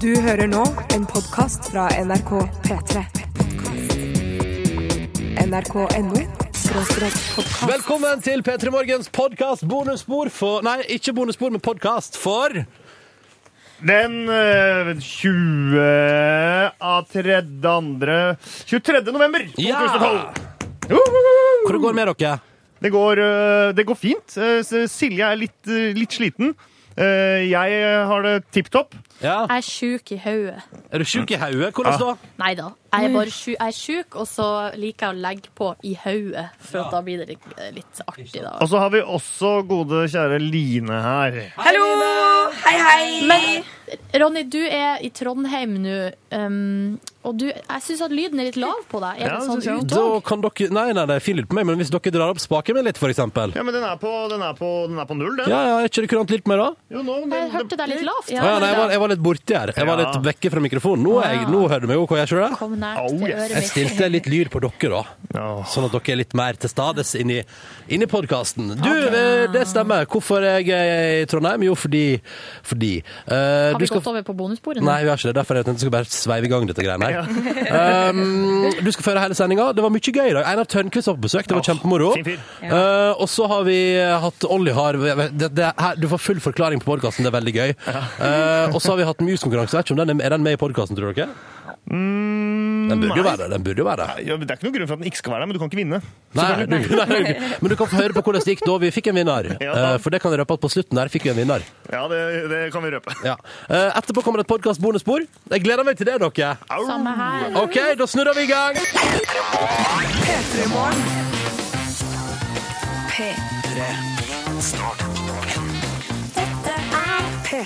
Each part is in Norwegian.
Du hører nå en podkast fra NRK P3. NRK.no podkast. Velkommen til P3 Morgens podkast bonusspor for Nei, ikke bonusspor, men podkast for Den eh, 20. av 3. andre 23. november 2012. Ja! Hvor det går med dere? Det går, eh, det går fint. Eh, Silje er litt, eh, litt sliten. Jeg har det tipp topp. Ja. Jeg er sjuk i hodet. Er du sjuk i hodet? Hvordan da? Nei da. Jeg er bare sjuk, jeg er sjuk, og så liker jeg å legge på i hodet, for at da blir det litt, litt artig. da. Og så har vi også gode, kjære Line her. Hallo! Hei, hei! Men Ronny, du er i Trondheim nå, um, og du, jeg syns at lyden er litt lav på deg. Er Ja, det sånn synes jeg ut Da òg? kan dere Nei, nei, det er fin lyd på meg, men hvis dere drar opp spaken min litt, for eksempel. Ja, men den er på, den er på, den er på null, den. Ja, ja, er ikke det kurant litt mer, da? Jo, nå, den, Jeg hørte deg litt lavt. Ja, ja, nei, jeg var, jeg var litt borti her. Jeg var litt vekke fra mikrofonen. Nå, er jeg, nå hører du meg OK, jeg skjønner det? Kom nært Oh, til yes. øret Jeg mitt. stilte litt lyd på dere, da. Ja. Sånn at dere er litt mer til stades inni, inni podkasten. Du, eh, det stemmer. Hvorfor er jeg i Trondheim? Jo, fordi Fordi eh, Har du vi skal gått over på bonussporet nå? Nei, vi har ikke det. Derfor jeg tenkte jeg skulle bare sveive i gang dette greiene her. Um, du skal føre hele sendinga. Det var mye gøy i dag. Einar Tørnquist var på besøk. Det var kjempemoro. fin fyr. Uh, og så har vi hatt Olli har det, det, her, Du får full forklaring på podkasten. Det er veldig gøy. Uh, og så har vi hatt muskonkurranse. Ikke den er, er den med i podkasten, tror dere? Den burde jo være det. Burde jo være det. Ja, det er ikke noen grunn for at den ikke skal være der, men du kan ikke vinne. Nei, du, nei, men du kan få høre på hvordan det gikk da vi fikk en vinner. Ja. Uh, for det kan jeg røpe at på slutten der fikk vi en vinner. Ja, det, det kan vi røpe. Ja. Uh, etterpå kommer det et podkast-bonusbord. Jeg gleder meg til det, dere. Samme her. OK, da snurrer vi i gang. P3. Dette er P3 Morgen. Et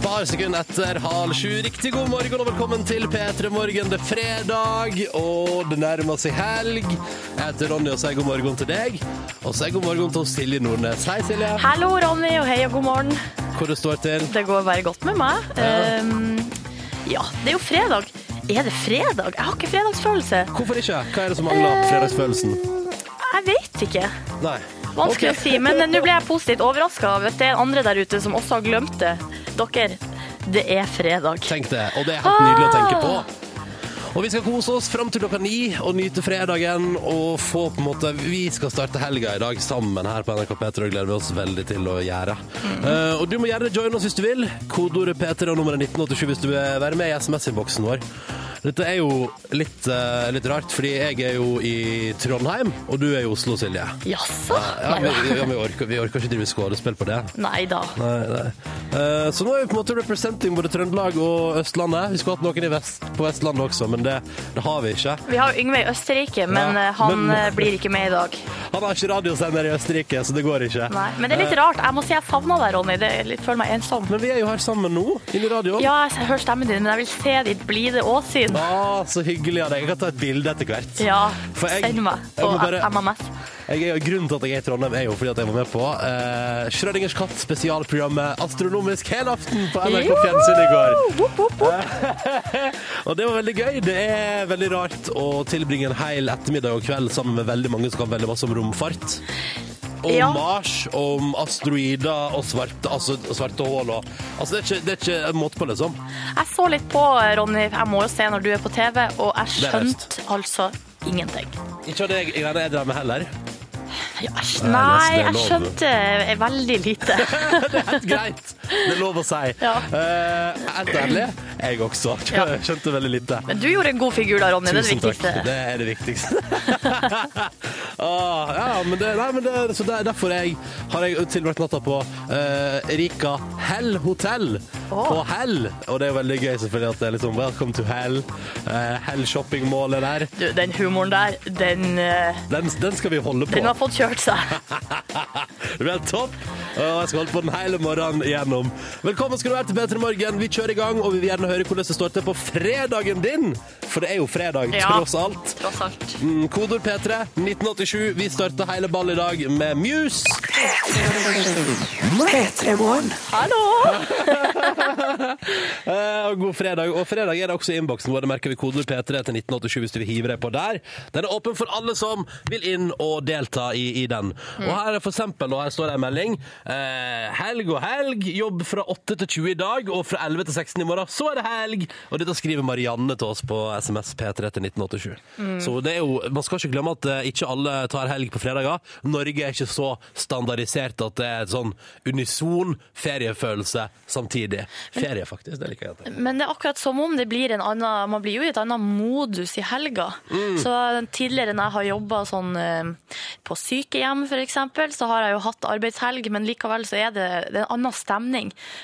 par sekunder etter halv sju. Riktig god morgen og velkommen til P3 Morgen. Det er fredag, og det nærmer seg helg. Jeg heter Ronny og sier god morgen til deg. Og så sier god morgen til Silje Nordnes. Hei, Silje. Hallo, Ronny, og hei og god morgen. Hvor det står til? Det går bare godt med meg. Ja. Um, ja, det er jo fredag. Er det fredag? Jeg har ikke fredagsfølelse. Hvorfor ikke? Hva er det som mangler um, fredagsfølelsen? Jeg vet ikke. Nei. Vanskelig okay. å si, men nå ble jeg positivt overraska det er andre der ute som også har glemt det. Dere, det er fredag. Tenk det. Og det er helt nydelig å tenke på. Og vi skal kose oss fram til klokka ni og nyte fredagen og få på en måte Vi skal starte helga i dag sammen her på NRK P3 og gleder vi oss veldig til å gjøre. Eh, og du må gjerne joine oss hvis du vil. Kodeordet P3 og nummeret 1987 hvis du vil være med i SMS-innboksen vår. Dette er jo litt, uh, litt rart, fordi jeg er jo i Trondheim, og du er i Oslo, Silje. Jaså? Ja, vi, ja, vi, orker, vi orker ikke drive skuespill på det. Nei da. Nei, nei. Eh, så nå er vi på en måte representing både Trøndelag og Østlandet. Vi skulle hatt noen i vest, på Vestlandet også, men det, det har vi ikke. Vi har Yngve i Østerrike, men Ja, eh, han men- eh, blir ikke med i dag. Han har ikke radiosender i Østerrike, så det går ikke. Nei, Men det er litt rart. Jeg må si jeg savna deg, Ronny. Det litt, føler meg ensom. Men vi er jo her sammen nå, inne i radioen. Ja, jeg hører stemmen din, men jeg vil se ditt blide åsyn. Ah, så hyggelig av deg. Jeg kan ta et bilde etter hvert. Ja, jeg- send meg på bare- MMS. Jeg er, grunnen til at jeg er i Trondheim, er jo fordi at jeg var med på eh, Schrødingers katt, spesialprogrammet Astronomisk helaften på NRK Fjernsyn i går. Woop, woop, woop. Og det var veldig gøy. Det er veldig rart å tilbringe en hel ettermiddag og kveld sammen med veldig mange som kan veldig masse om romfart. Om Ja. Mars, om asteroider og svarte, altså, svarte hull og Altså, det er ikke, det er ikke måte på, liksom. Jeg så litt på, Ronny, jeg må jo se når du er på TV, og jeg skjønte altså ingenting. Ikke av det jeg, jeg, jeg drev med heller. Ja, Nei, er jeg skjønte veldig lite. Det er helt greit. Det er lov å si. Ja. Eh, helt ærlig, jeg også. Skjønte veldig lite. Men du gjorde en god figur da, Ronny. Det er det Tusen viktigste. Det er det viktigste. ah, ja, men det, nei, men det, så der, derfor jeg, har jeg tilbrakt natta på eh, Rika Hell hotell på Hell. Og det er jo veldig gøy selvfølgelig at det er liksom Welcome to Hell. Uh, Hell shoppingmålet der. Du, den humoren der, den, eh, Den, den skal vi holde på. den har fått kjørt seg. Det blir helt topp. Og jeg skal holde på den hele morgenen igjennom. Velkommen skal du være til P3 Morgen. Vi kjører i gang, og vi vil gjerne høre hvordan det står til på fredagen din. for det er jo fredag, Ja. tross alt. Tross alt. Mm, Kodord P3 1987. Vi starter hele ball i dag med Muse. Eh, Hallo god fredag. Og fredag er det også i innboksen vår. Det merker vi kodord P3 til 1987 hvis du vil hive deg på der. Den er åpen for alle som vil inn og delta i, i den. Og her er for eksempel, og her står det en melding. Eh, helg og helg. Jobb fra 8 til 20 i dag, og fra 11 til 16 i morgen. Så er det helg! Og dette skriver Marianne til oss på SMS P3 til 1987. Så det er jo, man skal ikke glemme at eh, ikke alle tar helg på fredager. Norge er ikke så standardisert at det er et sånn unison feriefølelse samtidig. Ferie, faktisk. Det liker jeg. Men det er akkurat som om det blir en annen Man blir jo i et annet modus i helga. Mm. Så tidligere når jeg har jobba sånn eh, på sykehjem f.eks., så har jeg jo hatt arbeidshelg, men likevel så er det, det er en annen stemning.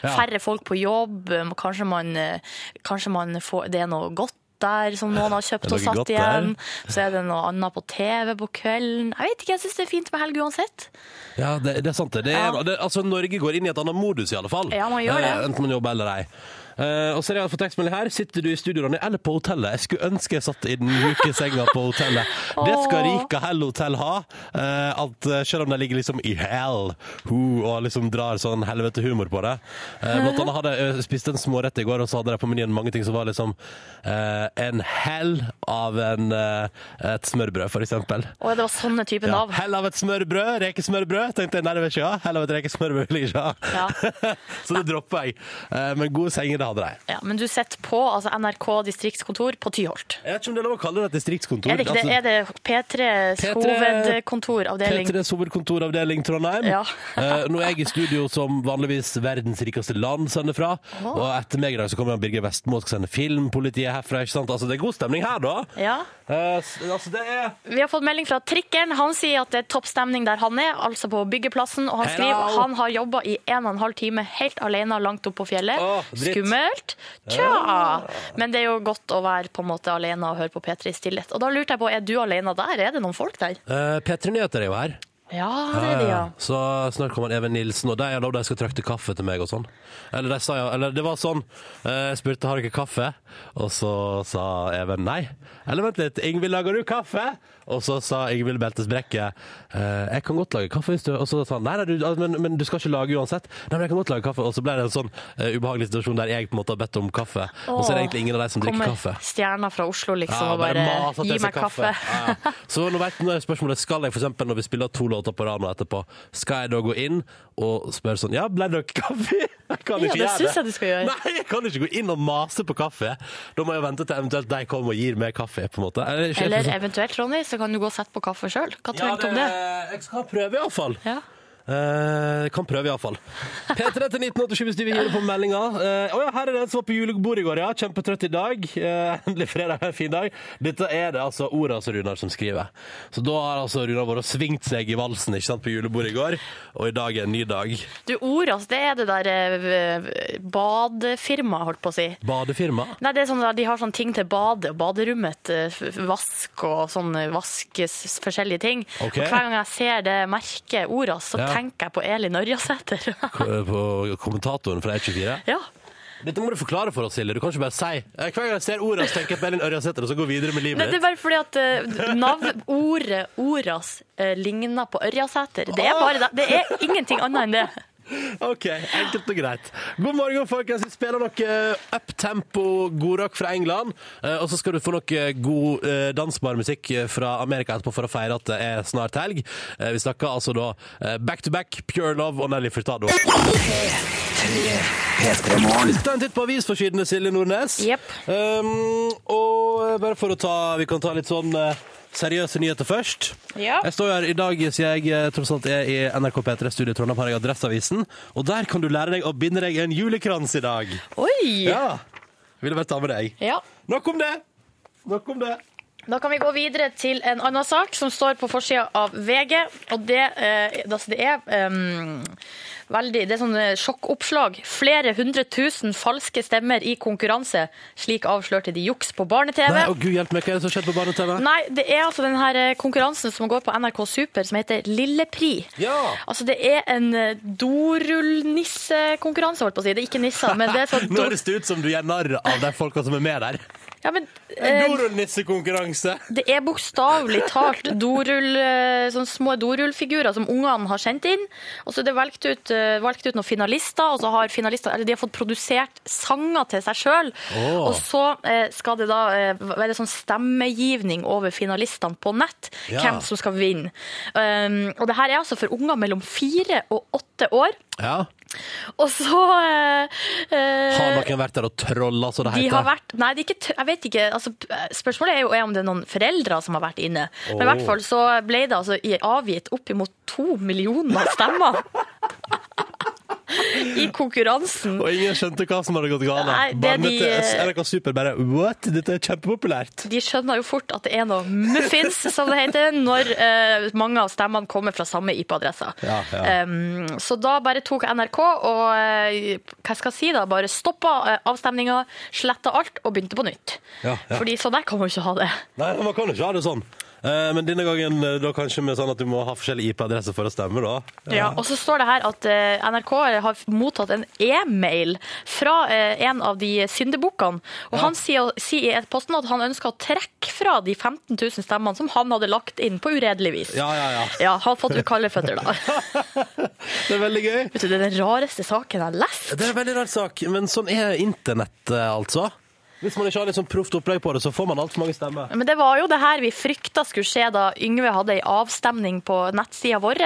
Ja. Færre folk på jobb, eh, kanskje man, eh, kanskje man får Det er noe godt der som noen har kjøpt og satt igjen. igjen. Så er det noe annet på TV på kvelden. Jeg vet ikke, jeg syns det er fint med helg uansett. Ja, det, det er sant. Det. Det er, Ja. det, altså, Norge går inn i et annet modus, i alle fall. Ja, man gjør det. Eh, enten man jobber eller ei. Eh, og så har jeg fått tekstmelding her. Sitter du i studio, Ronny, eller på hotellet? Jeg skulle ønske jeg satt i den mjuke senga på hotellet. Det skal Rika Hell Hotell ha. Eh, at eh, selv om de ligger liksom i hell Ho, og liksom drar sånn helvete humor på det. Eh, blant annet hadde jeg spist en smårett i går, og så hadde de på menyen mange ting som var liksom eh, en hell av en, eh, et smørbrød, for eksempel. Det var sånne type Ja. navn. Hell av et smørbrød, rekesmørbrød. Tenkte jeg, nei, det vil ikke ha. Hell av et rekesmørbrød vil jeg ikke ha. Ja. Så det dropper jeg. Eh, Men gode senger, det hadde de. Ja, men du sitter på altså NRK distriktskontor på Tyholt. Jeg vet ikke om det er lov å kalle det et distriktskontor. Er det ikke det? Er det P3s P3 hovedkontoravdeling? P3s hovedkontoravdeling Trondheim. Ja. Eh, nå er jeg i studio som vanligvis verdens rikeste land sender fra. Og etter meg i dag så kommer Birger Vestmo og skal sende filmpolitiet herfra. ikke sant? Altså, Det er god stemning her, da. Ja. Eh, altså, det er Vi har fått melding fra Trikkeren. Han sier at det er topp stemning der han er, altså på byggeplassen. Og han Hello. at han har jobba i en og en halv time helt alene langt opp på fjellet. Oh. Skummelt? Tja. Men det er jo godt å være på en måte alene og høre på P3 i stillhet. Og da lurte jeg på, er du alene der? Er det noen folk der? eh, P3 Nyheter er jo her. Ja, det er det, ja. Så snart kommer Even Nilsen, og de har lovd de skal trakte kaffe til meg og sånn. Eller, de sa, eller det var sånn, eh, jeg spurte har dere kaffe, og så sa Even nei. Eller vent litt, Ingvild, lager du kaffe? Og så sa Ingvild Beltes Brekke, eh, jeg kan godt lage kaffe hvis du... Og så sa han, nei, nei du, altså, men, men du skal ikke lage uansett. Nei, men jeg kan godt lage kaffe. Og så ble det en sånn uh, ubehagelig situasjon der jeg på en måte har bedt om kaffe, og så er det egentlig ingen av de som drikker kaffe. Kommer stjerna fra Oslo liksom Ja, og bare, bare gi meg kaffe. kaffe. ja. Så nå, vet, nå er spørsmålet Skal jeg eksempel når vi spiller to låter på rad nå etterpå, skal jeg da gå inn og spørre sånn Ja, ble det kaffe? Jeg kan Ja, ikke det gjøre synes jeg du skal gjøre. Nei, jeg kan ikke gå inn og mase på kaffe. Da må jeg vente til eventuelt de kommer og gir meg kaffe. På en måte. Eller, Eller eventuelt, Ronny, så kan du gå og sette på kaffe sjøl. Hva ja, tenker du om det? Jeg skal prøve, iallfall. Ja. Uh, kan prøve, iallfall. P3 til 1987 hvis du vil det på meldinga. Uh, oh ja, her er det en som var på julebord i går, ja. Kjempetrøtt i dag. Uh, endelig fredag, en fin dag. Dette er det altså Oras Runar som skriver. Så da har altså Runar vært og svingt seg i valsen ikke sant, på julebordet i går, og i dag er en ny dag. Du, Oras, det er det der eh, badefirmaet, holdt på å si. Badefirma. Nei, det er sånn, De har sånne ting til badet, baderommet, eh, vask og sånn eh, vaskes forskjellige ting. Okay. Og Hver gang jeg ser det merket Oras, så Ja. tenker jeg på Elin Ørjasæter. På kommentatoren fra E24. ja. Dette må du forklare for oss, Silje. Du kan ikke bare si eh, Hver gang jeg ser Oras, tenker jeg på Elin Ørjasæter, og så gå videre med Nei, livet det er bare fordi at uh, ordet Oras uh, ligner på Ørjasæter. Det er bare det. Det er ingenting annet enn det. OK, enkelt og greit. God morgen, folkens. Vi spiller noe uptempo godrock fra England. Eh, Og så skal du få noe god eh, dansbar musikk fra Amerika etterpå for å feire at det er snart helg. Eh, Vi snakker altså da eh, Back to Back, Pure Love og Nelly Furtado. Ta en titt på avisforsidene, Silje Nordnes. Yep. Um, og bare for å ta Vi kan ta litt sånn eh, seriøse nyheter først. Ja. Jeg står her i dag siden jeg eh, tross alt er i NRK P3 Studio Trondheim, har jeg Adresseavisen. Og der kan du lære deg å binde deg en julekrans i dag. Oi! Ja. Ville bare ta med deg. Ja. Nok om det! Nok om det. Da kan vi gå videre til en annen sak som står på forsida av VG. Og det, eh, altså det er ehm, veldig Det er sånn eh, sjokkoppslag. Flere hundre tusen falske stemmer i konkurranse. Slik avslørte de juks på barne-TV. Nei, og Gud hjelpe meg, hva er det som skjedde på barne-TV? Nei, det er altså den her eh, konkurransen som går på NRK Super, som heter Lillepri. Ja. Altså, det er en eh, dorullnissekonkurranse, holdt på å si. Det er ikke nisser, men det er sånn Nå høres det ut som du gjør narr av de folka som er med der. Ja, men En eh, dorullnissekonkurranse! det er bokstavelig talt dorull, eh, sånne små dorullfigurer som ungene har sendt inn. Og så er det valgt ut, eh, valgt ut noen finalister, og så har finalister, eller de har fått produsert sanger til seg sjøl. Oh. Og så eh, skal det da eh, være sånn stemmegivning over finalistene på nett, Ja. hvem som skal vinne. Um, og det her er altså for unger mellom fire og åtte år. Ja. Og så eh, eh, Har noen vært der og trolla, så det de heter? har vært, nei, det er ikke, jeg vet ikke, altså, spørsmålet er jo om det er noen foreldre som har vært inne. Men i hvert fall så ble det altså avgitt opp imot to millioner stemmer. I konkurransen. Og ingen skjønte hva som hadde gått galt. Barnet de- til NRK Super bare What? Dette er kjempepopulært. De skjønner jo fort at det er noe muffins, som det heter, når uh, mange av stemmene kommer fra samme IP-adresse. Ja, ja. Um, så da bare tok NRK og uh, hva skal jeg si da, bare stoppa uh, avstemninga, sletta alt og begynte på nytt. Ja, ja. Fordi sånn der kan man jo ikke ha det. Nei, man kan jo ikke ha det sånn. Eh, men denne gangen eh, da kanskje med sånn at du må ha forskjellige IP-adresser for å stemme, da. Ja, og så står det her at eh, NRK har mottatt en e-mail fra eh, en av de syndebukkene. Og han sier, sier i posten at han ønsker å trekke fra de 15 000 stemmene som han hadde lagt inn på uredelig vis. Ja, ja, ja. Ja, har fått kalde føtter da. Det er veldig gøy. Vet du, det er den rareste saken jeg har lest. Det er en veldig rar sak, men sånn er internett, eh, altså. Hvis man ikke har litt sånn proft opplegg på det, så får man altfor mange stemmer. Men det var jo det her vi frykta skulle skje da Yngve hadde ei avstemning på nettsida vår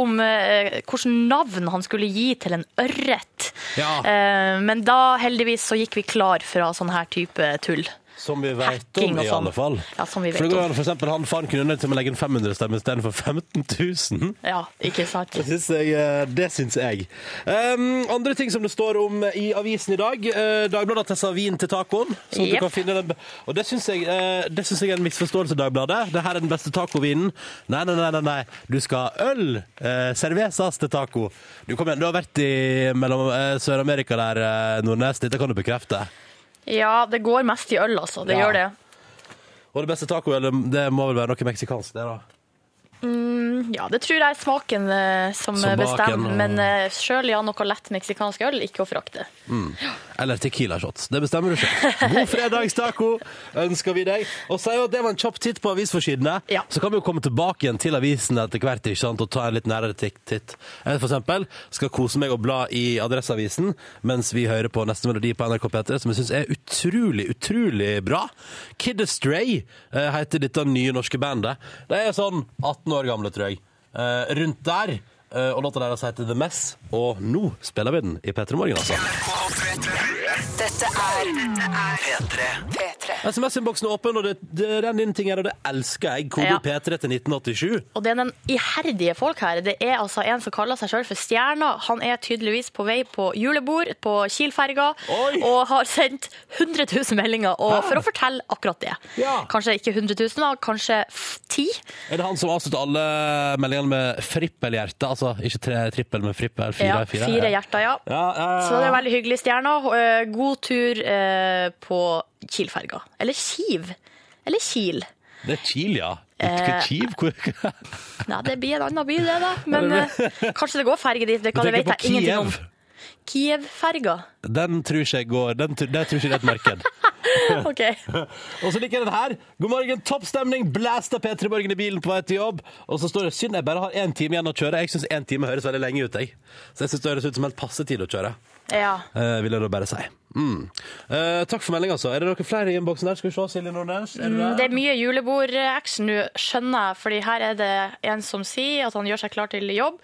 om eh, hvilket navn han skulle gi til en ørret. Ja. Eh, men da heldigvis så gikk vi klar fra sånn her type tull. Som vi vet om, i sånn. alle fall. Ja, som vi vet for det går an, for eksempel, han faren kunne nødt til å legge inn 500 stemmer istedenfor 15 000. Ja, ikke sant? Det syns jeg. eh, Det syns jeg. Um, andre ting som det står om i avisen i dag. Uh, Dagbladet har testa vin til tacoen. Så at du kan finne den. Og det syns jeg, uh, det synes jeg er en misforståelse, Dagbladet. Det her er den beste tacovinen. Nei, nei, nei, nei, nei. Du skal ha øl. Uh, cervezas til taco. Du, kom igjen, du har vært i mellom eh, Sør-Amerika der, uh, Nordnes. Dette kan du bekrefte. Ja, det går mest i øl, altså. Det Ja. gjør det. Og det beste tacoølet, det må vel være noe meksikansk, det, da. Ja, det tror jeg er smaken eh, som, baken, bestemmer. og- Men uh, sjøl ja, noe lett meksikansk øl, ikke å forakte. Eller Tequila shots. Det bestemmer du selv. God fredagstaco ønsker vi deg. Og sier jo at det var en kjapp titt på avisforsidene. Ja. Så kan vi jo komme tilbake igjen til avisen etter hvert ikke sant? og ta en litt nærere titt. titt. Jeg for eksempel skal kose meg og bla i Adresseavisen mens vi hører på neste melodi på NRK P3, som jeg syns er utrolig, utrolig bra. Kid Astray eh, heter dette nye norske bandet. De er sånn 18 år gamle, tror jeg. Eh, rundt der. Eh, og låta deres heter The Mess, og nå spiller vi den i P3 Morgen, altså. Dette er P3. P3. SMS-innboksen er åpen, og det, det renner inn ting her, og det elsker jeg. Kode Ja. P3 til 1987. Og det er den iherdige folk her. Det er altså en som kaller seg sjøl for Stjerna. Han er tydeligvis på vei på julebord på Kiel-ferga Oi! og har sendt 100 000 meldinger og for å fortelle akkurat det. Ja. Kanskje ikke 100 000, da, kanskje f- 10. Er det han som avslutter alle meldingene med frippelhjerte? Altså ikke tre trippel, men frippel. Fire, Ja, fire. hjerter, ja. Ja, ja, ja. Så det er veldig hyggelig, Stjerna. Eh, God tur eh, på Kiel-ferga. Eller Kiv. Eller Kiel. Det er Kiel, ja. Eh, Ikke Kiv? Hvor... Nei, det blir en annen by, det, da. Men eh, kanskje det går ferge dit. Det, kan, det jeg på ingenting om. Kiev. Kiev-ferga. Den tror ikke jeg går. Den, den det tror ikke jeg er et marked. OK. Og så liker jeg den her. God morgen, topp stemning. Blæsta P3 Morgen i bilen på vei til jobb. Og så står det synd jeg bare har én time igjen å kjøre. Jeg syns én time høres veldig lenge ut, jeg. Så jeg syns det høres ut som helt passe tid å kjøre. Ja. Eh, vil jeg da bare si. Mm. Eh, takk for meldinga, altså. Er det noen flere i innboksen der? Skal vi se, Silje Nordnes? Er det Mm, Det er mye julebord-action nå, skjønner jeg, fordi her er det en som sier at han gjør seg klar til jobb.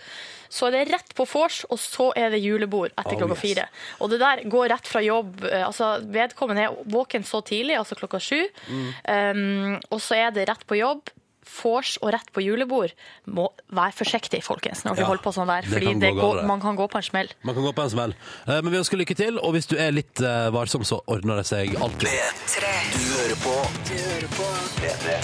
Så er det rett på vors, og så er det julebord etter Oh, klokka yes. fire. Og det der går rett fra jobb. eh, Altså, vedkommende er våken så tidlig, altså klokka sju. Um, og så er det rett på jobb. Vors og rett på julebord. Må være forsiktig, folkens, når Ja, holder på sånn der. det Fordi kan det gå går, man kan gå på en smell. Man kan gå på en smell. Eh, men vi ønsker lykke til, og hvis du er litt eh, varsom, så ordner det seg alltid. P3. Du hører på Du hører på P3.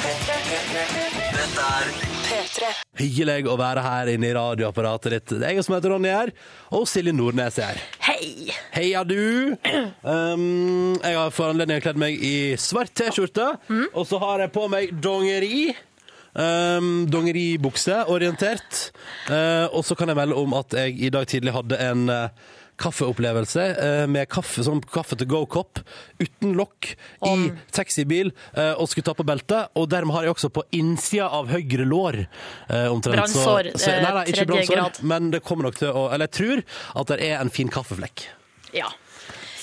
Dette er P3. Hyggelig å være her inne i radioapparatet ditt. Det er jeg som heter Ronny her, og Silje Nordnes er her. Hei! Heia du! Um, jeg har for anledning kledd meg i svart T-skjorte, og så har jeg på meg dongeri. Um, dongeribukse, orientert. Uh, og så kan jeg melde om at jeg i dag tidlig hadde en uh, kaffeopplevelse eh, med kaffe, som kaffe to go-kopp uten lokk i taxibil eh, og skulle ta på beltet. Og dermed har jeg også på innsida av høyre lår eh, omtrent. så- Brannsår, så- Nei, nei, eh, ikke tredje brannsår, men det kommer nok til å Eller jeg tror at det er en fin kaffeflekk. Ja.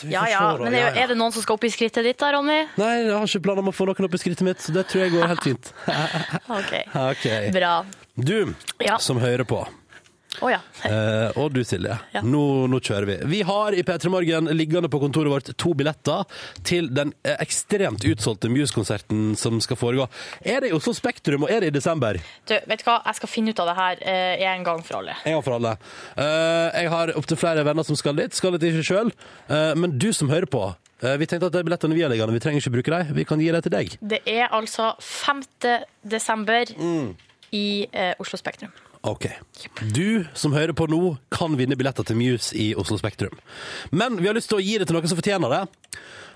Vi Ja, får ja. se da, Men er, er det noen som skal opp i skrittet ditt da, Ronny? Nei, jeg har ikke planer om å få noen opp i skrittet mitt, så det tror jeg går helt fint. OK. Ok. Bra. Du Ja. som hører på, Å ja. eh, og du Silje, Ja. nå, nå kjører vi. Vi har i P3 Morgen liggende på kontoret vårt to billetter til den eh, ekstremt utsolgte Muse-konserten som skal foregå. Er det i Oslo Spektrum, og er det i desember? Du, vet du hva? Jeg skal finne ut av det her eh, en gang for alle. En gang for alle. Eh, jeg har opptil flere venner som skal dit. Skal dit ikke sjøl. men du som hører på, eh, vi tenkte at de billettene vi har liggende, vi trenger ikke bruke dem. Vi kan gi dem til deg. Det er altså 5. desember Mm. i eh, Oslo Spektrum. Ok. Du som hører på nå, kan vinne billetter til Muse i Oslo Spektrum. Men vi har lyst til å gi det til noen som fortjener det.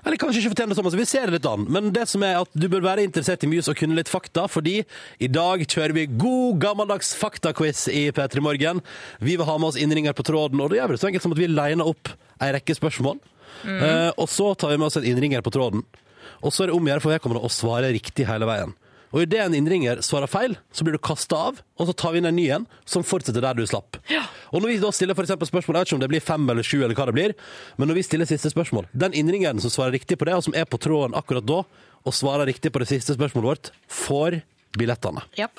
Eller kanskje ikke fortjener det så vi ser det litt an. Men det som er at du bør være interessert i Muse og kunne litt fakta, fordi i dag kjører vi god gammeldags faktaquiz i P3 Morgen. Vi vil ha med oss innringer på tråden, og det gjør vi det så enkelt som at vi liner opp ei rekke spørsmål. Eh, og så tar vi med oss en innringer på tråden. Og så er det om å gjøre for vedkommende å svare riktig hele veien. Og idet en innringer svarer feil, så blir du kasta av, og så tar vi inn en ny en som fortsetter der du slapp. Og når vi da stiller for spørsmål, jeg vet ikke om det blir fem eller sju, eller hva det blir, men når vi stiller siste spørsmål, den innringeren som svarer riktig på det, og som er på tråden akkurat da, og svarer riktig på det siste spørsmålet vårt, får billettene. Ja.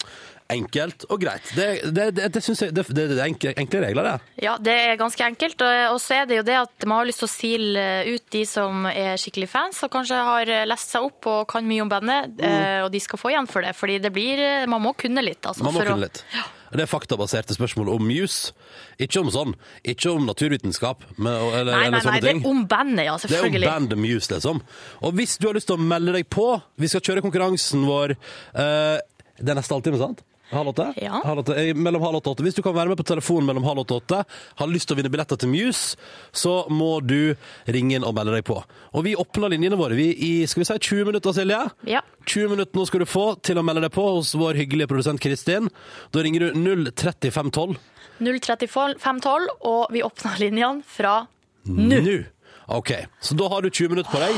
Enkelt og greit. Det, det, det, det synes jeg er enkle, enkle regler, det. Ja, det er ganske enkelt. Og så er det jo det at man har lyst til å sile ut de som er skikkelig fans, og kanskje har lest seg opp og kan mye om bandet, Mm. eh, og de skal få igjen for det. Fordi det blir Man må kunne litt, altså. Man må for å- kunne litt. Det er faktabaserte spørsmål om Muse. Ikke om sånn, ikke om naturvitenskap, men, eller, Nei, eller nei, sånne nei, det er om bandet, ja. Det er om bandet Muse, liksom. Og hvis du har lyst til å melde deg på Vi skal kjøre konkurransen vår uh, Det er neste halvtime, sant? Halv åtte? Ja. Halv åtte, mellom halv åtte og åtte. Hvis du kan være med på telefonen mellom halv åtte og åtte, har lyst til å vinne billetter til Muse, så må du ringe inn og melde deg på. Og vi åpner linjene våre vi, i skal vi si 20 minutter, Silje? Ja. 20 minutter nå skal du få til å melde deg på hos vår hyggelige produsent Kristin. Da ringer du 03512. 03512, og vi åpner linjene fra nå. Nå. OK, så da har du 20 minutter på deg.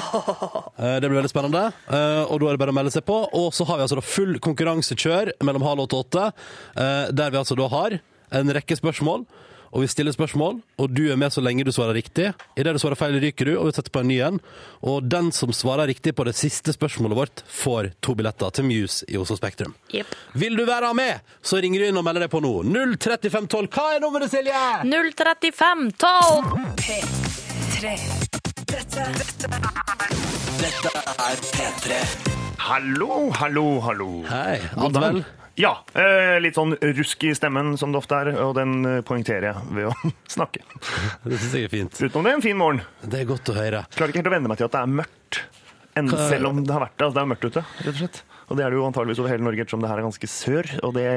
Eh, Det blir veldig spennende. Eh, Og da er det bare å melde seg på. Og så har vi altså da full konkurransekjør mellom halv åtte og åtte, eh, der vi altså da har en rekke spørsmål. Og vi stiller spørsmål, og du er med så lenge du svarer riktig. Idet du svarer feil, ryker du, og vi setter på en ny en. Og den som svarer riktig på det siste spørsmålet vårt, får to billetter til Muse i Oslo Spektrum. Jepp. Vil du være med, så ringer du inn og melder deg på nå. 03512. Hva er nummeret, Silje? 03512! P3. Dette, dette Dette er P3. Hallo, hallo, hallo. Hei, Advel. Ja, eh, litt sånn rusk i stemmen som det ofte er, og den eh, poengterer jeg ved å snakke. Det synes jeg er fint. Utenom det, en fin morgen. Det er godt å høre. Klarer ikke helt å venne meg til at det er mørkt. Enn, selv om det har vært det. Altså, det er mørkt ute, rett og slett. Og det er det jo antageligvis over hele Norge, ettersom det her er ganske sør. Og det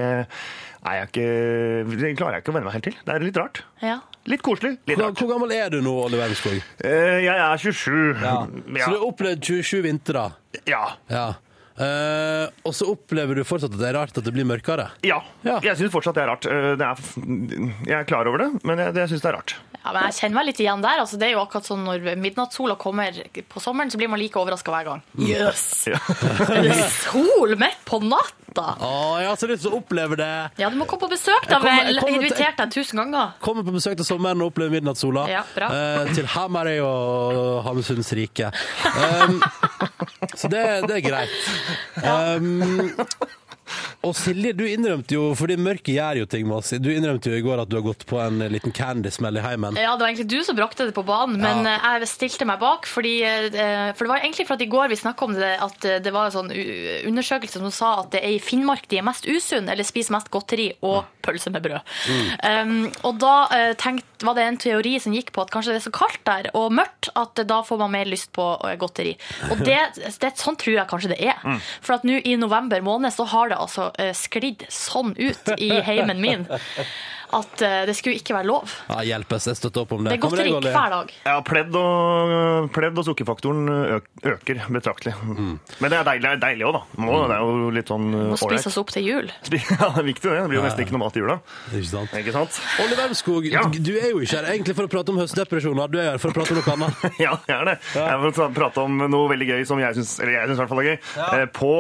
er jeg ikke Det klarer jeg ikke å venne meg helt til. Det er litt rart. Ja. Litt koselig, litt Hvor, rart. hvor gammel er du nå, Oliver Wermskog? Eh, jeg er 27. Så Ja. du har opplevd 27 vintre? ja. Ja. Eh, og så opplever du fortsatt at det er rart at det blir mørkere? Ja. Ja. Jeg syns fortsatt det er rart. Eh, Det er, jeg er klar over det, men jeg, jeg syns det er rart. Ja, men jeg kjenner meg litt igjen der. Altså, det er jo akkurat sånn Når midnattssola kommer på sommeren, så blir man like overraska hver gang. Jøss! Ja. Er det sol midt på natta? Å, jeg har så lyst til å oppleve det! Ja, du må komme på besøk, da vel. Jeg invitert deg tusen ganger. Kommer på besøk til sommeren og opplever midnattssola. Ja, bra. eh, til Hamarøy og Hamsunds rike. Um, så det, det er greit. Um, og Silje, du innrømte jo, fordi mørket gjør jo ting med oss, du innrømte jo i går at du har gått på en liten candy-smell i heimen. Ja, Det var egentlig du som brakte det på banen, men Ja. eh, jeg stilte meg bak. Fordi, eh, for det var egentlig for at i går vi snakka om det, at eh, det var en sånn undersøkelse som sa at det er i Finnmark de er mest usunne, eller spiser mest godteri og pølse med brød. Um, og da eh, tenkt, var det en teori som gikk på at kanskje det er så kaldt der og mørkt at eh, da får man mer lyst på eh, godteri. Og det, det, sånn tror jeg kanskje det er. For at nå i november måned så har det altså eh, sklidd sånn ut i heimen min. at eh, det skulle ikke være lov. Ja, hjelpes, jeg støtter opp om det. Det er godteri hver dag. Ja, pledd og, pledd og sukkerfaktoren øk, øker betraktelig. Men det er deilig, det deilig også, da. Må, det er jo litt sånn Må ålreit. spise oss opp til jul. Ja, det er viktig det. Det blir jo nesten ikke noe mat i jula. Ikke sant? Ikke sant? Olli Wermskog, Ja. du er jo ikke her egentlig for å prate om høstdepresjoner, du er her for å prate om noe annet. Ja, jeg er det. Jeg vil prate om noe veldig gøy som jeg syns eller jeg synes i hvert fall er gøy. Eh, På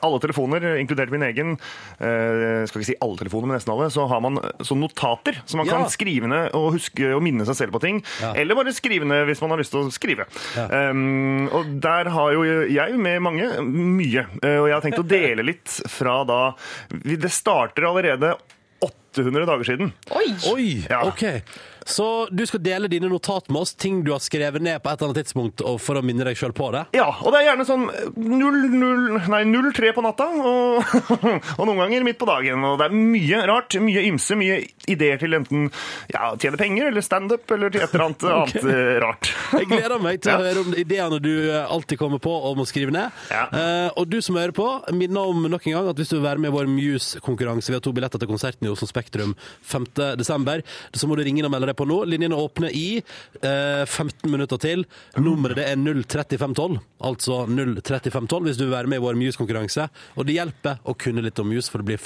alle telefoner, inkludert min egen, eh, skal ikke si alle telefoner, men nesten alle, så har man sånne notater som man Ja. kan skrive ned og huske og minne seg selv på ting. Ja. Eller bare skrive ned hvis man har lyst til å skrive. Ja. Um, og der har jo jeg med mange mye. Eh, Og jeg har tenkt å dele litt fra da Det starter allerede 800 dager siden. Oi! Oi, Ja. ok. Så du skal dele dine notat med oss, ting du har skrevet ned på et eller annet tidspunkt og for å minne deg sjøl på det? Ja, og det er gjerne sånn 0-3 på natta, og, og noen ganger midt på dagen. Og det er mye rart, mye ymse, mye ideer til enten ja, tjene penger eller standup eller til et eller annet annet eh, rart. Jeg gleder meg til å høre om ideene du eh, alltid kommer på og må skrive ned. Ja. Uh, og du som hører på, minner om nok en gang at hvis du vil være med i vår Muse-konkurranse, vi har to billetter til konserten i Oslo Spektrum 5. desember, så må du ringe inn og melde deg på nå. Linjene åpner i eh, 15 minutter til. Nummeret det er 03512, altså 03512 hvis du vil være med i vår Muse-konkurranse. Og det hjelper å kunne litt om Muse, for det blir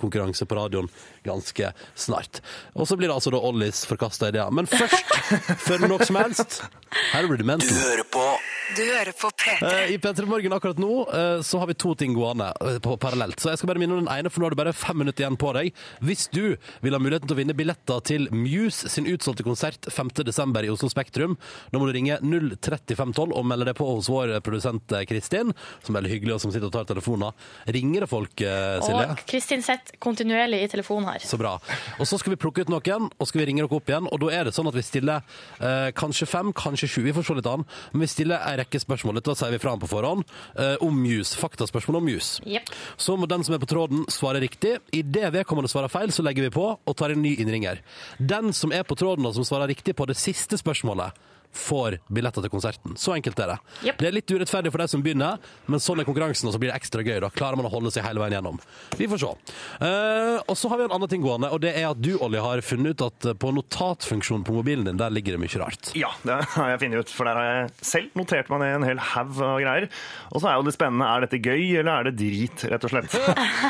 faktakonkurranse på radioen ganske snart. Og så blir det altså da Ollis forkasta ideer. Men først, før noe som helst, her er Du hører på Du hører på P3. Eh, I P3 Morgen akkurat nå eh, så har vi to ting gående eh, på parallelt. Så jeg skal bare minne om den ene, for nå har du bare fem minutter igjen på deg. Hvis du vil ha muligheten til å vinne billetter til Muse sin utsolgte konsert 5. desember i Oslo Spektrum, da må du ringe 03512 og melde deg på hos vår produsent Kristin, som er veldig hyggelig og som sitter og tar telefoner. Ringer det folk, Silje? Og Kristin sitter kontinuerlig i telefonen her. Så bra. Og så skal vi plukke ut noen, og skal vi ringe dere opp igjen. Og da er det sånn at vi stiller eh, kanskje fem, kanskje sju, vi får se litt an. Men vi stiller en rekke spørsmål, Da sier vi fra om på forhånd, eh, om Muse. Faktaspørsmål om Muse. Yep. Så må den som er på tråden svare riktig. I det vedkommende svarer feil, så legger vi på og tar en ny innringer. Den som er på tråden og som svarer riktig på det siste spørsmålet, får billetter til konserten. Så enkelt er det. Yep. Det er litt urettferdig for de som begynner, men sånn er konkurransen, og så blir det ekstra gøy. Da klarer man å holde seg hele veien gjennom. Vi får se. Uh, og så har vi en annen ting gående, og det er at du, Olje, har funnet ut at på notatfunksjonen på mobilen din, der ligger det mye rart. Ja, det har jeg funnet ut, for der har jeg selv notert meg ned en hel haug av greier. Og så er jo det spennende, er dette gøy, eller er det drit, rett og slett?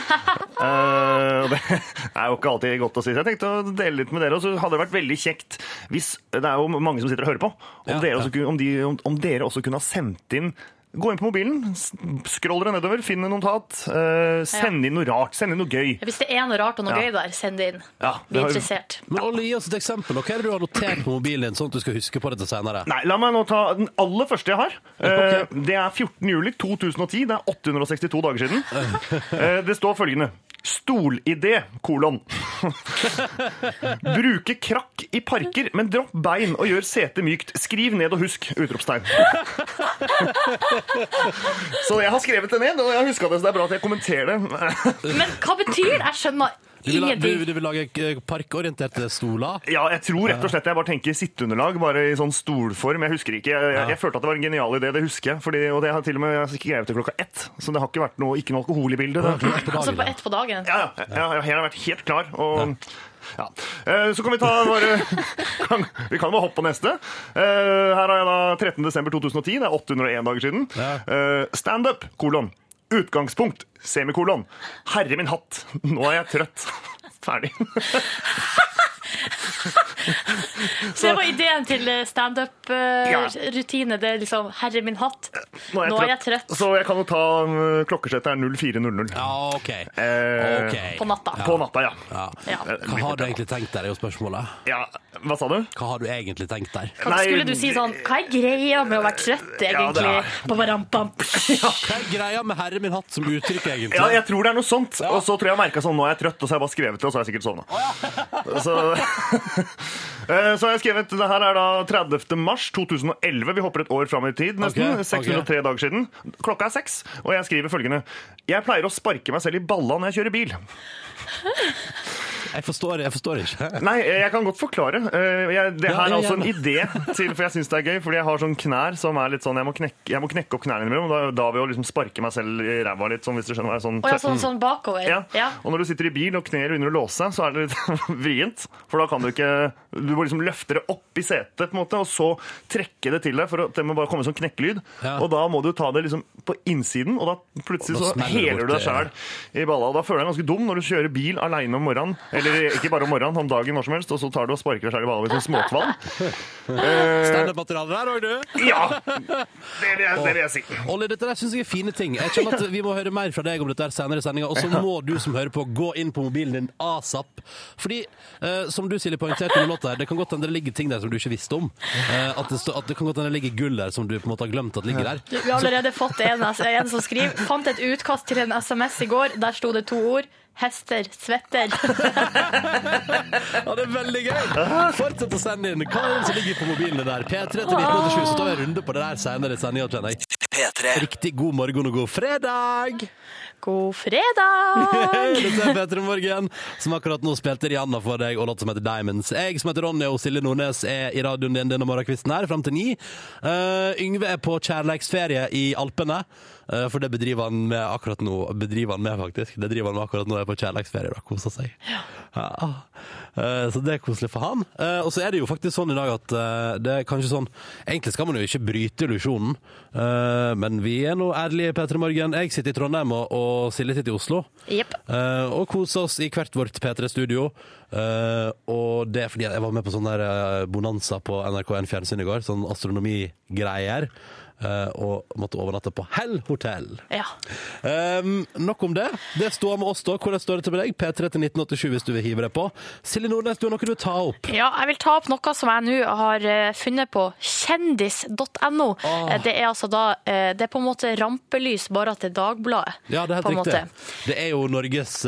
uh, det er jo ikke alltid godt å si, så jeg tenkte å dele litt med dere. Og så hadde det vært veldig kjekt hvis Det er jo mange som sitter og hører på. Om, Ja, dere, også, om, de, om, om dere også kunne ha sendt inn Gå inn på mobilen, s- scroll dere nedover, finn en notat. eh, send inn noe rart, send inn noe gøy. Hvis det er noe rart og noe Ja. gøy der, send det inn. Ja, Vi det er har- interessert. Men Olli, gi oss et eksempel. og Hva er det du har notert på mobilen din, sånn at du skal huske på dette senere? Nei, la meg nå ta den aller første jeg har. Ok. Eh, Det er 14. juli 2010. Det er 862 dager siden. Eh, Det står følgende. Stolidé, kolon. Bruke krakk i parker, men dropp bein og gjør setet mykt. Skriv ned og husk! Utropstegn. Så jeg har skrevet det ned, og jeg har huska det, så det er bra at jeg kommenterer det. Men hva betyr det? Jeg skjønner Du vil, du, du vil lage eh, parkorienterte stoler? Ja, jeg tror rett og slett jeg bare tenker sitteunderlag, bare i sånn stolform. Jeg husker ikke. Jeg, jeg, jeg følte at det var en genial idé, det husker jeg. Fordi, og det har til og med jeg ikke skrevet til klokka ett. Så det har ikke vært noe, ikke noe alkohol i bildet. Det. På Altså på ett på dagen. Ja, ja, ja, jeg har vært helt klar. Og, ja. Eh, Så kan vi ta bare kan, Vi kan bare hoppe på neste. Eh, Her har jeg da 13. desember 2010. Det er 801 dager siden. Ja. Eh, Standup, kolon. Utgangspunkt, semikolon. Herre min hatt, nå er jeg trøtt. Ferdig. Så det var ideen til Ja. standup-rutine. Det er liksom 'herre min hatt'. Nå er jeg, trøtt. Så jeg kan jo ta um, Klokkesettet er 04.00. Ja, okay. Eh, Ok. På natta. På natta, ja. Ja. Ja. Hva har du egentlig tenkt der, er jo spørsmålet. ja. Hva sa du? Hva har du egentlig tenkt der? Hva skulle du si sånn Hva er greia med å være trøtt, Ja, det egentlig? er- Ba-ba-ram-bam. Hva er greia med 'herre min hatt' som uttrykk, egentlig? Ja, jeg tror det er noe sånt. Og så tror jeg jeg merka sånn, nå er jeg trøtt, og så har jeg bare skrevet det, og så har jeg sikkert sovna. Så, Eh, så har jeg skrevet Det her er da 30. mars 2011. Vi hopper et år fram i tid, nesten. Ok, 603 dager siden. Klokka er seks, og jeg skriver følgende Jeg pleier å sparke meg selv i balla når jeg kjører bil. Jeg forstår, jeg forstår ikke. Nei, jeg kan godt forklare. Eh, Jeg, det her er altså også en idé til, for jeg syns det er gøy. Fordi jeg har sånn knær som er litt sånn Jeg må knekke, jeg må knekke opp knærne innimellom. Da, da vil jeg liksom sparke meg selv i ræva litt, sånn hvis du skjønner hva sånn, Og ja, sånn, sånn bakover. Ja. Ja. Og når du sitter i bil og kner begynner å låse, så er det litt vrient. For da kan du ikke Du må liksom løfte det opp i setet, på en måte, og så trekke det til deg. For det må bare komme sånn knekkelyd. Ja. Og da må du ta det liksom på innsiden, og da plutselig Og da så heler du deg sjæl i balla. Og da føler du deg ganske dum når du kjører bil aleine om morgenen. Eller ikke bare om morgenen, om dagen når som helst, og så tar du og sparker deg sjæl i balla med sånn småkvalm. Eh, Standup-materiale der òg, du. ja! Det vil jeg, det vil jeg si. Olli, dette der synes jeg er fine ting. Jeg kjenner at Vi må høre mer fra deg om dette her senere i sendinga. Og så må du som hører på, gå inn på mobilen din asap. Fordi, eh, som du Silje poengterte under låta her, det kan godt hende det ligger ting der som du ikke visste om. Eh, at, det stå, at det kan godt hende det ligger gull der som du på en måte har glemt at ligger der. Vi har allerede fått en, en som skriver Fant et utkast til en SMS i går. Der sto det to ord. Hester svetter. Ja, det er veldig gøy! Fortsett å sende inn. Hva som ligger på mobilen din der? P3 til 1987, så tar vi en runde på det der senere i sendinga. P3. Riktig god morgen og god fredag! God fredag! Dette er Petter Morgen, som akkurat nå spilte Rihanna for deg, og låt som heter Diamonds. Jeg som heter Ronny og Silje Nordnes er i radioen din denne morgenkvisten her, fram til ni. Uh, Yngve er på kjærleiksferie i Alpene, uh, for det bedriver han med akkurat nå. Bedriver han med, faktisk. Det driver han med akkurat nå, er på kjærleiksferie og koser seg. Ja. Eh, så det er koselig for han. Eh, og så er det jo faktisk sånn i dag at eh, det er kanskje sånn Egentlig skal man jo ikke bryte illusjonen, eh, men vi er nå ærlige, Petter Morgen. Jeg sitter i Trondheim, og, Silje sitter i Oslo. Eh, og koser oss i hvert vårt P3-studio. Eh, og det er fordi jeg var med på sånn der eh, bonanza på NRK1 Fjernsyn i går, sånn astronomigreier. Eh, og måtte overnatte på Hell hotell. Ja. Um, nok om det. Det står med oss da. Hvordan står det til med deg? P3 til 1987 hvis du vil hive deg på. Silje Nordnes, du har noe du vil ta opp. Ja, jeg vil ta opp noe som jeg nå har eh, funnet på kjendis.no. Eh, Det er altså da eh, Det er på en måte rampelys bare til Dagbladet. Ja, det er helt riktig. måte. Det er jo Norges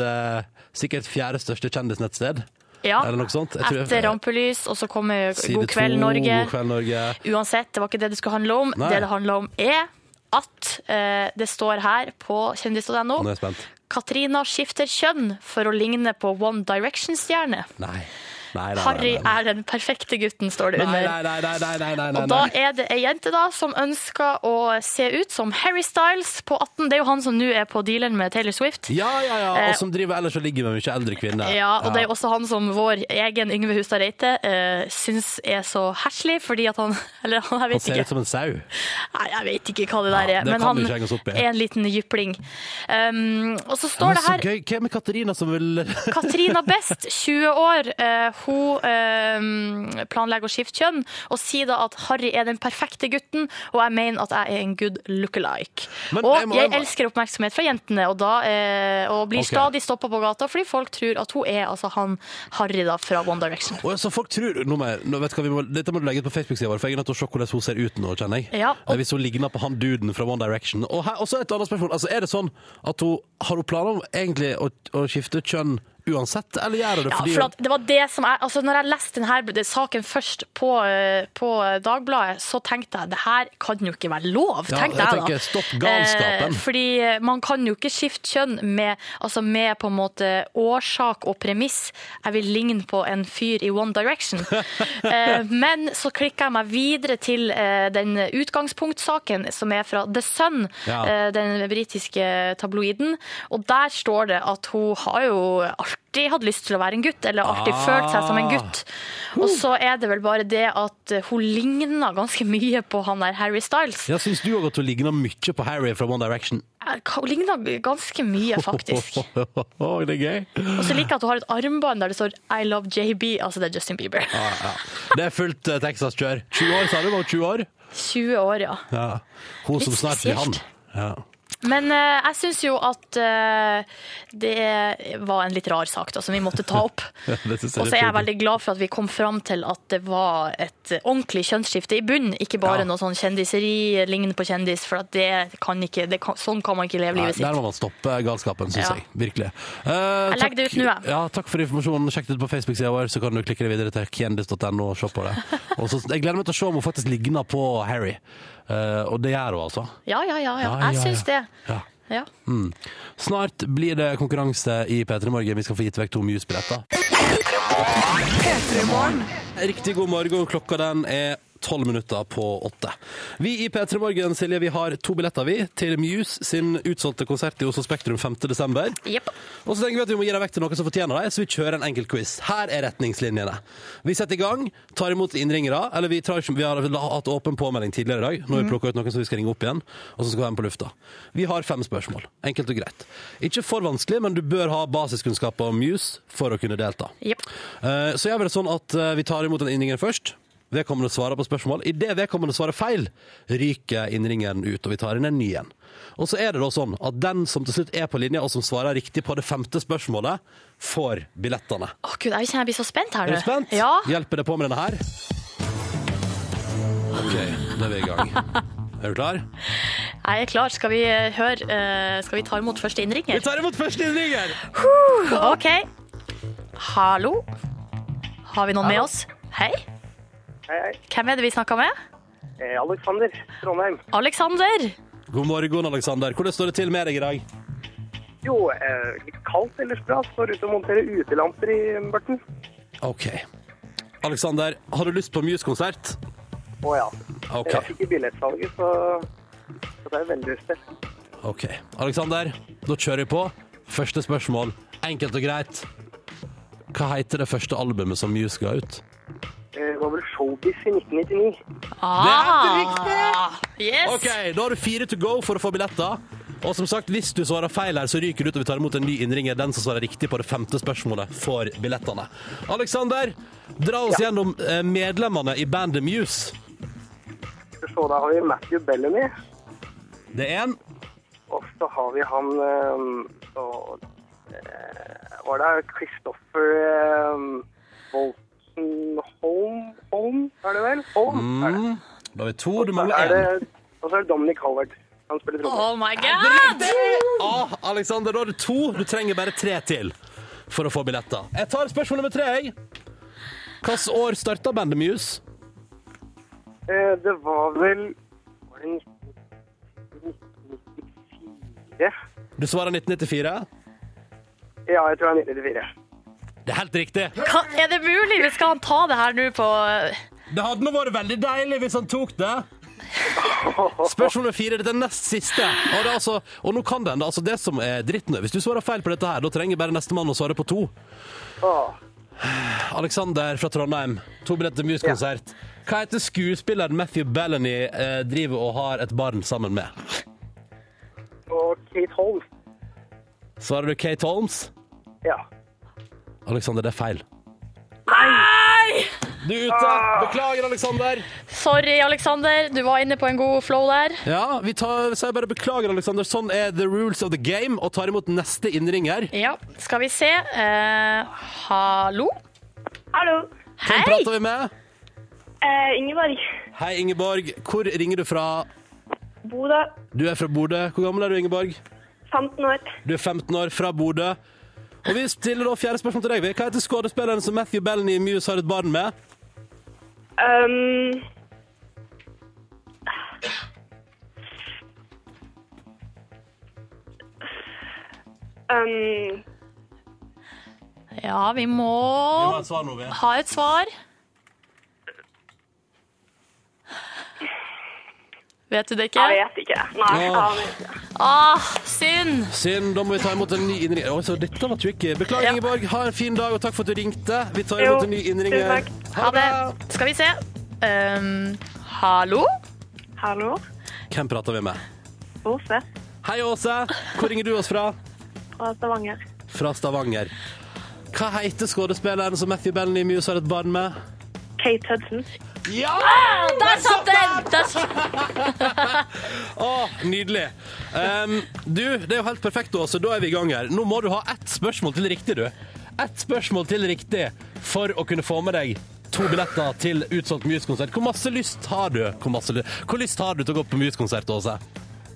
sikkert fjerde største kjendisnettsted. Ja, Eller noe sånt. Jeg tror- etter rampelys, og så kommer Side God kveld, to, Norge. God kveld, Norge. Uansett, det var ikke det det skulle handle om. Nei. Det det handler om, er at eh, det står her på kjendis.no Nå er jeg spent. Katrina skifter kjønn for å ligne på One Direction-stjerne. Nei. Nei, nei, Harry nei, er den perfekte gutten, står det under. nei, nei, nei, nei, nei, nei, nei. Og da er det ei jente da som ønsker å se ut som Harry Styles på 18. Det er jo han som nå er på dealeren med Taylor Swift. Ja, ja, ja. Eh, Og som driver ellers og ligger med mye eldre kvinner. Ja, og det er også han som vår egen Yngve Hustad Reite uh, syns er så herselig, fordi at han Eller han, jeg vet ikke. Han ser ut som en sau. Nei, jeg vet ikke hva det der er, det men han er en liten jypling. Um, og så står det så her gøy. Hva med Katarina som vil Katarina Best, 20 år, eh, hun eh, planlegger å skifte kjønn, og sier da at Harry er den perfekte gutten, og jeg mener at jeg er en good lookalike. Og jeg må- jeg jeg elsker oppmerksomhet fra jentene, og, da, eh, og blir okay. stadig stoppa på gata fordi folk tror at hun er altså han Harry da fra One Direction. Og så folk tror nå nå vet hva, vi må, Dette må du legge ut på Facebook-sida vår, for jeg er nødt til å se hvordan hun ser ut nå, kjenner jeg. Ja, og- Eh, Hvis hun ligner på han duden fra One Direction. Og her, også et annet spørsmål. Altså, er det sånn at hun Har hun planer om egentlig å, å skifte kjønn uansett, eller gjør det Ja, for det var det som jeg, altså Når jeg leste denne saken først på, eh, på Dagbladet, så tenkte jeg det her kan jo ikke være lov. Ja, tenkte jeg jeg da. stopp galskapen. Eh, fordi man kan jo ikke skifte kjønn med, altså med på en måte årsak og premiss. Jeg vil ligne på en fyr i One Direction. eh, men så klikka jeg meg videre til eh, den utgangspunktsaken som er fra The Sun, Ja. den britiske tabloiden. Og der står det at hun har jo alltid hatt lyst til å være en gutt, eller alltid Ah. følt seg som en gutt. Og så er det vel bare det at eh, hun ligner ganske mye på han der Harry Styles. Ja, Syns du òg at hun ligner mye på Harry fra One Direction? Eh, Hun ligner ganske mye, faktisk. Det er gøy. Og så liker jeg at hun har et armbånd der det står I love JB, altså det er Justin Bieber. Ah, ja. Det er fullt eh, Texas-kjør. 20 år, sa du? Var hun 20 år? 20 år, ja. Ja. Hun som Litt snart blir han. Ja. Men eh, jeg syns jo at eh, det var en litt rar sak da, som vi måtte ta opp. Ja, det synes jeg Og så er jeg veldig glad for at vi kom fram til at det var et ordentlig kjønnsskifte i bunnen, ikke bare Ja. noe sånn kjendiseri, lignende på kjendis, for at det kan ikke, det kan, sånn kan man ikke leve Nei, livet der sitt. må man stoppe galskapen, syns Ja. jeg. Virkelig. Eh, Jeg legger det ut nå, jeg. Ja, takk for informasjonen. Sjekk det ut på Facebook-sida vår, så kan du klikke deg videre til kjendis.no og se på det. Og så, jeg gleder meg til å se om hun faktisk ligner på Harry. Eh, og det gjør hun, altså. Ja, ja, ja. ja. Ja, ja, Jeg syns ja. det. Ja. Ja. Snart blir det konkurranse i P3 Morgen. Vi skal få gitt vekk to Muse-billetter. Riktig god morgen. Klokka den er tolv minutter på åtte. Vi i P3 Morgen Silje, vi har to billetter vi til Muse sin utsolgte konsert i Oslo Spektrum 5. desember. Og så tenker vi at vi må gi dem vekk til noen som fortjener dem, så vi kjører en enkel quiz. Her er retningslinjene. Vi setter i gang, tar imot innringere, eller vi, tar, vi har hatt åpen påmelding tidligere i dag. Nå har vi plukket ut noen som vi skal ringe opp igjen, og så skal vi ha dem på lufta. Vi har fem spørsmål. Enkelt og greit. Ikke for vanskelig, men du bør ha basiskunnskaper om Muse for å kunne delta. Jepp. Eh, Så gjør vi det sånn at eh, vi tar imot en innringer først. Vedkommende svarer på spørsmål. Idet vedkommende svarer feil, ryker innringeren ut, og vi tar inn en ny en. Og så er det da sånn at den som til slutt er på linja, og som svarer riktig på det femte spørsmålet, får billettene. Å gud, jeg kjenner jeg blir så spent her Er du spent? Ja. Hjelper det på med denne her? OK, da er vi i gang. Er du klar? Jeg er klar. Skal vi eh, høre uh, Skal vi ta imot første innringer? Vi tar imot første innringer! OK. Hallo? Har vi noen med oss? Hei. Hei, hei. Hvem er det vi snakker med? Eh, Alexander, Trondheim. Alexander. God morgen, Alexander. Hvordan står det til med deg i dag? Jo, eh, litt kaldt ellers bra. Står ute og monterer utelamper i Børten. OK. Alexander, har du lyst på Muse-konsert? Å ja. OK. Jeg fikk i billettsalget, så, så det er veldig lyst til. Ok. Alexander, da kjører vi på. Første spørsmål. Enkelt og greit. Hva heter det første albumet som Muse ga ut? Eh, Det var vel Showbiz i 1999. Ah, yes. Ok, Da har du fire to go for å få billetter. Og som sagt, hvis du svarer feil her, så ryker du ut og vi tar imot en ny innringer. Den som svarer riktig på det femte spørsmålet, får billettene. Alexander, dra oss gjennom eh, medlemmene i bandet Muse. Skal vi se, Da har vi Matthew Bellamy, Det er en. og så har vi han eh, så, eh, Var det Christopher eh, Holm, Holm, er det vel? Holm, er det. Mm. Da har vi to. Du mangler er én. det, og så er det Dominic Howard. Han spiller trommer. Oh my god! Ah, Alexander, da har du to. Du trenger bare tre til for å få billetter. Jeg tar spørsmål nummer tre. jeg. Hvilket år starta bandet Muse? Eh, det var vel Var det 1994? Du svarer 1994. Ja, jeg tror det er 1994. Det er helt riktig. Hva, er det mulig? Vi skal han ta det her nå på Det hadde nå vært veldig deilig hvis han tok det. Spørsmål fire. Dette er nest siste. Og, det er altså, og nå kan den, det, altså det som er dritten Hvis du svarer feil på dette her, da trenger bare nestemann å svare på to. Åh, Alexander fra Trondheim, to billetter til Muse-konsert. Hva heter skuespilleren Matthew Bellany eh, driver og har et barn sammen med? og Kate Holmes. Svarer du Kate Holmes? Ja. Alexander, det er feil. Nei! Du er ute. Beklager, Alexander. Sorry, Alexander. Du var inne på en god flow der. Ja, vi tar, sier bare beklager, Alexander. Sånn er the rules of the game, og tar imot neste innringer. Ja, skal vi se. Eh, hallo? Hallo. Hvem Hei! prater vi med? Eh, Ingeborg. Hei, Ingeborg. Hvor ringer du fra? Bodø. Du er fra Bodø. Hvor gammel er du, Ingeborg? 15 år. Du er 15 år, fra Bodø. Og vi stiller da fjerde spørsmål til deg. Hva heter skuespilleren som Matthew Bellany i Muse har et barn med? Um, um, Ja, vi må et svar nå, vi. ha et svar. Vet du det ikke? jeg vet ikke. Nei, jeg Åh. aner ikke. Ah, synd. Synd, da må vi ta imot en ny innringer. Oi, så dette var tricky. Beklager, Ja. Ingeborg. Ha en fin dag, og takk for at du ringte. Vi tar Jo, imot en ny innringer. tusen takk. Ha det. Skal vi se. Um, hallo? Hallo. Hvem prater vi med? Åse Hei, Åse. Hvor ringer du oss fra? fra Stavanger. Fra Stavanger. Hva heter skuespilleren som Matthew Bellamy i Muse har et barn med? Kate Hudson. Ja! Der satt den! Der satt- Å, nydelig. Um, du, det er jo helt perfekt, Åse. Da er vi i gang her. Nå må du ha ett spørsmål til riktig, du. Ett spørsmål til riktig for å kunne få med deg to billetter til utsolgt Muse-konsert. Hvor masse lyst har du? Hvor, masse, ly- hvor lyst har du til å gå på Muse-konsert, Åse?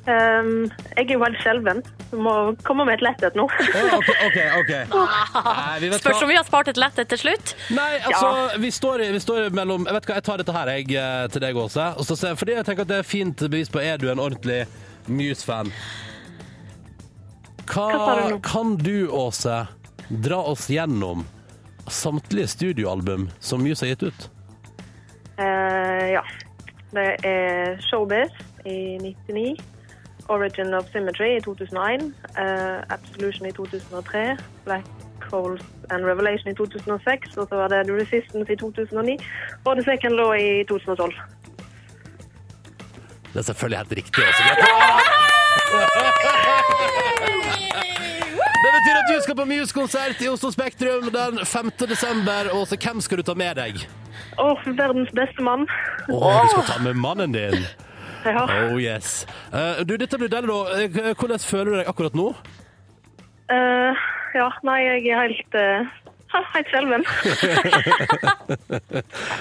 Um, jeg er jo helt skjelven. Må komme med et letthet nå. oh, OK, OK. okay. Nei, Spørs hva. om vi har spart et lettet til slutt. Nei, altså, vi, står, vi står mellom Jeg vet hva, jeg tar dette her jeg, eh, til deg, Åse. Og så ser- Fordi jeg tenker at det er fint bevis på er du en ordentlig Muse-fan. Hva Hva kan du, Åse, dra oss gjennom samtlige studioalbum som Muse har gitt ut? Uh, ja. Det er Showbiz i 99. Origin of Symmetry i 2001. uh, Absolution i 2003. Black Holes and Revelation i 2006. Og så var det The Resistance i 2009. Og The Second Law i 2012. Det er selvfølgelig helt riktig. Også. Det betyr at du skal på Muse-konsert i Oslo Spektrum den 5. desember. Og så hvem skal du ta med deg? Åh, verdens beste mann. Å, du skal ta med mannen din. Ja. Oh yes. Eh, du, dette blir deilig, da. Eh, Hvordan føler du deg akkurat nå? Eh, ja, nei, jeg er helt, helt skjelven.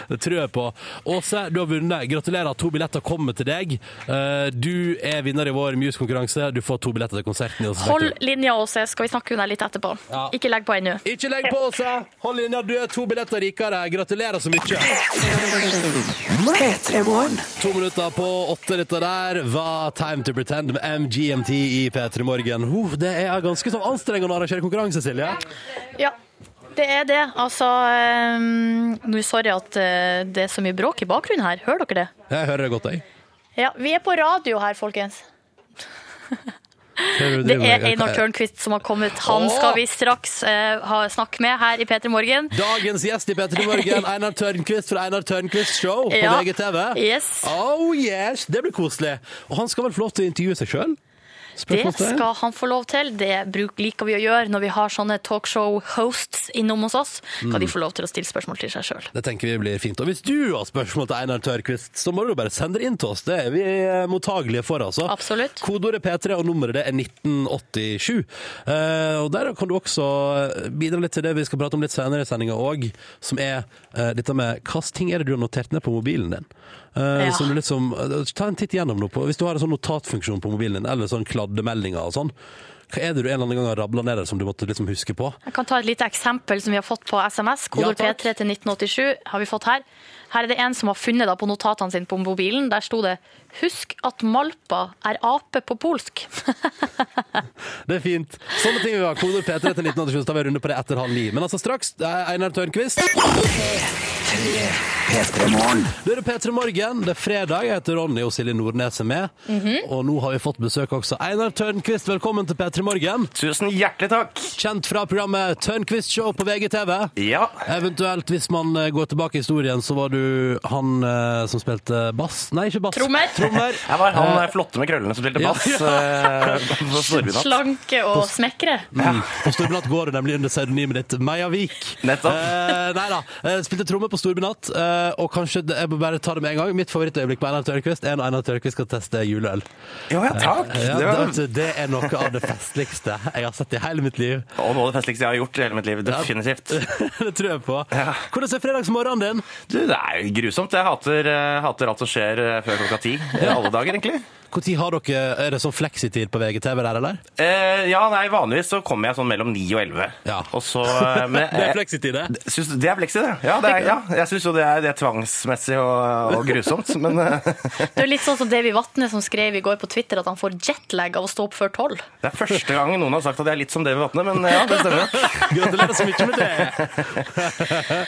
Det tror jeg på. Åse, du har vunnet. Gratulerer. To billetter kommer til deg. Eh, Du er vinner i vår Muse-konkurranse. Du får to billetter til konserten i Hold linja, Åse, skal vi snakke med deg litt etterpå. Ja. Ikke legg på ennå. Ikke legg på, Åse! Hold linja, du er to billetter rikere. Gratulerer så mye. To minutter på åtte dette der var Time to Pretend med MGMT i P3 Morgen. Det er ganske så anstrengende å arrangere konkurranse, Silje. Ja, det er det. Altså um, Nå Sorry at eh, det er så mye bråk i bakgrunnen her. Hører dere det? Jeg hører det godt, jeg. Ja, vi er på radio her, folkens. Det er Einar Tørnquist som har kommet. Han skal vi straks uh, snakke med her i P3 Morgen. Dagens gjest i P3 Morgen, Einar Tørnquist fra Einar Tørnquist Show på Ja. VGTV. Yes. Oh yes, Det blir koselig. Og han skal vel få lov til å intervjue seg sjøl? Det skal han få lov til. Det liker vi å gjøre når vi har sånne talkshow-hosts innom hos oss. Mm. Kan de få lov til å stille spørsmål til seg sjøl. Det tenker vi blir fint. Og hvis du har spørsmål til Einar Tørquist, så må du bare sende det inn til oss. Det er vi eh, mottagelige for, altså. Absolutt. Kodeordet P3 og nummeret det er 1987. Eh, og der kan du også eh, bidra litt til det vi skal prate om litt senere i sendinga òg, som er dette med hvilke ting er det du har notert ned på mobilen din? Eh, Ja. som du liksom, ta en titt gjennom noe på. Hvis du har en sånn notatfunksjon på mobilen din, eller sånn kladdemeldinger og sånn, hva er det du en eller annen gang har rabla ned der som du måtte liksom huske på? Jeg kan ta et lite eksempel som vi har fått på SMS. Kodord Ja. P3 til 1987 har vi fått her. Her er det en som har funnet på notatene sine på mobilen. Der sto det 'Husk at malpa er ape på polsk'. Det er fint. Sånne ting vi har. koder P3 til 1987, så tar vi en runde på det etter halv ni. Men altså straks, det er Einar Tørnquist. Det er P3 Morgen. Det er fredag. Jeg heter Ronny, og Silje Nordnes er med. Og nå har vi fått besøk også. Einar Tørnquist, velkommen til P3 Morgen. Tusen hjertelig takk. Kjent fra programmet Tørnquist Show på VGTV. Ja. Eventuelt, hvis man eh, går tilbake i historien, så var du han eh, som spilte bass. Nei, ikke bass. Trommer. Trommer. Jeg var han eh, flotte med krøllene som spilte bass Ja. på Storbynatt. Slanke og smekre. Mm. På Storbynatt går det nemlig under pseudonymet ditt Meia Vik. Nettopp. Eh, nei da. Eh, spilte tromme på Storbynatt, eh, og kanskje det- Jeg må bare ta det med en gang. Mitt favorittøyeblikk på Einar Tørnquist er når Einar Tørnquist skal teste juleøl. Jo, ja, takk. Ja, Det det, er noe av det festligste jeg har sett i hele mitt liv. Og noe av det festligste jeg har gjort i hele mitt liv. Definitivt. det tror jeg på. Ja. Hvordan er fredagsmorgenen din? Du, det er jo grusomt. Jeg hater, eh, hater alt som skjer eh, før klokka ti. Alle dager, egentlig. Når har dere, Er det sånn fleksitid på VGTV der, eller? Eh, ja, nei, vanligvis så kommer jeg sånn mellom ni og elleve. Ja. Og så eh, men, Det er eh, fleksitid, det. Syns det er fleksitid. Ja, det er, ja jeg syns jo det er, det er tvangsmessig og, og grusomt, men eh, Det er litt sånn som Davy Vatne som skrev i går på Twitter at han får jetlag av å stå opp før tolv. det er første gang noen har sagt at jeg er litt som Davy Vatne, men ja, det stemmer. Gratulerer så mye med det!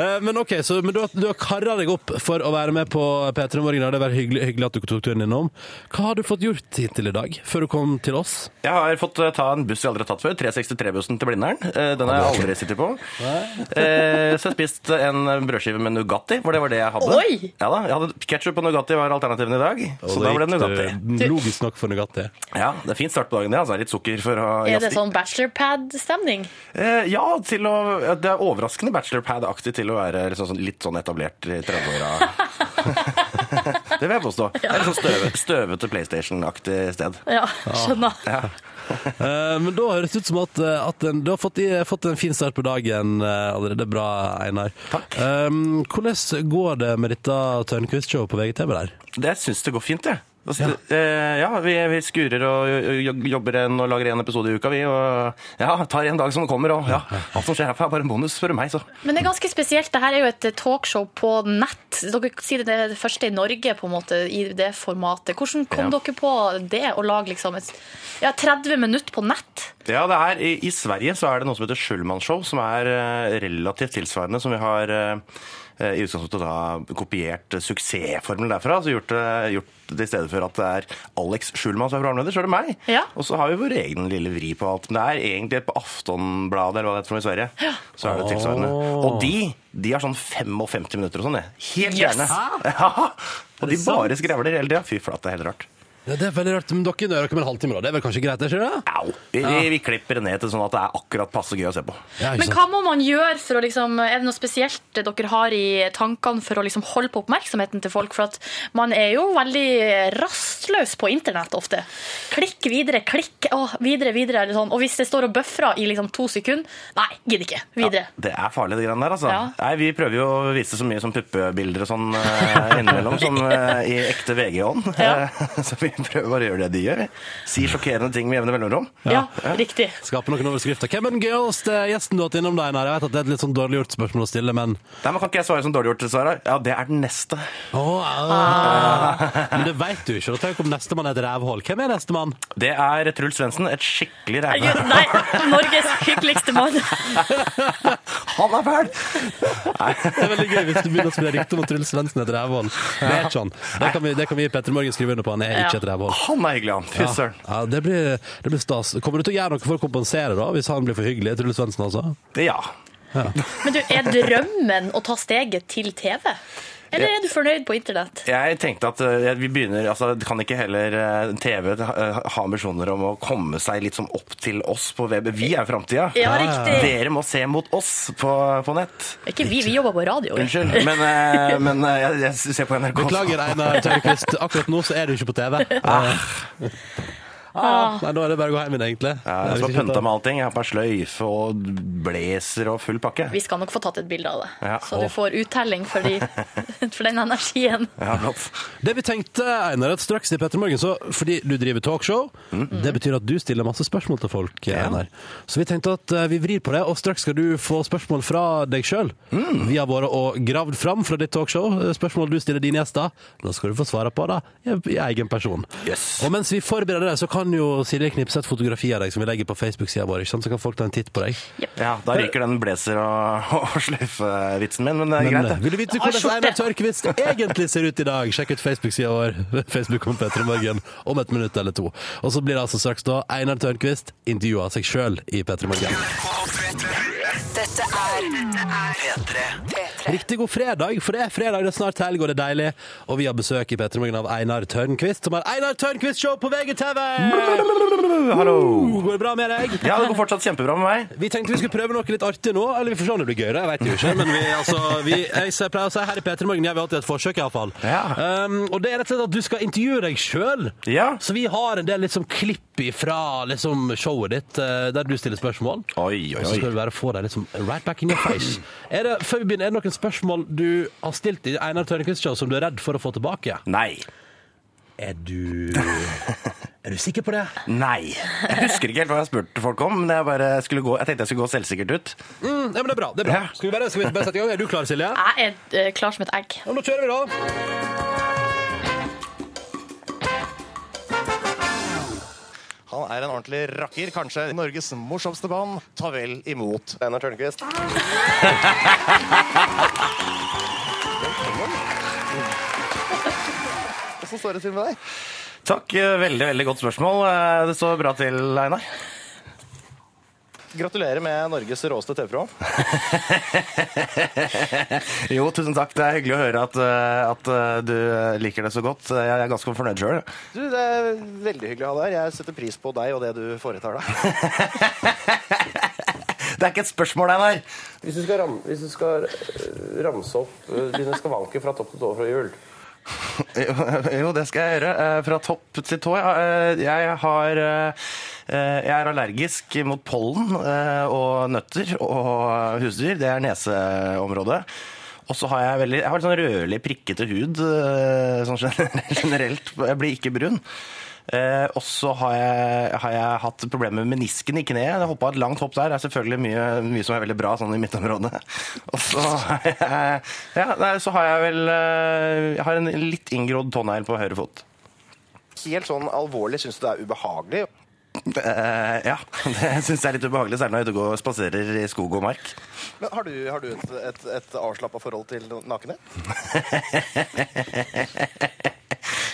Eh, men ok, så men du, har- du har kara deg opp for å være med på P3 Morgen. Det har vært hyggelig, hyggelig at du tok turen innom. Hva har du fått gjort hittil i dag, før du kom til oss? Jeg har fått eh, ta en buss vi aldri har tatt før, 363-bussen til Blindern. Eh, Den har jeg aldri sittet på. Eh, Så jeg spist en brødskive med Nugatti, for det var det jeg hadde. Oi! Ja da, jeg hadde Ketchup og Nugatti var alternativene i dag, så da ble det Nugatti. Logisk nok for Nugatti. Ja, det er fint start på dagen, det. Altså, litt sukker for å Er det sånn bachelorpad-stemning? Eh, ja, til å, det er overraskende bachelorpad-aktig til å være liksom, sånn, litt sånn etablert i 30-åra. det vil jeg påstå. Det er litt sånn støve, støvete PlayStation-aktig sted. Ja, skjønner. Eh, men da høres det ut som at, eh, at en, du har fått, i, fått en fin start på dagen eh, allerede. Bra, Einar. Takk. Um, hvordan går det med dette Tørnquist-showet på VGTV der? Det syns det går fint, jeg. Så- eh, Ja, vi, vi skurer og jobber en og lager en episode i uka, vi. Og ja, tar en dag som det kommer, og ja, alt som skjer herfra er bare en bonus, spør du meg, så. Men det er ganske spesielt. Dette er jo et talkshow på nett. Dere sier det er det første i Norge på en måte i det formatet. Hvordan kom Ja. dere på det, å lage liksom et ja, 30 minutter på nett? Ja, det er, i, I Sverige så er det noe som heter Schulman-show, som er eh, relativt tilsvarende, som vi har eh, eh, i utgangspunktet da kopiert eh, suksessformelen derfra. Så gjort, det- gjort det i stedet for at det er Alex Schulman som er programleder, så er det meg. Ja. Og så har vi vår egen lille vri på alt. Men det er egentlig på Aftonbladet eller hva det heter for noe i Sverige. Så er det tilsvarende. Og de, de har sånn 55 minutter og sånn, det. Helt Yes. gjerne. Ja. Og de bare skrevler hele tida. Fy flate, det er helt rart. Ja, det er veldig rart, men dere nøyer dere med en halvtime, da. Det er vel kanskje greit, det, ikke det? Au. Vi, vi klipper det ned til sånn at det er akkurat passe gøy å se på. Ja, Men hva må man gjøre for å liksom Er det noe spesielt dere har i tankene for å liksom holde på oppmerksomheten til folk? For at man er jo veldig rastløs på internett ofte. Klikk videre, klikk å, videre, videre. Eller sånn. Og hvis det står og bøfrer i liksom to sekunder, nei, gidder ikke. Videre. Ja, det er farlig, det greiene der, altså. Ja. Nei, vi prøver jo å vise så mye som puppebilder og sånn eh, innimellom, som eh, i ekte VG-ånd. Ja. så vi prøver bare å gjøre det de gjør. Si sjokkerende ting med jevne mellomrom. Ja, riktig. Skape noen overskrifter. Hvem er den gøyeste gjesten du har hatt innom deg, Jeg vet at det er et litt sånn dårlig gjort spørsmål å stille, men Nei, men Kan ikke jeg svare som dårlig gjort, Sara? Ja, det er den neste. Åh, ah. Men det veit du ikke. Tenk om nestemann er et rævhull. Hvem er nestemann? Det er Truls Svendsen. Et skikkelig rævhull. Nei, Norges hyggeligste mann. Han er fæl! Det er veldig gøy hvis du begynner å spille riktig om at Truls Svendsen er et rævhull. Det er ikke han. Det kan vi, det kan vi Petter Morgen skrive under på. Han er ikke et rævhold. Han er hyggelig, han. Fy søren. ja, det, blir, det blir stas. Kommer du til å gjøre noe for å kompensere, da, hvis han blir for hyggelig? Truls Svendsen, altså? Ja. Men du, er drømmen å ta steget til TV? Eller er du fornøyd på internett? Jeg tenkte at eh, vi begynner, altså Kan ikke heller eh, TV ha ha ambisjoner om å komme seg litt sånn opp til oss på web? Vi er framtida. Ja, riktig. Dere må se mot oss på, på nett. Ikke vi, vi jobber på radio. Unnskyld, men, eh, men eh, jeg, jeg ser på NRK. Beklager, Einar Tørnquist. Akkurat nå så er du ikke på TV. Ah, nei, nå er det bare å gå hjem igjen, egentlig. Ja, jeg skal pynta med allting. Jeg har på meg sløyfe og blazer og full pakke. Vi skal nok få tatt et bilde av det, Ja. så du får uttelling for, de, for den energien. Ja. Det vi tenkte, Einar, at straks i Petter Morgen, så fordi du driver talkshow, det betyr at du stiller masse spørsmål til folk, Einar. Så vi tenkte at eh, vi vrir på det, og straks skal du få spørsmål fra deg sjøl. Vi har vært og gravd fram fra ditt talkshow eh, spørsmål du stiller dine gjester. Da skal du få svare på det i, i egen person. Yes. Og mens vi forbereder det, så kan jo Silje knipse et fotografi av deg som vi legger på Facebook-sida vår, ikke sant? så kan folk ta en titt på deg. Ja, Da ryker den blazer- og, og sløyfevitsen min, men det er Men greit, det. vil du vite hvordan Einar Tørkvist egentlig ser ut i dag? Sjekk ut Facebook-sida vår. Facebook om Petter i Morgen om et minutt eller to. Og så blir det altså straks da Einar Tørnquist intervjua seg sjøl i Petter Morgen. Dette er P3. P3. Riktig god fredag, for det er fredag, det er snart helg, og det er deilig. Og vi har besøk i Petremorgen Morgen av Einar Tørnquist, som har Einar Tørnquist-show på VGTV! Hallo! Går det bra med deg? Ja, det går fortsatt kjempebra med meg. Vi tenkte vi skulle prøve noe litt artig nå. Eller vi får se om det blir gøy, jeg vet jo ikke. Men vi, altså, vi, jeg så- pleier å si her i P3 Morgen gjør vi alltid et forsøk, iallfall. Ja. Um, og det er rett og slett at du skal intervjue deg sjøl. Ja. Så vi har en del liksom, klipp fra liksom, showet ditt eh, der du stiller spørsmål. Oi, oi, Og så skal vi bare få deg liksom right back in your face. Er det, før vi begynner, er det noen spørsmål du har stilt i Einar Tørnquist show som du er redd for å få tilbake? Nei. Er du Er du sikker på det? Nei. Jeg husker ikke helt hva jeg spurte folk om, men jeg, bare skulle gå, jeg tenkte jeg skulle gå selvsikkert ut. Mm, ja, men det er bra. det er bra. Skal vi bare, skal vi bare sette i gang? Er du klar, Silje? Jeg er eh, klar som et egg. Ja, nå kjører vi, da. Han er en ordentlig rakker, kanskje Norges morsomste mann. Ta vel imot Einar Tørnquist. Hvordan står det til med deg? Takk. Veldig, veldig godt spørsmål. Eh, Det står bra til, Einar. Gratulerer med Norges råeste TV-program. Jo, tusen takk. Det er hyggelig å høre at, eh, at eh, du liker det så godt. Jeg er ganske fornøyd sjøl. Det er veldig hyggelig å ha deg her. Jeg setter pris på deg og det du foretar deg. Det er ikke et spørsmål, Einar. Hvis du skal, ram, hvis du skal ramse opp dine skavanker fra topp til tå fra jul Jo, jo, det skal jeg gjøre. Eh, Fra topp til tå. Eh, Jeg har eh, Jeg er allergisk mot pollen eh, og nøtter og husdyr. Det er neseområdet. Og så har jeg veldig Jeg har litt sånn rødlig, prikkete hud eh, sånn generelt. Jeg blir ikke brun. Eh, og så har har jeg hatt problemer med menisken i kneet. Jeg hoppa et langt hopp der. Det er selvfølgelig mye, mye som er veldig bra sånn i mitt område. Og så har jeg, ja, nei, så har jeg vel eh, Jeg har en litt inngrodd tånegl på høyre fot. Helt sånn alvorlig, syns du det er ubehagelig? Eh, ja, det syns jeg er litt ubehagelig, særlig når jeg er ute og går og spaserer i skog og mark. Men har du, har du et, et, et avslappa forhold til nakenhet?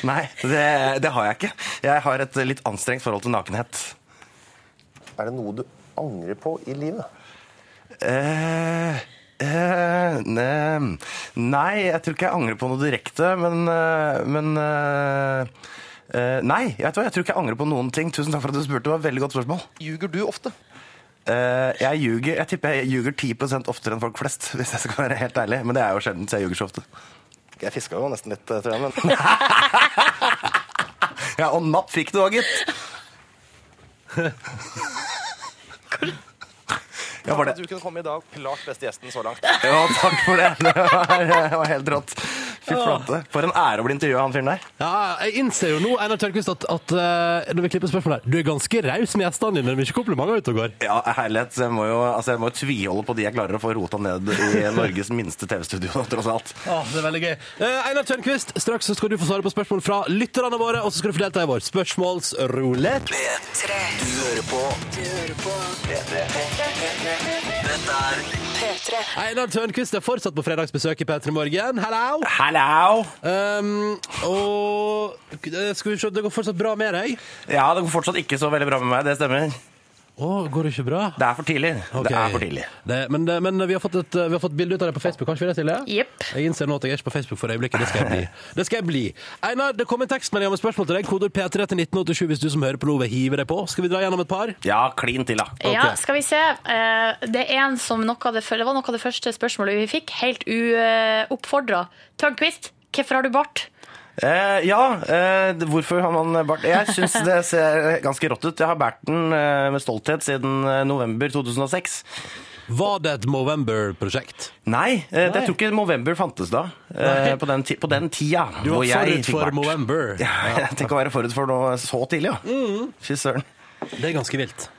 Nei, det, det har jeg ikke. Jeg har et litt anstrengt forhold til nakenhet. Er det noe du angrer på i livet? Eh, eh, ne, nei, jeg tror ikke jeg angrer på noe direkte, men, eh, men eh, eh, Nei, jeg, vet hva, jeg tror ikke jeg angrer på noen ting. Tusen takk for at du spurte. Det var et veldig godt spørsmål. Ljuger du ofte? Eh, jeg ljuger, jeg tipper jeg ljuger 10% oftere enn folk flest, hvis jeg skal være helt ærlig. Men det er jo sjelden, så jeg ljuger så ofte. Jeg fiska jo nesten litt, tror jeg. Men... Ja, og napp fikk du òg, gitt. Ja, var det Du kunne komme i dag. Klart beste gjesten så langt. Ja, takk for det. Det var, det var helt rått. Fy flate. For en ære å bli intervjua av han fyren der. Ja, jeg innser jo nå Einar Tørnquist, at, at eh, når vi klipper spørsmål her, du er ganske raus med gjestene dine. Mye komplimenter ute og går. Ja, herlighet. Jeg må jo altså, jeg må jo tviholde på de jeg klarer å få rota ned i Norges minste TV-studio, tross alt. Ja, det er veldig gøy. Eh, Einar Tørnquist, straks så skal du få svare på spørsmål fra lytterne våre, og så skal du få delta i vår spørsmålsrulett. Du hører på. Du hører på P3. Dette er P3. Einar Tørnquist er fortsatt på fredagsbesøk i P3 Morgen. Hello! Hallo! Um, og eh, skal vi se, det går fortsatt bra med deg? Ja, det går fortsatt ikke så veldig bra med meg, det stemmer. Å, går det ikke bra? Det er for tidlig. Ok. Det er for tidlig. Det, men, det, men vi har fått et vi har fått bilde ut av det på Facebook, kanskje vi det, Silje? Jepp. Jeg innser nå at jeg er ikke på Facebook for øyeblikket. Det skal jeg bli. Det skal jeg bli. Einar, det kom en tekstmelding med spørsmål til deg. Kodord P3 til 1987 hvis du som hører på nå vil hive deg på. Skal vi dra gjennom et par? Ja, klin til, da. Ja, skal vi se. Eh, Det er en som noe av det, det var noe av det første spørsmålet vi fikk, helt uoppfordra. Tørnquist, hvorfor har du bart? Eh, ja, eh, hvorfor har man bart? Jeg syns det ser ganske rått ut. Jeg har båret den eh, med stolthet siden eh, november 2006. Var det et Movember-prosjekt? Nei, eh, Nei. jeg tror ikke Movember fantes da. eh, På, den på den tida. Du var forut for. Movember. Ja, Tenk å være forut for noe så tidlig, ja. Mm. Fy søren. Det er ganske vilt.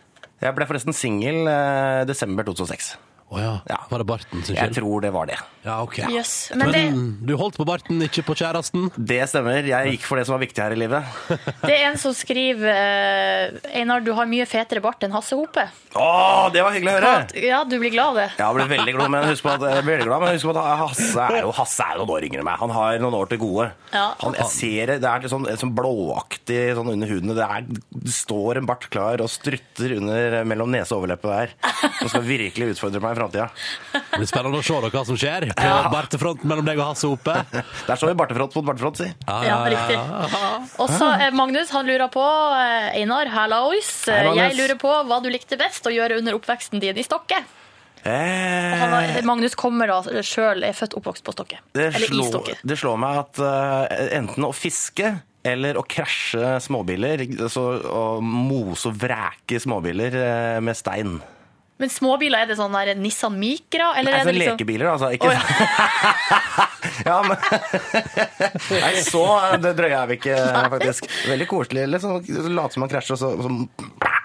Jeg ble forresten singel eh, desember 2006. Å ja. Ja. Var det barten sin Jeg tror det var det. Ja, ok. Yes. Men det, Men du holdt på barten, ikke på kjæresten? Det stemmer. Jeg gikk for det som var viktig her i livet. det er en som skriver eh, Einar, du har mye fetere bart enn Hasse Hope. Å, det var hyggelig å høre! Ja, du blir glad av det. Ja, jeg ble veldig glad, men husk på at, glad, men husk på at Hasse er jo Hasse er noen år yngre enn meg. Han har noen år til gode. Ja. Han, jeg ser det, det er litt sånn, sånn blåaktig sånn under huden. Det, er, det står en bart klar og strutter under mellom nese og overleppe der. Som skal virkelig utfordre meg framtida. Det blir spennende å se da hva som skjer på bartefronten mellom deg og Hasse Ope. Der står vi bartefront mot bartefront, si. Ja, riktig. Og så eh, Magnus han lurer på eh, Einar, hallois. Magnus. Jeg lurer på hva du likte best å gjøre under oppveksten din i Stokke. Eh, har- Magnus kommer da sjøl, er født oppvokst på Stokke. det, Eller i slår, Stokke. det slår meg at uh, enten å fiske eller å krasje småbiler, altså å mose og vreke småbiler uh, med stein. Men småbiler, er det sånn der Nissan Micra? Eller Nei, er det sånn liksom lekebiler, altså. Ikke sånn ja. Ja, men Nei, så det drøye er vi ikke, faktisk. Veldig koselig. eller så Late som man krasjer, og så, så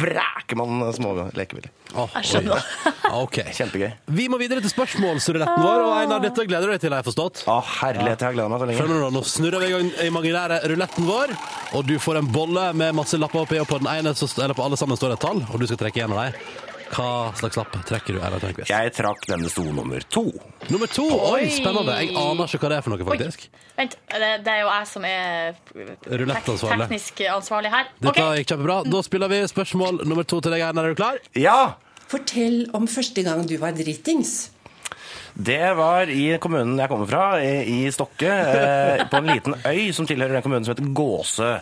vræker man små lekebiler. Jeg skjønner. Ok. Kjempegøy. Vi må videre til spørsmålsruletten vår, og Einar, dette gleder du deg til, har jeg forstått. Å, herlighet, jeg har gleda meg så lenge. Skjønner du da, Nå snurrer vi i gang imaginære ruletten vår, og du får en bolle med masse lapper oppi, og på den ene, så, eller på alle sammen står det et tall, og du skal trekke en av dem. Hva slags lapp trekker du, Tørnquist? Jeg trakk denne sto nummer to. Nummer to! Oi, Oi. spennende. Jeg aner ikke hva det er for noe, faktisk. Vent, det, det er jo jeg som er tek Rulettansvarlig. teknisk ansvarlig her. Dette okay. gikk kjempebra. Da spiller vi spørsmål nummer to til deg, Einar. Er du klar? Ja! Fortell om første gang du var dritings. Det var i kommunen jeg kommer fra, i i Stokke, eh, på en liten øy som tilhører den kommunen som heter Gåsø.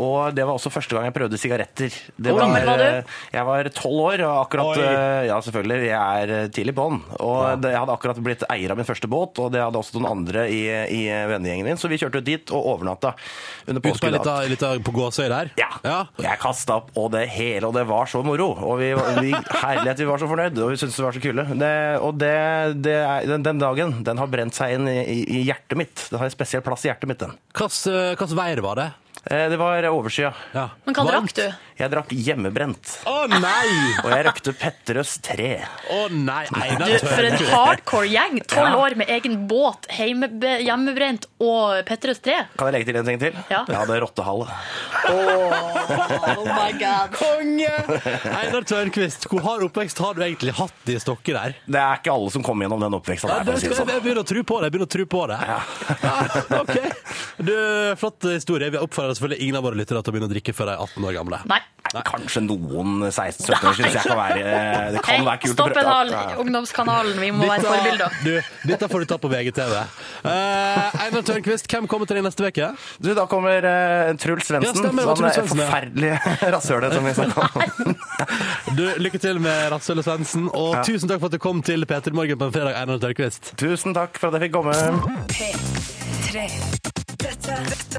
Og det var også første gang jeg prøvde sigaretter. Det Hvor gammel var du? eh, Jeg var tolv år, og akkurat Oi. eh, Ja, selvfølgelig. Jeg er eh, tidlig på'n. Og ja. jeg hadde akkurat blitt eier av min første båt, og det hadde også noen andre i, i vennegjengen min, så vi kjørte ut dit og overnatta under Ute Litt, påskedag. lita- lita- på Gåsøy der? Ja. Og jeg kasta opp, og det hele, og det var så moro. Og vi, vi herlighet, vi var så fornøyd, og vi syntes det var så kule. Det, og det, det er, den, den dagen, den har brent seg inn i, i, hjertet mitt. Den har en spesiell plass i hjertet mitt, den. Hvilket veier var det? Eh, Det var oversida. Men hva drakk du? Jeg drakk hjemmebrent. Å nei! Og jeg røkte Petterøes tre. Å nei, Einar Du, for en hardcore gjeng. Tolv Ja. år med egen båt, heime, hjemmebrent og Petterøes tre. Kan jeg legge til en ting til? Ja. Jeg hadde rottehale. Oh my god. Konge! Einar Tørnquist, hvor hard oppvekst har du egentlig hatt i Stokke der? Det er ikke alle som kommer gjennom den oppveksten. Ja, der, skal, sånn. jeg begynner å tro på det. Jeg begynner å tro på det. Ja, ok. Du, flott historie. Vi oppfordrer selvfølgelig ingen av våre lyttere til å begynne å drikke før de er 18 år gamle. Nei. Kanskje noen 16-17-åringer syns jeg kan være Det kan være kult å stopp en hal, ungdomskanalen. Vi må være forbilder. du, dette får du ta på VGTV. Uh, Einar Tørnquist, hvem kommer til deg neste uke? Du, da kommer uh, Truls Svendsen. Ja, stemmer, sånn Truls Svendsen, ja. forferdelig rasshølet som vi snakka om. Du, lykke til med Rasshølet Svendsen, og Ja. tusen takk for at du kom til P3 Morgen på en fredag, Einar Tørnquist. Tusen takk for at jeg fikk komme. P3. Dette,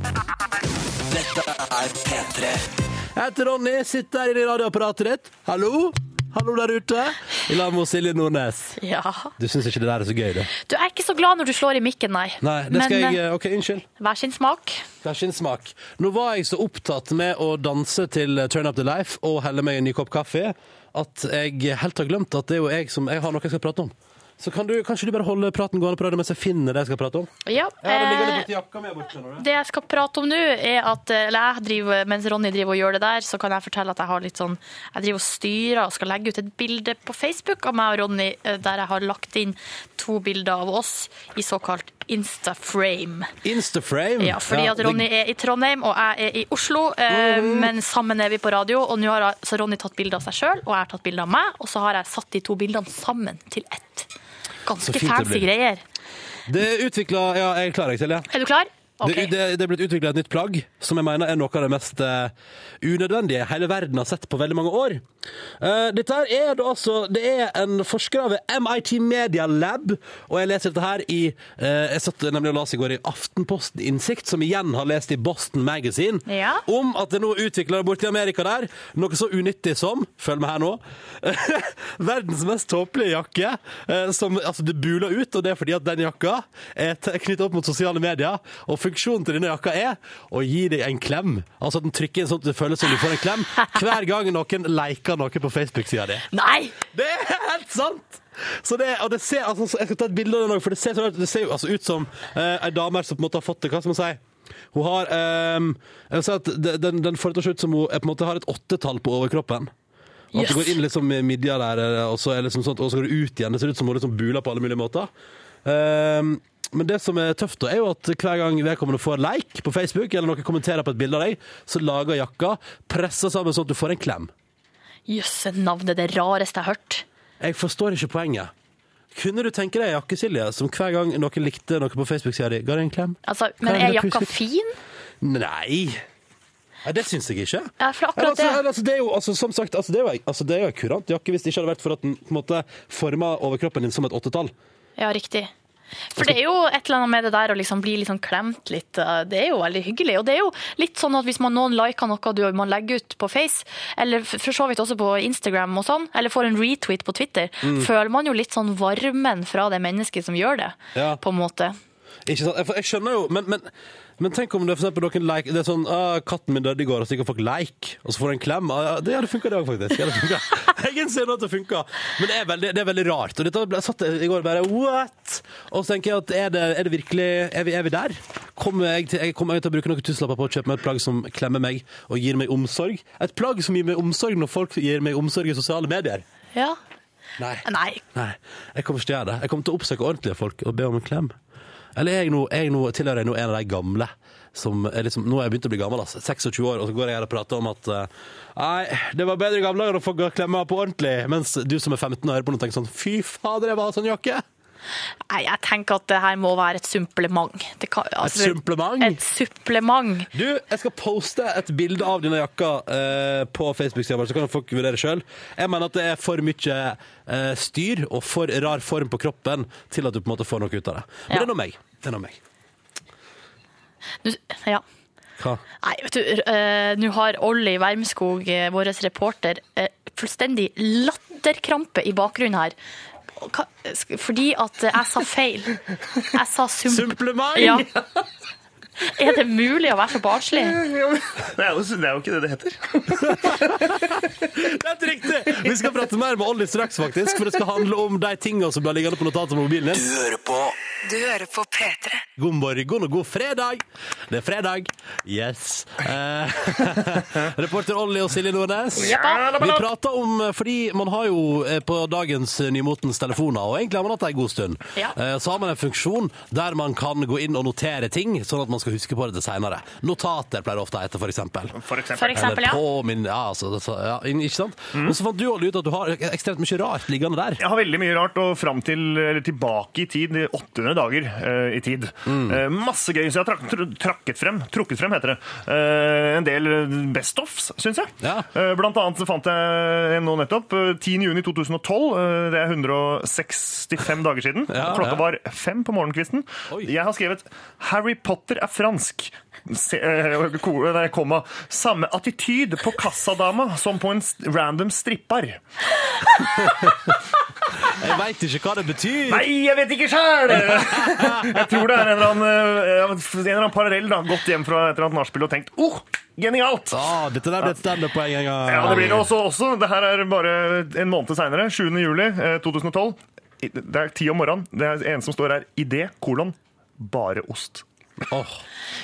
er P3. Jeg heter Ronny, sitter her i radioapparatet ditt. Hallo? Hallo der ute. I lag med Silje Nordnes. Ja. Du syns ikke det der er så gøy, du? Du er ikke så glad når du slår i mikken, nei. Nei, det skal Men jeg eh, OK, unnskyld. hver sin smak. Hver sin smak. Nå var jeg så opptatt med å danse til Turn Up The Life og helle meg en ny kopp kaffe at jeg helt har glemt at det er jo jeg som Jeg har noe jeg skal prate om. Så kan du, kanskje du bare holde praten gående på radio mens jeg finner det jeg skal prate om? Ja, Ja, det ligger eh, litt jakka mi. Det jeg skal prate om nå, er at eller jeg driver, mens Ronny driver og gjør det der, så kan jeg fortelle at jeg har litt sånn Jeg driver og styrer og skal legge ut et bilde på Facebook av meg og Ronny eh, der jeg har lagt inn to bilder av oss i såkalt Instaframe. Instaframe? Ja, fordi at Ronny er i Trondheim og jeg er i Oslo, eh, men sammen er vi på radio. Og nå har altså Ronny tatt bilde av seg sjøl, og jeg har tatt bilde av meg, og så har jeg satt de to bildene sammen til ett. Ganske fancy greier. Det utvikla Ja, jeg er klar, jeg, Ja. Er du klar? Ok. Det, det, det er blitt utvikla et nytt plagg som jeg mener er noe av det mest uh, unødvendige hele verden har sett på veldig mange år. Uh, dette er det, altså Det er en forsker ved MIT Media Lab, og jeg leser dette her i uh, Jeg satt nemlig og las i går i Aftenposten Innsikt, som igjen har lest i Boston Magazine, Ja. om at det nå utvikler borti Amerika der noe så unyttig som Følg med her nå. verdens mest tåpelige jakke, som altså, det buler ut, og det er fordi at den jakka er knyttet opp mot sosiale medier, og funksjonen til denne jakka er å gi deg en klem. Altså at den trykker inn sånn at det føles som du får en klem hver gang noen liker noe på Facebook-sida di. Nei! Det er helt sant! Så det, og det ser, altså, jeg skal ta et bilde av det nå, for det ser, sånn det ser altså, ut som eh, ei dame som på en måte har fått det, hva skal man si? Hun har ehm, Jeg vil si at den, den får det til å se ut som hun er på en måte har et åttetall på overkroppen. Og At det går inn liksom i midja der, eh, og så, er liksom sånt, og så går det ut igjen. Det ser ut som hun liksom buler på alle mulige måter. Ehm, men det som er tøft, da, er jo at hver gang vedkommende får like på Facebook, eller noen kommenterer på et bilde av deg, så lager jakka presser sammen sånn at du får en klem. Jøsse navn, det er det rareste jeg har hørt. Jeg forstår ikke poenget. Kunne du tenke deg ei jakke, Silje, som hver gang noen likte noe på Facebook-sida di, ga deg en klem? Altså, men er jakka fin? Nei. Nei, det syns jeg ikke. Ja, for akkurat altså, det. altså, det er jo, altså, som sagt, altså, det er jo, altså, det er jo en kurant jakke hvis det ikke hadde vært for at den på en måte forma overkroppen din som et åttetall. Ja, riktig. For det er jo et eller annet med det der å liksom bli liksom klemt litt. eh, Det er jo veldig hyggelig. Og det er jo litt sånn at hvis man noen liker noe du man legger ut på Face, eller for så vidt også på Instagram og sånn, eller får en retweet på Twitter, Mm. føler man jo litt sånn varmen fra det mennesket som gjør det, Ja. på en måte. Ikke sant? Jeg skjønner jo, men, men, men tenk om det for eksempel noen like, det er sånn ah, 'Katten min døde i går', og så ikke folk like, og så får du en klem. Ah, det hadde funka, det òg, faktisk. Det funket. Jeg innser nå at det funka. Men det er, veldig, det er veldig rart. Og dette ble, jeg satt i går bare what? Og så tenker jeg at er det, er det virkelig Er vi, er vi der? Kommer jeg, til, jeg, kommer jeg til å bruke noen tusenlapper på å kjøpe meg et plagg som klemmer meg og gir meg omsorg? Et plagg som gir meg omsorg når folk gir meg omsorg i sosiale medier? Ja. Nei. Nei. Nei, jeg kommer ikke til å gjøre det. Jeg kommer til å oppsøke ordentlige folk og be om en klem. Eller er jeg nå, er jeg nå, tilhører jeg nå en av de gamle som er liksom, Nå er jeg begynt å bli gammel, altså. 26 år, og så går jeg her og prater om at eh, Nei, det var bedre i gamle dager å få klemme på ordentlig. Mens du som er 15 og hører på noe, tenker sånn Fy fader, jeg var sånn jakke! Nei, jeg tenker at det her må være et supplement. Kan, altså, supplement? Et supplement. Du, jeg skal poste et bilde av denne jakka eh, på Facebook-sida vår, så kan folk vurdere sjøl. Jeg mener at det er for mye eh, styr og for rar form på kroppen til at du på en måte får noe ut av det. Men Ja. det er nå meg. Det er nå meg. Du, ja. Hva? Nei, vet du, eh, nå har Olli Wermskog, uh, vår reporter, uh, fullstendig latterkrampe i bakgrunnen her. Fordi at jeg sa feil. Jeg sa sump... Supplement! Ja. Er det mulig å være så barnslig? Det er jo, det er jo ikke det det heter. Det er riktig! Vi skal prate mer med Olli straks, faktisk, for det skal handle om de tingene som blir liggende på notatet på mobilen din. Du hører på Du hører på P3. God morgen og god fredag! Det er fredag. Yes. Eh, reporter Olli og Silje Nordnes. Jappa. Vi prater om Fordi man har jo eh, på dagens nymotens telefoner, og egentlig har man hatt det en god stund, Ja. eh, så har man en funksjon der man kan gå inn og notere ting, sånn at man skal huske på det til seinere. Notater pleier det ofte å hete, for eksempel. For eksempel. For eksempel, ja. påminn... Ja, altså, så- ja, ikke sant? Og så fant du også ut at du har ekstremt mye rart liggende der. Jeg har veldig mye rart, og fram til, eller tilbake i tid, i 800 dager uh, i tid. Eh, masse gøy, så jeg har trak, tr trakket frem, trukket frem, heter det. Uh, en del best-offs, syns jeg. Ja. Eh, blant annet fant jeg en nå nettopp, eh, 10. juni 2012. eh, det er 165 dager siden. Ja, Klokka ja. var fem på morgenkvisten. Oi. Jeg har skrevet 'Harry Potter er fransk'. Se, eh, nei, komma. Samme attityd på kassadama som på en random stripper. Jeg veit ikke hva det betyr. Nei, jeg vet ikke sjøl! Jeg tror det er en eller annen, eh, en eller annen parallell. da, Gått hjem fra et eller annet nachspiel og tenkt oh, genialt! Ah, dette der blir et standup-poeng en gang. Ja, det blir det også. også. Det her er bare en måned seinere. 7. juli eh, 2012. Det er ti om morgenen. Det er en som står her. Idé, kolon, bare ost. Åh.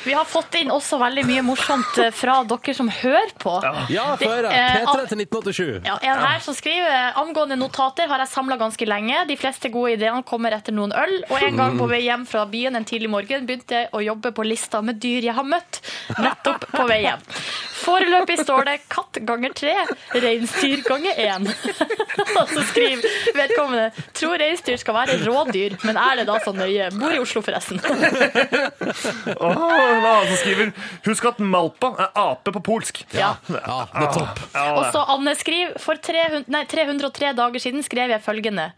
Vi har fått inn også veldig mye morsomt eh, fra dere som hører på. Ja, høre. eh, P3 til 1987. Ja, en her som skriver angående notater har jeg samla ganske lenge. De fleste gode ideene kommer etter noen øl. Og en gang på vei hjem fra byen en tidlig morgen begynte jeg å jobbe på lista med dyr jeg har møtt. Nettopp på vei hjem. Foreløpig står det katt ganger tre, reinsdyr ganger én. Og så skriver vedkommende tror reinsdyr skal være rådyr, men er det da så nøye? Bor i Oslo, forresten. Annen som skriver Husk at malpa er ape på polsk. Ja. Ja, nettopp. er topp. Ja, Og så Anne skriver For 300, nei, 303 dager siden skrev jeg følgende.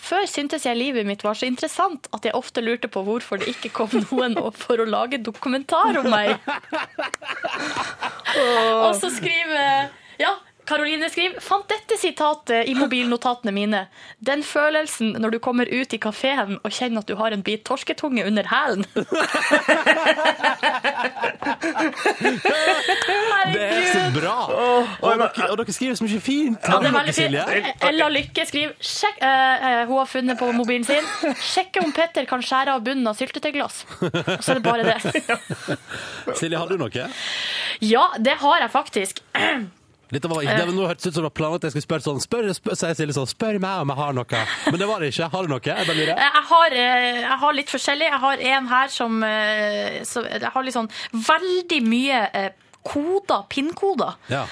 Før syntes jeg livet mitt var så interessant at jeg ofte lurte på hvorfor det ikke kom noen opp for å lage dokumentar om meg. Og så skriver Ja, Karoline skriver Fant dette sitatet i mobilnotatene mine. Den følelsen når du kommer ut i kafeen og kjenner at du har en bit torsketunge under hælen. Det er så bra! Og dere, og dere skriver så mye fint. Ja, det er veldig fint. Ella Lykke skriver sjekk, eh, eh, Hun har funnet på mobilen sin. Sjekke om Petter kan skjære av bunnen av syltetøyglass. Og så er det bare det. Silje, har du noe? Ja, det har jeg faktisk. Dette var, det var nå hørtes ut som det var planlagt jeg skulle spørre sånn Spør, spør, sier Silje sånn, spør meg om jeg har noe. Men det var det ikke. Har du noe? Jeg bare lurer. Jeg har, eh, jeg har litt forskjellig. Jeg har en her som eh, så, Jeg har litt sånn veldig mye eh, koder, pinnkoder. Ja.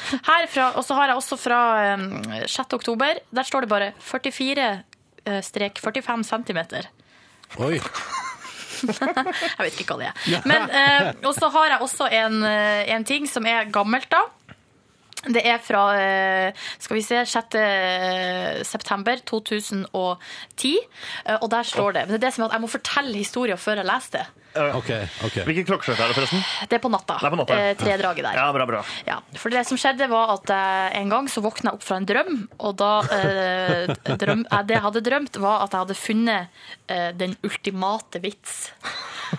Og så har jeg også fra eh, 6. oktober. Der står det bare 44 eh, strek 45 centimeter. Oi. Jeg vet ikke hva det er. Men, eh, og så har jeg også en, eh, en ting som er gammelt, da. Det er fra eh, skal vi se, 6. september 2010. eh, Og der står det Men det er det som er at jeg må fortelle historien før jeg leser det. OK. ok. Hvilket klokkeslett er det, forresten? Det er på natta. Det er på natta, ja. draget der. Ja, bra, bra. Ja, for det som skjedde var at en gang så våkna jeg opp fra en drøm, og da eh, drøm, eh, Det jeg hadde drømt, var at jeg hadde funnet eh, den ultimate vits.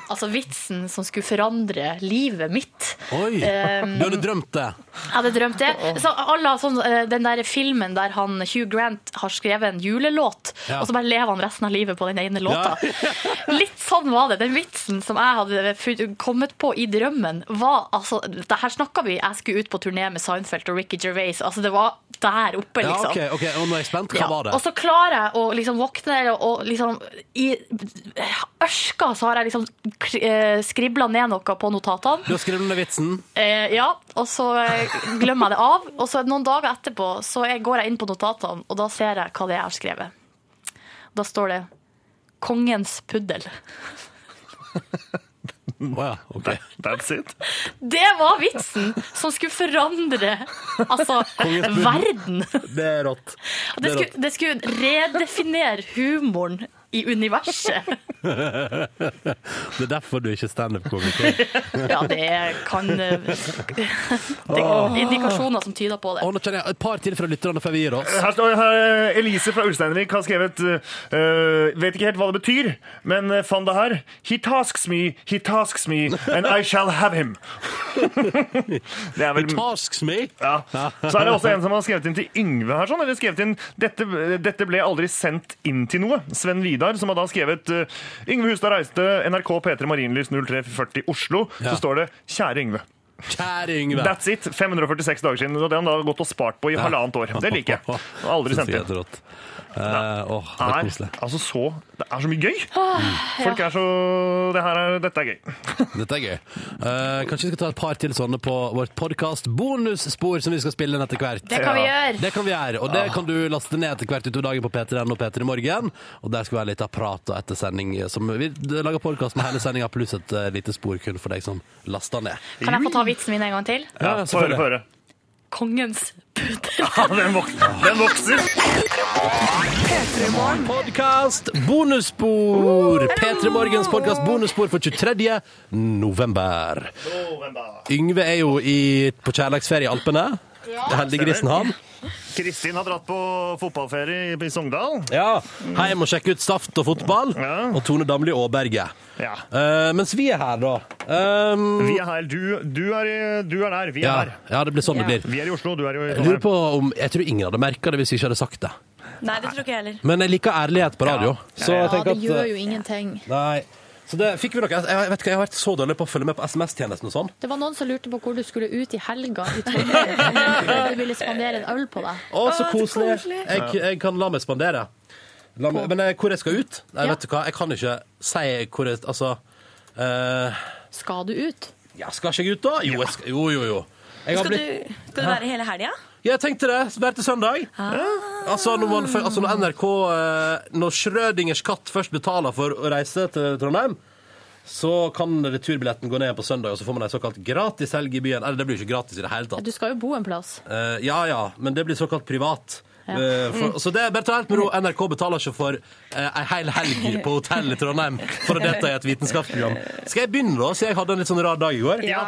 Altså vitsen som skulle forandre livet mitt. Oi. Um, Du hadde drømt det? Jeg hadde drømt det. Så alle, sånn, eh, den der filmen der han, Hugh Grant har skrevet en julelåt, Ja. og så bare lever han resten av livet på den ene låta. Litt sånn var det. Den vitsen som jeg hadde kommet på i drømmen, var altså det Her snakka vi, jeg skulle ut på turné med Seinfeld og Ricky Gervais. Altså det var der oppe, Ja, liksom. OK. ok, Og nå er jeg spent. Hva Ja, var det? Og så klarer jeg å liksom våkne og, liksom I ørska så har jeg liksom skribla ned noe på notatene. Du har skrevet ned vitsen. Eh, ja, og så eh, glemmer jeg det av. Og så noen dager etterpå så jeg, går jeg inn på notatene, og da ser jeg hva det er jeg har skrevet. Da står det Kongens puddel. Å ja. That's it. Det var vitsen som skulle forandre altså, verden. Det er rått. Det, det skulle, det skulle redefinere humoren i universet. Det er derfor du ikke er standup-komiker. Ja, det kan eh, Det er indikasjoner som tyder på det. Og nå kjenner jeg et par til fra lytterne før vi gir oss. Her står her, Elise fra Ulsteinvik har skrevet uh, Vet ikke helt hva det betyr, men uh, fann det her. He tasks me, he tasks me, and I shall have him. det er vel Tasks me. ja. Så er det også en som har skrevet inn til Yngve her, sånn, eller skrevet inn dette, dette ble aldri sendt inn til noe. Sven Vidar, som har da skrevet uh, Yngve Hustad reiste NRK P3 Marienlys 0340 Oslo. Ja. Så står det 'Kjære Yngve'. Kjære Yngve. That's it. 546 dager siden. Og det har han da gått og spart på i halvannet år. Det liker jeg. Aldri sendt inn. Eh, åh, det er er, koselig. altså så, det er så mye gøy! Folk er så det her er, Dette er gøy. Dette er gøy. Uh, kanskje vi skal ta et par til sånne på vårt podkast bonusspor som vi skal spille inn etter hvert. Det kan vi gjøre. Det kan vi gjøre, og det kan du laste ned etter hvert utover dagen på P3N og P3 Morgen. Og der skal vi ha litt av prat og ettersending. Som vi lager podkast med hele sendinga pluss et uh, lite spor kun for deg som laster ned. Kan jeg få ta vitsen min en gang til? Ja, selvfølgelig. få høre. Kongens puddel. Ja, den vokser. Den vokser. Podkast bonusspor! P3 Morgens podkast bonusspor for 23. november. Yngve er jo i, på kjærleiksferie i Alpene. Heldiggrisen han. Kristin har dratt på fotballferie i Sogndal. Ja, Hjem og sjekke ut Saft og fotball. Ja. Og Tone Damli Aaberge. Ja. Uh, mens vi er her, da. Um, Vi er her. Du, du, er, du er der. Vi er ja, her. ja, det blir sånn det blir. Vi er i Oslo, du er i Jeg lurer på om, jeg tror ingen hadde merka det hvis vi ikke hadde sagt det. Nei, det tror ikke jeg heller. Men jeg liker ærlighet på radio. Så jeg Ja, det at gjør jo ingenting. Nei. Så det fikk vi noe. Jeg, jeg vet ikke, jeg har vært så dårlig på å følge med på SMS-tjenesten og sånn. Det var noen som lurte på hvor du skulle ut i helga. Du ville spandere en øl på deg. Å, så koselig. Jeg, jeg kan la meg spandere. La meg, men eh, hvor jeg skal ut? Jeg, Ja. vet du hva? Jeg kan ikke si hvor jeg Altså uh, Skal du ut? Ja, skal ikke jeg ut, da? Jo, jeg skal, jo, jo. jo. Jeg har Skal blitt du, skal du være hele helga? Ja, jeg tenkte det. Hver til søndag. Altså, når, man, altså når NRK eh, Når Schrødingers katt først betaler for å reise til Trondheim, så kan returbilletten gå ned på søndag, og så får man en såkalt gratis helg i byen. Eller det blir ikke gratis i det hele tatt. Du skal jo bo en plass. Uh, ja ja, men det blir såkalt privat. Ja. Eh, for, så det er bare ta helt med ro. NRK betaler ikke for ei hel helg på hotell i Trondheim for å delta i et vitenskapsprogram. Skal jeg begynne, da, siden jeg hadde en litt sånn rar dag i går? Ja.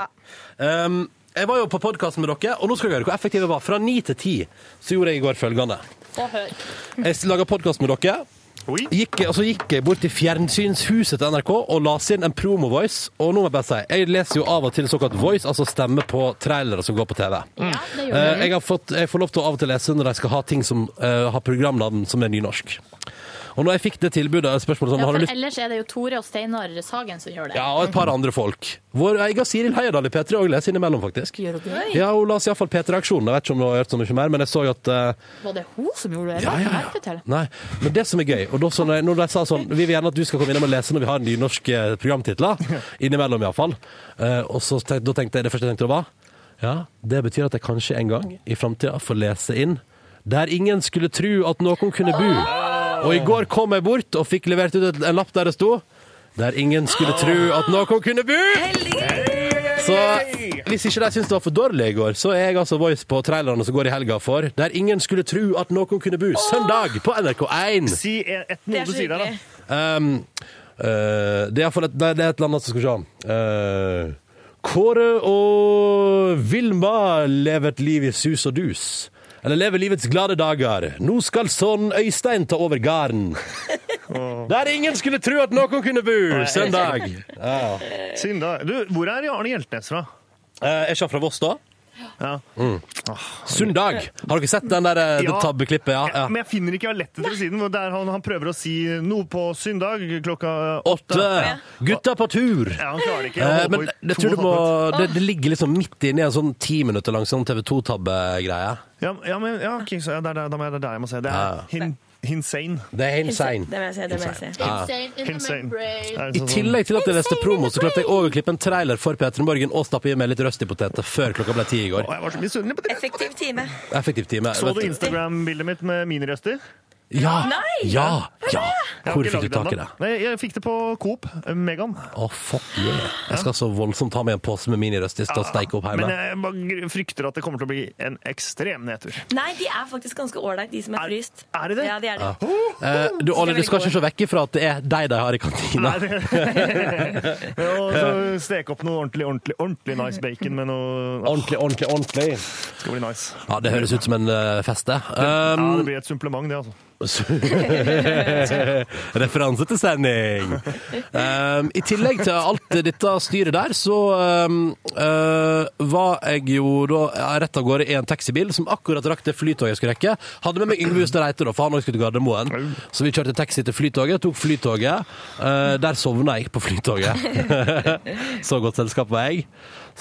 Um, jeg var jo på podkast med dere, og nå skal dere høre hvor effektiv jeg var. Fra ni til ti så gjorde jeg i går følgende. Få høre. Jeg laga podkast med dere. Gikk, og så gikk jeg bort til fjernsynshuset til NRK og la inn en promo-voice. Og nå må jeg bare si, jeg leser jo av og til såkalt voice, altså stemme på trailere som går på TV. Ja, det gjør Eh, jeg, har fått, jeg får lov til å av og til lese når de skal ha ting som eh, har programnavn som er nynorsk. Og når jeg fikk det tilbudet, spørsmålet sånn, Ja, har du for lyst ellers er det jo Tore og Steinar Sagen som gjør det. Ja, og et par andre folk. Vår egen Siril Heierdal i P3 òg leser innimellom, faktisk. Gjør det? Ja, hun las iallfall P3-aksjonen. Jeg vet ikke om hun har gjort så mye mer, men jeg så at uh... Var det hun som gjorde det? Ja, ja, ja. merke til. Nei, men det som er gøy Og da så når, når de sa sånn Vi vil gjerne at du skal komme innom og lese når vi har nynorske programtitler. Innimellom, iallfall. Uh, og så tenkte, da tenkte jeg det første jeg tenkte var Ja, det betyr at jeg kanskje en gang i framtida får lese inn Der ingen skulle tru at noen kunne bo. Og i går kom jeg bort og fikk levert ut en lapp der det sto Der ingen skulle tru at noen kunne bo. Så hvis ikke de syns det var for dårlig i går, så er jeg altså voice på trailerne som går i helga for Der ingen skulle tru at noen kunne bo. Søndag på NRK1. Si et, noe du sier der, da. Um, uh, det er iallfall et, nei, det er et eller annet som skal vi se. Eh, Kåre og Vilma lever et liv i sus og dus. Eller lever livets glade dager. Nå skal sønnen Øystein ta over gården. Der ingen skulle tro at noen kunne bo! Søndag. Ja. Du, hvor er Arne Hjeltnes fra? Eh, er ikke fra Voss, da? Ja. Søndag. Har dere sett den der eh, Ja. tabbeklippet? Ja, ja. Men jeg finner ikke lettet til siden, hvor der han, han prøver å si noe på søndag klokka Åtte. Gutta på tur. Ja, han klarer ikke. Eh, Han holder men på i det, to tror du et må, halvt det, det ligger liksom midt inni i en sånn ti minutter lang sånn TV 2-tabbegreie. Ja, ja, men ja, ok, så ja, det, er, det, er- det er der jeg må se. Det er Ja. hin, insane. Det er Hinsane. Det må jeg det må jeg. Ja. Er det I sånn- tillegg til at jeg leste promo, så klarte jeg òg å klippe en trailer for P3 Morgen og stappe i meg litt røstipoteter før klokka ble ti i går. Å, jeg var så misunnelig på det. Effektiv time. Effektiv time. Så du Vet du- Instagram-bildet mitt med minirøster? Ja! Nei! Ja! ja. Hvor fikk du tak i det? Nei, jeg fikk det på Coop. eh, Megan. Å, fuck yeah. Jeg skal så voldsomt ta med en pose med minirøstis til å steike opp hjemme. Men jeg frykter at det kommer til å bli en ekstrem nedtur. Nei, de er faktisk ganske ålreit, de som er fryst. Er det det? Ja, de er det. Eh, du, Olli, du skal ikke se vekk ifra at det er deg de har i kantina. Nei, det- så steke opp noe ordentlig, ordentlig, ordentlig nice bacon med noe Ordentlig, ordentlig, ordentlig. skal bli nice. Ja, Det høres ut som en eh, fest, det. Ja, Um, det blir et supplement, det, altså. Referanse til sending. Um, I tillegg til alt dette styret der, så um, uh, var jeg jo da rett av gårde i en taxibil som akkurat rakk det flytoget jeg skulle rekke. Hadde med meg Yngve Hustad Reite, da, for han skulle til Gardermoen. Så vi kjørte taxi til Flytoget, tok Flytoget. Uh, der sovna jeg på Flytoget. så godt selskap var jeg.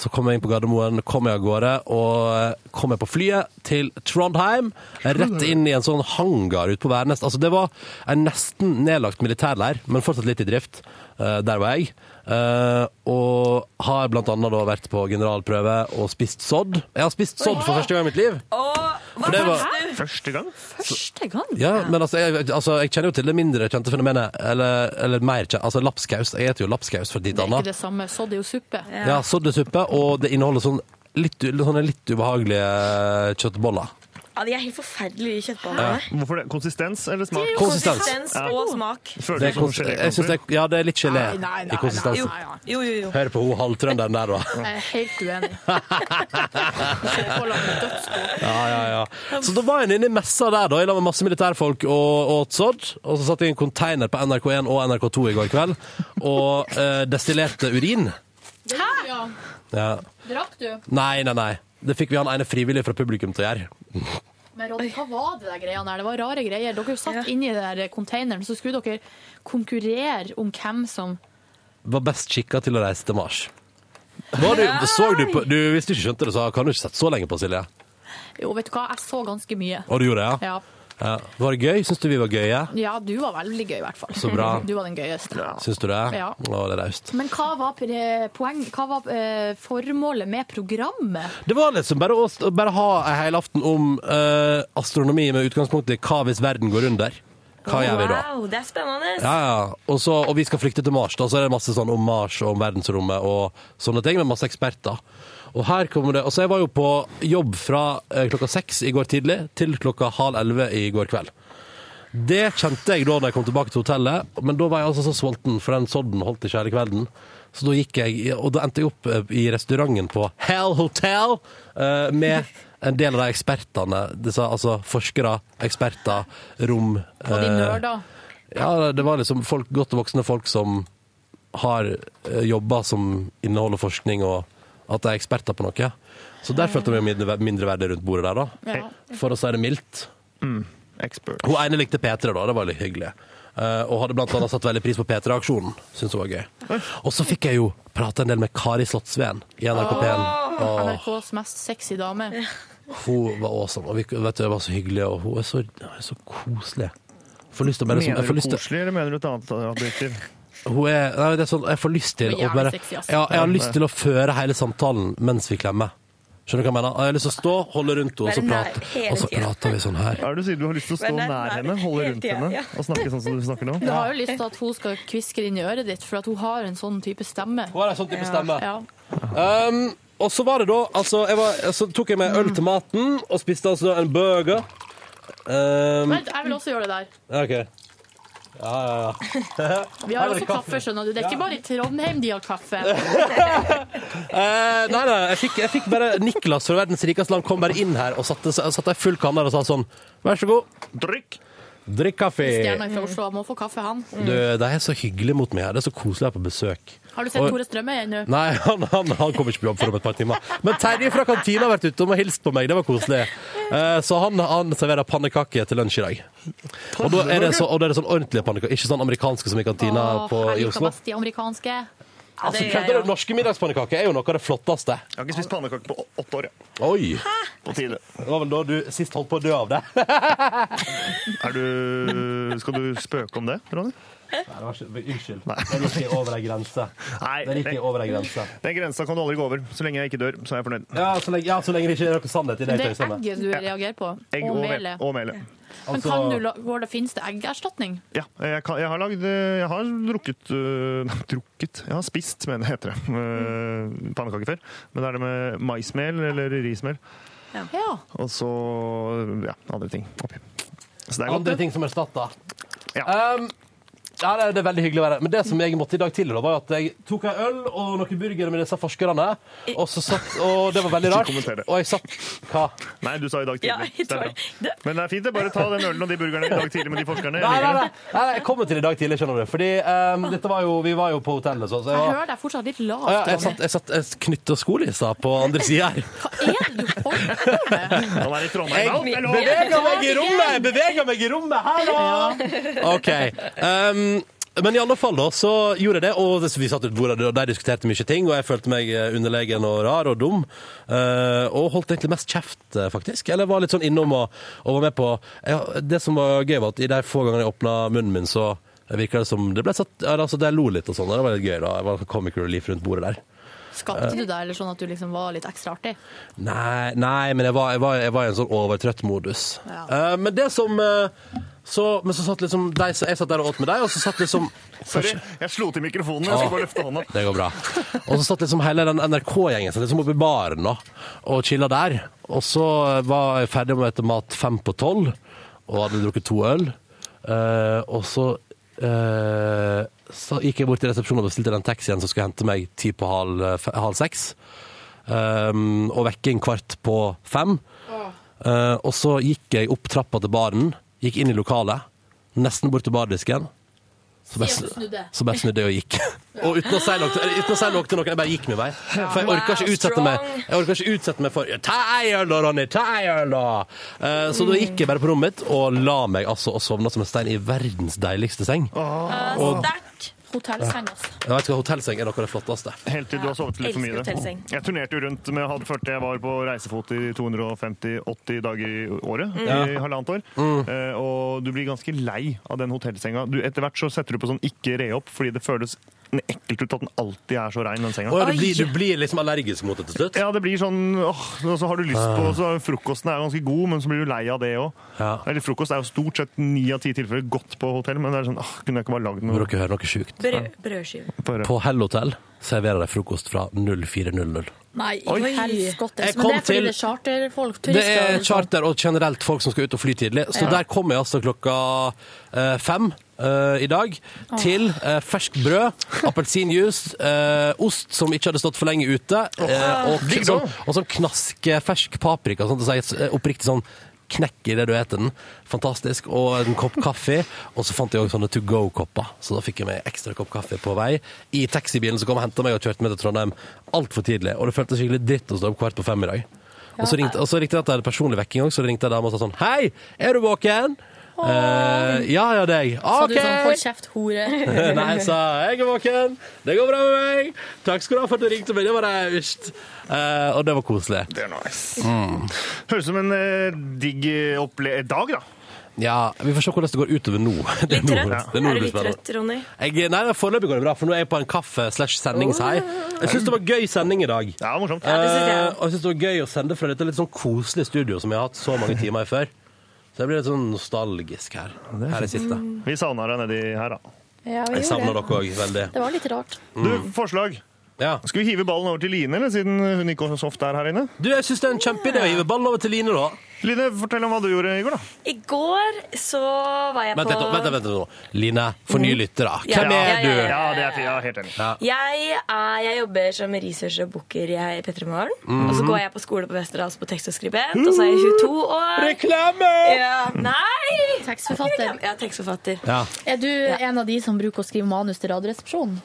Så kom jeg inn på Gardermoen, kom jeg av gårde, og eh, kom jeg på flyet til Trondheim. Rett inn i en sånn hangar ute på Værnes. Altså, det var en nesten nedlagt militærleir, men fortsatt litt i drift. Eh, der var jeg. Eh, og har blant annet da vært på generalprøve og spist sodd. Jeg har spist sodd for første gang i mitt liv. For det var Første gang? Første gang? ja, men altså jeg, altså, jeg kjenner jo til det mindre kjente fenomenet, eller, eller mer kjent, altså lapskaus. Jeg heter jo lapskaus for litt Det er annet. ikke det samme. Sodd er jo suppe. Ja, soddesuppe, og det inneholder sånn litt, sånne litt ubehagelige kjøttboller. Ja, de er helt forferdelige kjøttboller. Hvorfor det? Konsistens eller smak? Konsistens. Konsistens og smak. Føler Det er, kons- jeg synes det er, ja, det er litt gelé Nei, nei, nei, i konsistensen. Jo, jo, jo. Hør på hun halvtrønderen der, da. Jeg er helt uenig. Kjøttboller med dødsbo. Ja, ja, ja. Så da var jeg inne i messa der, da, i lag med masse militærfolk og åt sodd. Og så satt jeg i en container på NRK1 og NRK2 i går kveld og eh, destillerte urin. Hæ? Ja. Drakk du? Nei, nei, nei. Det fikk vi han ene frivillig fra publikum til å gjøre. Men Ronny, hva var det der greiene der? Det var rare greier. Dere satt inni den containeren, så skulle dere konkurrere om hvem som Var best skikka til å reise til Mars. Var du, så du på, du, hvis du ikke skjønte det, så kan du ikke sett så lenge på, Silje. Jo, vet du hva, jeg så ganske mye. Og du gjorde det, ja? Ja. Ja. Var det gøy? Syns du vi var gøye? ja, du var veldig gøy, i hvert fall. Så bra. Du var den gøyeste. Syns du det? Ja. Å, det er raust. Men hva var, poeng, hva var eh, formålet med programmet? Det var liksom bare å å bare ha en helaften om eh, astronomi med utgangspunkt i hva hvis verden går under. Hva gjør vi da? Wow, det er spennende. Ja, ja. Og, så, og vi skal flykte til Mars. Da, så er det masse sånn om Mars og om verdensrommet og sånne ting, med masse eksperter. Og her kommer det, altså Jeg var jo på jobb fra eh, klokka seks i går tidlig til klokka halv elleve i går kveld. Det kjente jeg da når jeg kom tilbake til hotellet, men da var jeg altså så sulten, for den sodden holdt ikke hele kvelden. Så da gikk jeg, og da endte jeg opp eh, i restauranten på Hell Hotel eh, med en del av de ekspertene, disse, altså forskere, eksperter, rom Og de nerder? ja, det var liksom folk, godt voksne folk som har jobber som inneholder forskning, og at de er eksperter på noe. Så der følte jeg meg mindre, mindre verdig rundt bordet der, da. Ja. For å si det mildt. Expert. Hun ene likte P3, da. Det var litt hyggelig. Uh, og hadde blant annet satt veldig pris på P3-aksjonen. Syns det var gøy. Og så fikk jeg jo prate en del med Kari Slottsveen i NRK P1. Åh, NRKs mest sexy dame. hun var awesome. Og vi, vet du, det var så hyggelig, og hun er så, hun er så koselig. Får lyst til å bare Mener du koselig, eller mener du et annet adjektiv? Hun er, nei, det er sånn, jeg får lyst til Hun er å bare jævlig sexy, ass. ja, Jeg har lyst til å føre hele samtalen mens vi klemmer. Skjønner du hva jeg mener? Jeg har lyst til å stå, holde rundt henne, og så, Være nær prate, hele og så tiden. prater vi sånn her. Er det du sier? Du har lyst til å stå Men det er nær nær henne, holde hele rundt tiden, henne ja. og snakke sånn som du snakker nå? Du har jo lyst til at hun skal kviske inn i øret ditt, for at hun har en sånn type stemme. Hun har en sånn type stemme. Ja. Um, og så var det da altså, jeg var, Så tok jeg meg øl til maten, og spiste altså en burger. Um, Vent, jeg vil også gjøre det der. ja, OK. Ja, ja, ja. Vi har også kaffe, skjønner du. Det er ikke bare i Trondheim de har kaffe. Eh, nei, nei, jeg fikk, jeg fikk bare Niklas fra verdens rikeste land kom bare inn her og satte, satte full kanne der og sa sånn Vær så god, Drikk! Drikk kaffe. Stjerna fra Oslo må få kaffe, han. Du, de er så hyggelige mot meg her. Det er så koselig å være på besøk. Har du sett Tore Strømøy ennå? Nei, han, han, han kommer ikke på jobb for om et par timer. Men Terje fra kantina har vært ute og hilst på meg. Det var koselig. Eh, Så han, han serverer pannekaker til lunsj i dag. Og da er det, så, og da er det sånn ordentlige pannekaker, ikke sånn amerikanske som i kantina på, i Oslo. best de amerikanske. Altså, det jeg du? Norske middagspannekaker er jo noe av det flotteste. Jeg har ikke spist pannekaker på åtte år. Ja. Oi! På tide. Det var vel da du sist holdt på å dø av det. Er du, skal du spøke om det, Ronny? Nei, det var ikke, unnskyld. Den gikk over ei grense. Nei, Den gikk over ei grense. Den grensa kan du aldri gå over. Så lenge jeg ikke dør, så er jeg fornøyd. Ja, så lenge, ja, så lenge det ikke er noe sannhet i det. Det er egget du reagerer på. Egg og mele. melet. og melet. Men Altså- kan du, går det, finnes det eggerstatning? Ja, jeg, kan, jeg har lagd Jeg har drukket uh, Drukket? Jeg har spist, mener jeg heter det. Uh, pannekaker før. Men det er det med maismel eller rismel. Ja. Og så ja, andre ting oppi. Så det er godt. Andre det. ting som erstatter. Ja. Um, ja, det er, det er veldig hyggelig å være her. Men det som jeg måtte i dag tidlig, da, var at jeg tok en øl og noen burgere med disse forskerne. Og, så satt, og det var veldig rart. Og jeg satt Hva? Nei, du sa i dag tidlig. Ja, er tror Men det er fint, det. Bare ta den ølen og de burgerne i dag tidlig med de forskerne. Nei, nei, nei, nei, nei, jeg kommer til i dag tidlig, skjønner du. Fordi um, dette var jo, vi var jo på hotellet. Så, så jeg, Jeg hører deg fortsatt litt Ja, lavt. jeg satt, jeg satt jeg knytta skolissa på andre sida her. Hva er det du? Han er i Trondheim. Er. Beveger meg i rommet! Jeg beveger meg i rommet! Hallo! OK. Um, men i alle fall da, så gjorde jeg det, og vi satt ut bordet, og de diskuterte mye ting, og jeg følte meg eh, underlegen og rar og dum, eh, og holdt egentlig mest kjeft, eh, faktisk. Eller var litt sånn innom og, og var med på jeg, Det som var gøy, var at i de få gangene jeg åpna munnen min, så virka det som det ble satt altså, Det lo litt og sånn, og det var litt gøy. da. Jeg var comic relief rundt bordet der. Skapte du deg eller sånn at du liksom var litt ekstra artig? Nei, nei men jeg var, jeg, var, jeg var i en sånn overtrøtt modus. Ja. Uh, men det som uh, så, Men så satt liksom de, Jeg satt der og åt med deg, og så satt liksom Sorry, jeg slo til mikrofonen. Jeg skulle bare løfte hånda. Det går bra. Og så satt liksom hele den NRK-gjengen liksom oppe i baren da, og chilla der. Og så var jeg ferdig med å spise mat fem på tolv, og hadde drukket to øl. Uh, og så eh, så gikk jeg bort til resepsjonen og bestilte den taxien som skulle hente meg ti på halv, halv seks. Um, og vekke en kvart på fem. Uh, og så gikk jeg opp trappa til baren, gikk inn i lokalet, nesten bort til bardisken. Så bare, så bare snudde jeg og gikk. Og uten å si noe, uten å si noe til noen, jeg bare gikk min vei. For jeg orka ikke utsette meg Jeg orker ikke utsette meg for Ta ei øl da, Ronny! Ta ei øl, da! Eh, så da gikk jeg bare på rommet mitt og la meg altså og sovna som en stein i verdens deiligste seng. Og Sterkt. Hotellseng, altså. jeg vet ikke, hotellseng er noe av det flotteste. Helt til du har sovet litt for mye. Hotellseng. Jeg turnerte jo rundt med hadde følt jeg var på reisefot i 250-80 dager i året. Ja. I halvannet år. Mm. og du blir ganske lei av den hotellsenga. Du, etter hvert så setter du på sånn ikke re opp, fordi det føles ekkelt ut at den alltid er så rein, den senga. Og ja, du, blir, du blir liksom allergisk mot det til slutt? Ja, det blir sånn åh, så har du lyst på så Frokosten er ganske god, men så blir du lei av det òg. Ja. Eller frokost er jo stort sett ni av ti tilfeller godt på hotell, men det er sånn åh, kunne jeg ikke bare lagd Må noe dere høre noe sjukt? Brød, brødskive. På Hell Hotel serverer de frokost fra 0400. Nei, Oi. helskottes. Men det er fordi til- det er charterfolk, Det er charter og generelt folk som skal ut og fly tidlig. Så Ja. der kom jeg altså klokka eh, fem eh, i dag til uh, ferskt brød, appelsinjuice, uh, ost som ikke hadde stått for lenge ute, uh, og, sånn, og sånn knaskefersk paprika. Sånn, så oppriktig sånn knekk i det du eter den. Fantastisk. Og en kopp kaffe. Og så fant jeg også sånne to go-kopper, så da fikk jeg meg ekstra kopp kaffe på vei. I taxibilen som kom og henta meg og kjørte meg til Trondheim altfor tidlig. Og det føltes skikkelig dritt å stå opp kvart på fem i dag. Og så ringte, og så ringte jeg at jeg hadde personlig vekking òg, så ringte jeg dama og sa sånn Hei, er du våken? Eh, ja, ja, deg. Så Sa du sånn, hold kjeft, hore. Nei, jeg sa jeg er våken. Det går bra med meg. Takk skal du ha for at du ringte meg. Det var raust. Uh, og det var koselig. Det er nice. Mm. Høres ut som en uh, digg opple dag, da. Ja, vi får se hvordan det går utover nå. Det er Litt trøtt. det er Er det du litt spennende. trøtt, Ronny? Jeg, nei, Foreløpig går det bra, for nå er jeg på en kaffe slash sendingshei. Jeg syns det var gøy sending i dag. Ja, morsomt. Ja, det synes jeg. Og jeg syns det var gøy å sende fra dette litt sånn koselige studio som jeg har hatt så mange timer i før. Så jeg blir litt sånn nostalgisk her. Her jeg sitter. Vi savna deg nedi her, da. Ja, vi Jeg savner dere òg veldig. Det var litt rart. Du, forslag. Ja. Skal vi hive ballen over til Line, eller, siden hun ikke så ofte er her inne? Du, jeg syns det er en kjempeidé å hive ballen over til Line, da. Line, fortell om hva du gjorde i går, da. I går så var jeg Vent på Vent, vent, vent, nå. Line, for nye lyttere. Ja, Hvem ja, er ja, du? ja, Ja, det er. Ja, helt enig. Ja. Jeg, er, jeg jobber som researcher og booker i P3 Morgen. Mm. Og så går jeg på skole på Westerdals på tekst og skribent, og så er jeg 22 år. Reklame! Ja, nei! Tekstforfatter. Ja, tekstforfatter. Ja. Er du en av de som bruker å skrive manus til Radioresepsjonen?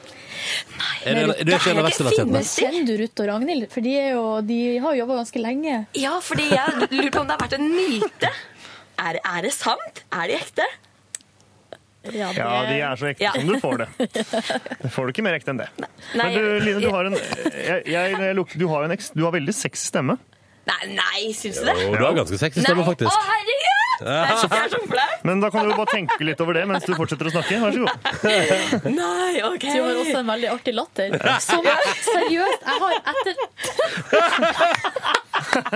Er det, du er ikke en av Westerdals-jentene? Men kjenner du Ruth og Ragnhild? For de, er jo, de har jo jobba ganske lenge. Ja, fordi jeg lurer på om det har vært en myte. Er, er det sant? Er de ekte? Ja, det- Ja, de er så ekte Ja. som du får det. Det får du ikke mer ekte enn det. Nei, Men du, Line, du har en, jeg, jeg, du har en, du har veldig sexy stemme. Nei, nei syns du det? Jo, du har ganske sexy stemme, Nei. faktisk. Å, herregud! Det det. Men da kan du jo bare tenke litt over det mens du fortsetter å snakke. Vær så god. Nei, OK. Du har også en veldig artig latter. Som seriøst, jeg har etter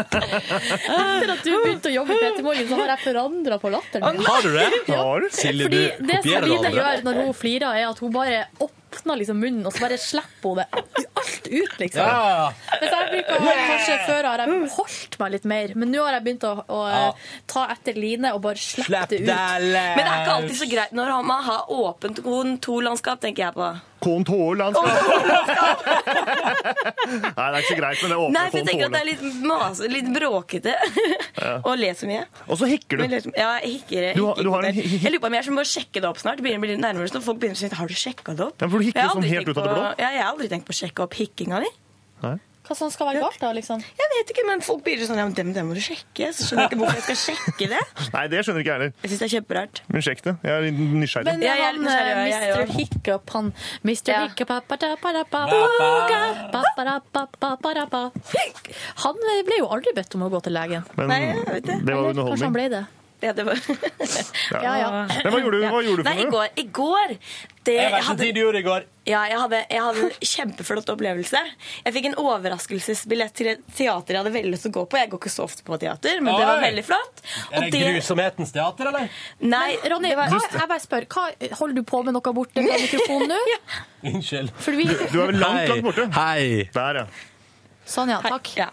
Etter at du begynte å jobbe i P3 Morgen, så har jeg forandra på latteren min. Har du det? Har du? Silje, Fordi du det kopierer Sabine det gjør når hun flirer, er at hun bare åpner liksom munnen, og så bare slipper hun det alt ut, liksom. Ja, ja, ja. Mens jeg bruker å ha Kanskje før har jeg holdt meg litt mer, men nå har jeg begynt å, å ta etter Line og bare slippe det ut. Men det er ikke alltid så greit når man har åpent kontorlandskap, tenker jeg på. Kontorlandskap. Nei, det er ikke så greit, men det åpner Nei, for jeg tenker at det er litt, mase, litt bråkete å le så mye. Og så hikker du. liksom- Ja, jeg hikker. Du har- hikker du har en Jeg lurer på om jeg må sjekke det opp snart. Det begynner å bli litt nærmere så når folk begynner å si Har du sjekka det opp? Ja, for når hikker sånn helt ut av det blå? jeg har aldri tenkt på å sjekke opp hikkinga di. Hva sånn skal være galt, da? liksom? Jeg vet ikke, men folk blir sånn ja, men dem, dem må du sjekke. Så skjønner jeg ikke hvorfor jeg skal sjekke det. Nei, det skjønner ikke jeg heller. Jeg syns det er kjemperart. Men sjekk det. Jeg er nysgjerrig. Men ja, jeg, han eh, nysgjerrig, Mr. Hiccup, han Mr. Ja. Hiccup Han ble jo aldri bedt om å gå til legen. Men Nei, det. det var underholdning. Kanskje han ble det. Ja, det var Ja, ja. Men hva gjorde du, hva gjorde du Nei, i for noe? går, i går det, Jeg vet jeg ikke hadde, tid du gjorde i går. ja, jeg, hadde, jeg hadde en kjempeflott opplevelse. Jeg fikk en overraskelsesbillett til et teater jeg hadde veldig lyst til å gå på. Jeg går ikke så ofte på teater, men det var Oi. veldig flott. Er det grusomhetens teater, eller? Nei, Ronny, hva, jeg bare spør, hva, holder du på med noe borte fra mikrofonen nå? Unnskyld. For vi, Du er vel langt, langt borte? Hei. Der, ja. sånn, ja. Takk. Ja.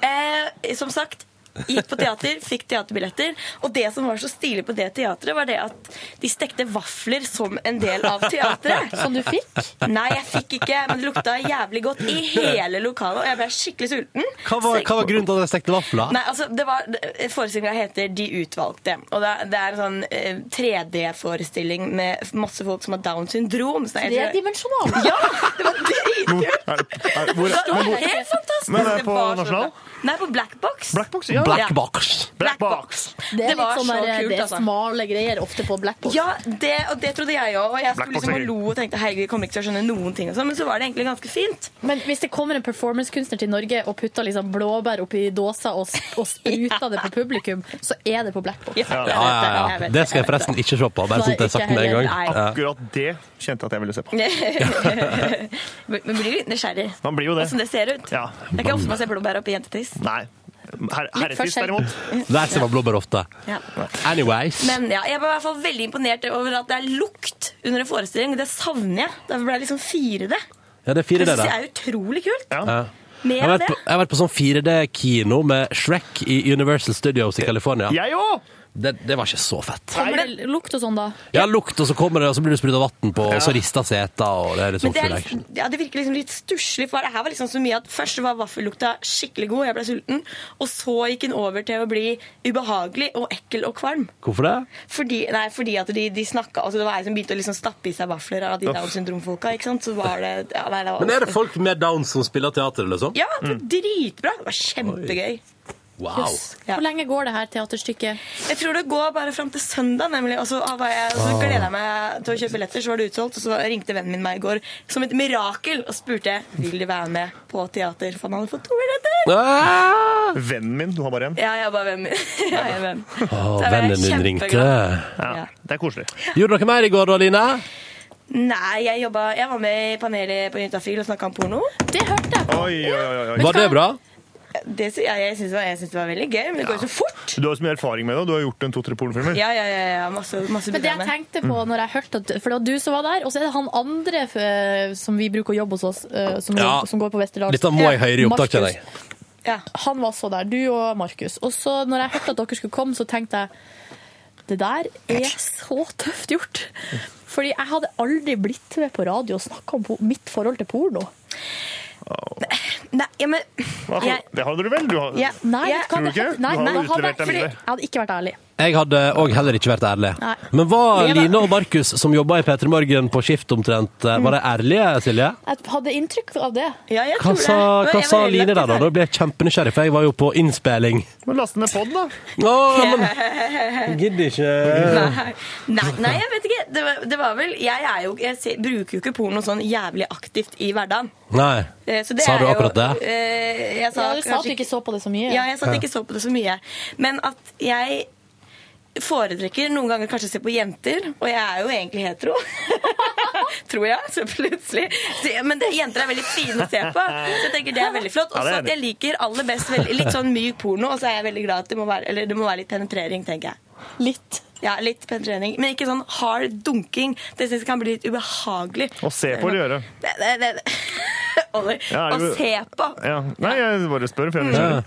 Eh, som sagt, gikk på teater, fikk teaterbilletter. Og det som var så stilig på det teatret, var det at de stekte vafler som en del av teatret. Som du fikk? Nei, jeg fikk ikke, men det lukta jævlig godt i hele lokalet, og jeg ble skikkelig sulten. Hva var, hva var grunnen til at de stekte vafler? Nei, altså, det var, Forestillinga heter De utvalgte. Og det, er- det er en sånn eh, 3D-forestilling med masse folk som har Downs syndrom. Så det er- Tredimensjonal. Ja! Det var dritkult! Er, er, hvor, Det var hvor, helt fantastisk. Men det er på Nasjonal? Nei, på Blackbox. Blackbox? Ja. Black box. Black box. Det er Det var litt sånn så der, kult, det er altså. smale greier ofte på Blackbox. Ja, det, og det trodde jeg òg. Og jeg skulle liksom og lo og tenkte hei, jeg kommer ikke til å skjønne noen ting. Og sånn, men så var det egentlig ganske fint. Men hvis det kommer en performancekunstner til Norge og putter liksom blåbær oppi dåsa og, og spruter det på publikum, så er det på Blackbox. Ja, Ja, ja, ja. Det skal jeg forresten ikke se på, bare sånn at jeg har sagt det en gang. Akkurat det kjente jeg at jeg ville se på. Men blir litt nysgjerrig. Man blir jo det. Åssen det ser ut. Ja. Det er ikke ofte man ser blåbær oppi jentetiss. Nei. Her, derimot. Der ser man blåbær ofte. Ja. Anyways. Men ja, jeg var i hvert fall veldig imponert over at det er lukt under en forestilling. Det savner jeg. Derfor ble jeg liksom 4D. Ja, det er 4D, det, synes da. jeg er utrolig kult. Ja. Ja. Jeg har vært på, jeg har vært på sånn 4D-kino med Shrek i Universal Studios i California. Jeg òg! Det, det var ikke så fett. Kommer det lukt og sånn, da? Ja, lukt, og så kommer det, og så blir det spruta vann på, og så rister seta, og det er litt sånn det, er full liksom, action. ja, det virker liksom litt stusslig, for det her var liksom så mye at først var vaffellukta skikkelig god, jeg ble sulten, og så gikk den over til å bli ubehagelig og ekkel og kvalm. Hvorfor det? Fordi, nei, fordi at de, de snakka altså Det var ei som begynte å liksom stappe i seg vafler av de Downs syndrom-folka. ikke sant? Så var det, ja, nei, det var, Men er det folk med downs som spiller teater, liksom? Ja, det var dritbra. Det var kjempegøy. Wow. Ja. Hvor lenge går det her teaterstykket? Jeg tror det går bare fram til søndag, nemlig. Og så, var jeg, og så gleda jeg meg til å kjøpe billetter, så var det utsolgt. Og så ringte vennen min meg i går som et mirakel og spurte vil de være med på teater. For han hadde fått to billetter. Ah! Vennen min, du har bare én. Ja, jeg har bare vennen min. Jeg er en venn. Ble vennen din ringte. Ja, det er koselig. Gjorde dere mer i går da, Line? Nei, jeg, jobba, jeg var med i panelet på Juntafil og snakka om porno. Det hørte jeg på. Oi, oi, oi, oi. Var det bra? Det, sy- ja, jeg syns det, det var veldig gøy, men det går jo så fort. Du har så mye erfaring med det, og du har gjort en to-tre pornofilmer. Ja, ja, ja, ja masse, masse Men det jeg tenkte på når jeg hørte at For det var du som var der, og så er det han andre eh, som vi bruker å jobbe hos oss, eh, som, Ja. som går på Westerdals. Dette må jeg høre i opptak, til deg. Ja. Han var også der, du og Markus. Og så når jeg hørte at dere skulle komme, så tenkte jeg det der er så tøft gjort. Fordi jeg hadde aldri blitt med på radio og snakka om mitt forhold til porno. Nei, ja, men Hva- jeg, Det hadde du vel? Du har... Ja. Nei, Tror du ikke? Nei, Du har nei, utlevert deg videre. Jeg hadde ikke vært ærlig. Jeg hadde òg heller ikke vært ærlig. Nei. Men var Line og Markus, som jobba i P3 Morgen på skift omtrent, eh, var de ærlige, Silje? Jeg hadde inntrykk av det. ja, jeg Hva tror det. sa, Men hva sa Line der, da? Da ble jeg kjempenysgjerrig, for jeg var jo på innspilling. Men laste ned pod, da. Å, men Gidder ikke Nei, nei, nei, jeg vet ikke. Det var, det var vel Jeg, er jo, jeg ser, bruker jo ikke porno sånn jævlig aktivt i hverdagen. Nei. Eh, så det Sa du akkurat det? Jo, jeg sa Ja, du sa at du ikke så på det så mye. Ja, jeg sa at jeg ikke så på det så mye. Men at jeg foretrekker noen ganger kanskje å se på jenter, og jeg er jo egentlig hetero. Tror jeg, så plutselig. Så, men det, jenter er veldig fine å se på, så jeg tenker det er veldig flott. Også er at jeg liker aller best veldig, litt sånn myk porno, og så er jeg veldig glad at det må være, eller det må være litt penetrering, tenker jeg. Litt. Ja, litt penetrering, men ikke sånn hard dunking. Det synes jeg kan bli litt ubehagelig. Å se på eller gjøre? Det, det, det. Olli, Ja, å se på. Ja. Nei, jeg bare spør, for jeg er nysgjerrig.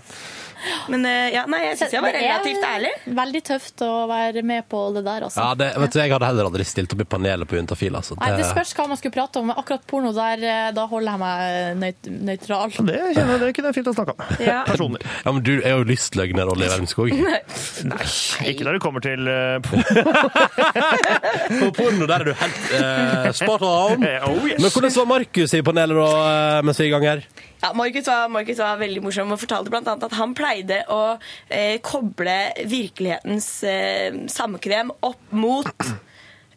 Men eh, ja, nei, jeg syns jeg var relativt ærlig. Veldig tøft å være med på det der, altså. Ja, det, vet du, Jeg hadde heller aldri stilt opp i panelet på Juntafil. Altså. Nei, Det spørs hva man skulle prate om. men Akkurat porno, der, eh, da holder jeg meg nøyt nøytral. Det, kjenner det kunne jeg fint ha snakka om. Ja. Personer. Ja, men Du er jo lystløgner, Olli Wermskog. Nei, ikke når det kommer til uh, På porno der er du helt uh, spot on. oh, yes. Men hvordan var Markus i panelet da, eh, mens vi er i gang her? Ja, Markus var, Markus var veldig morsom og fortalte annet at han pleide å eh, koble virkelighetens eh, samkvem opp mot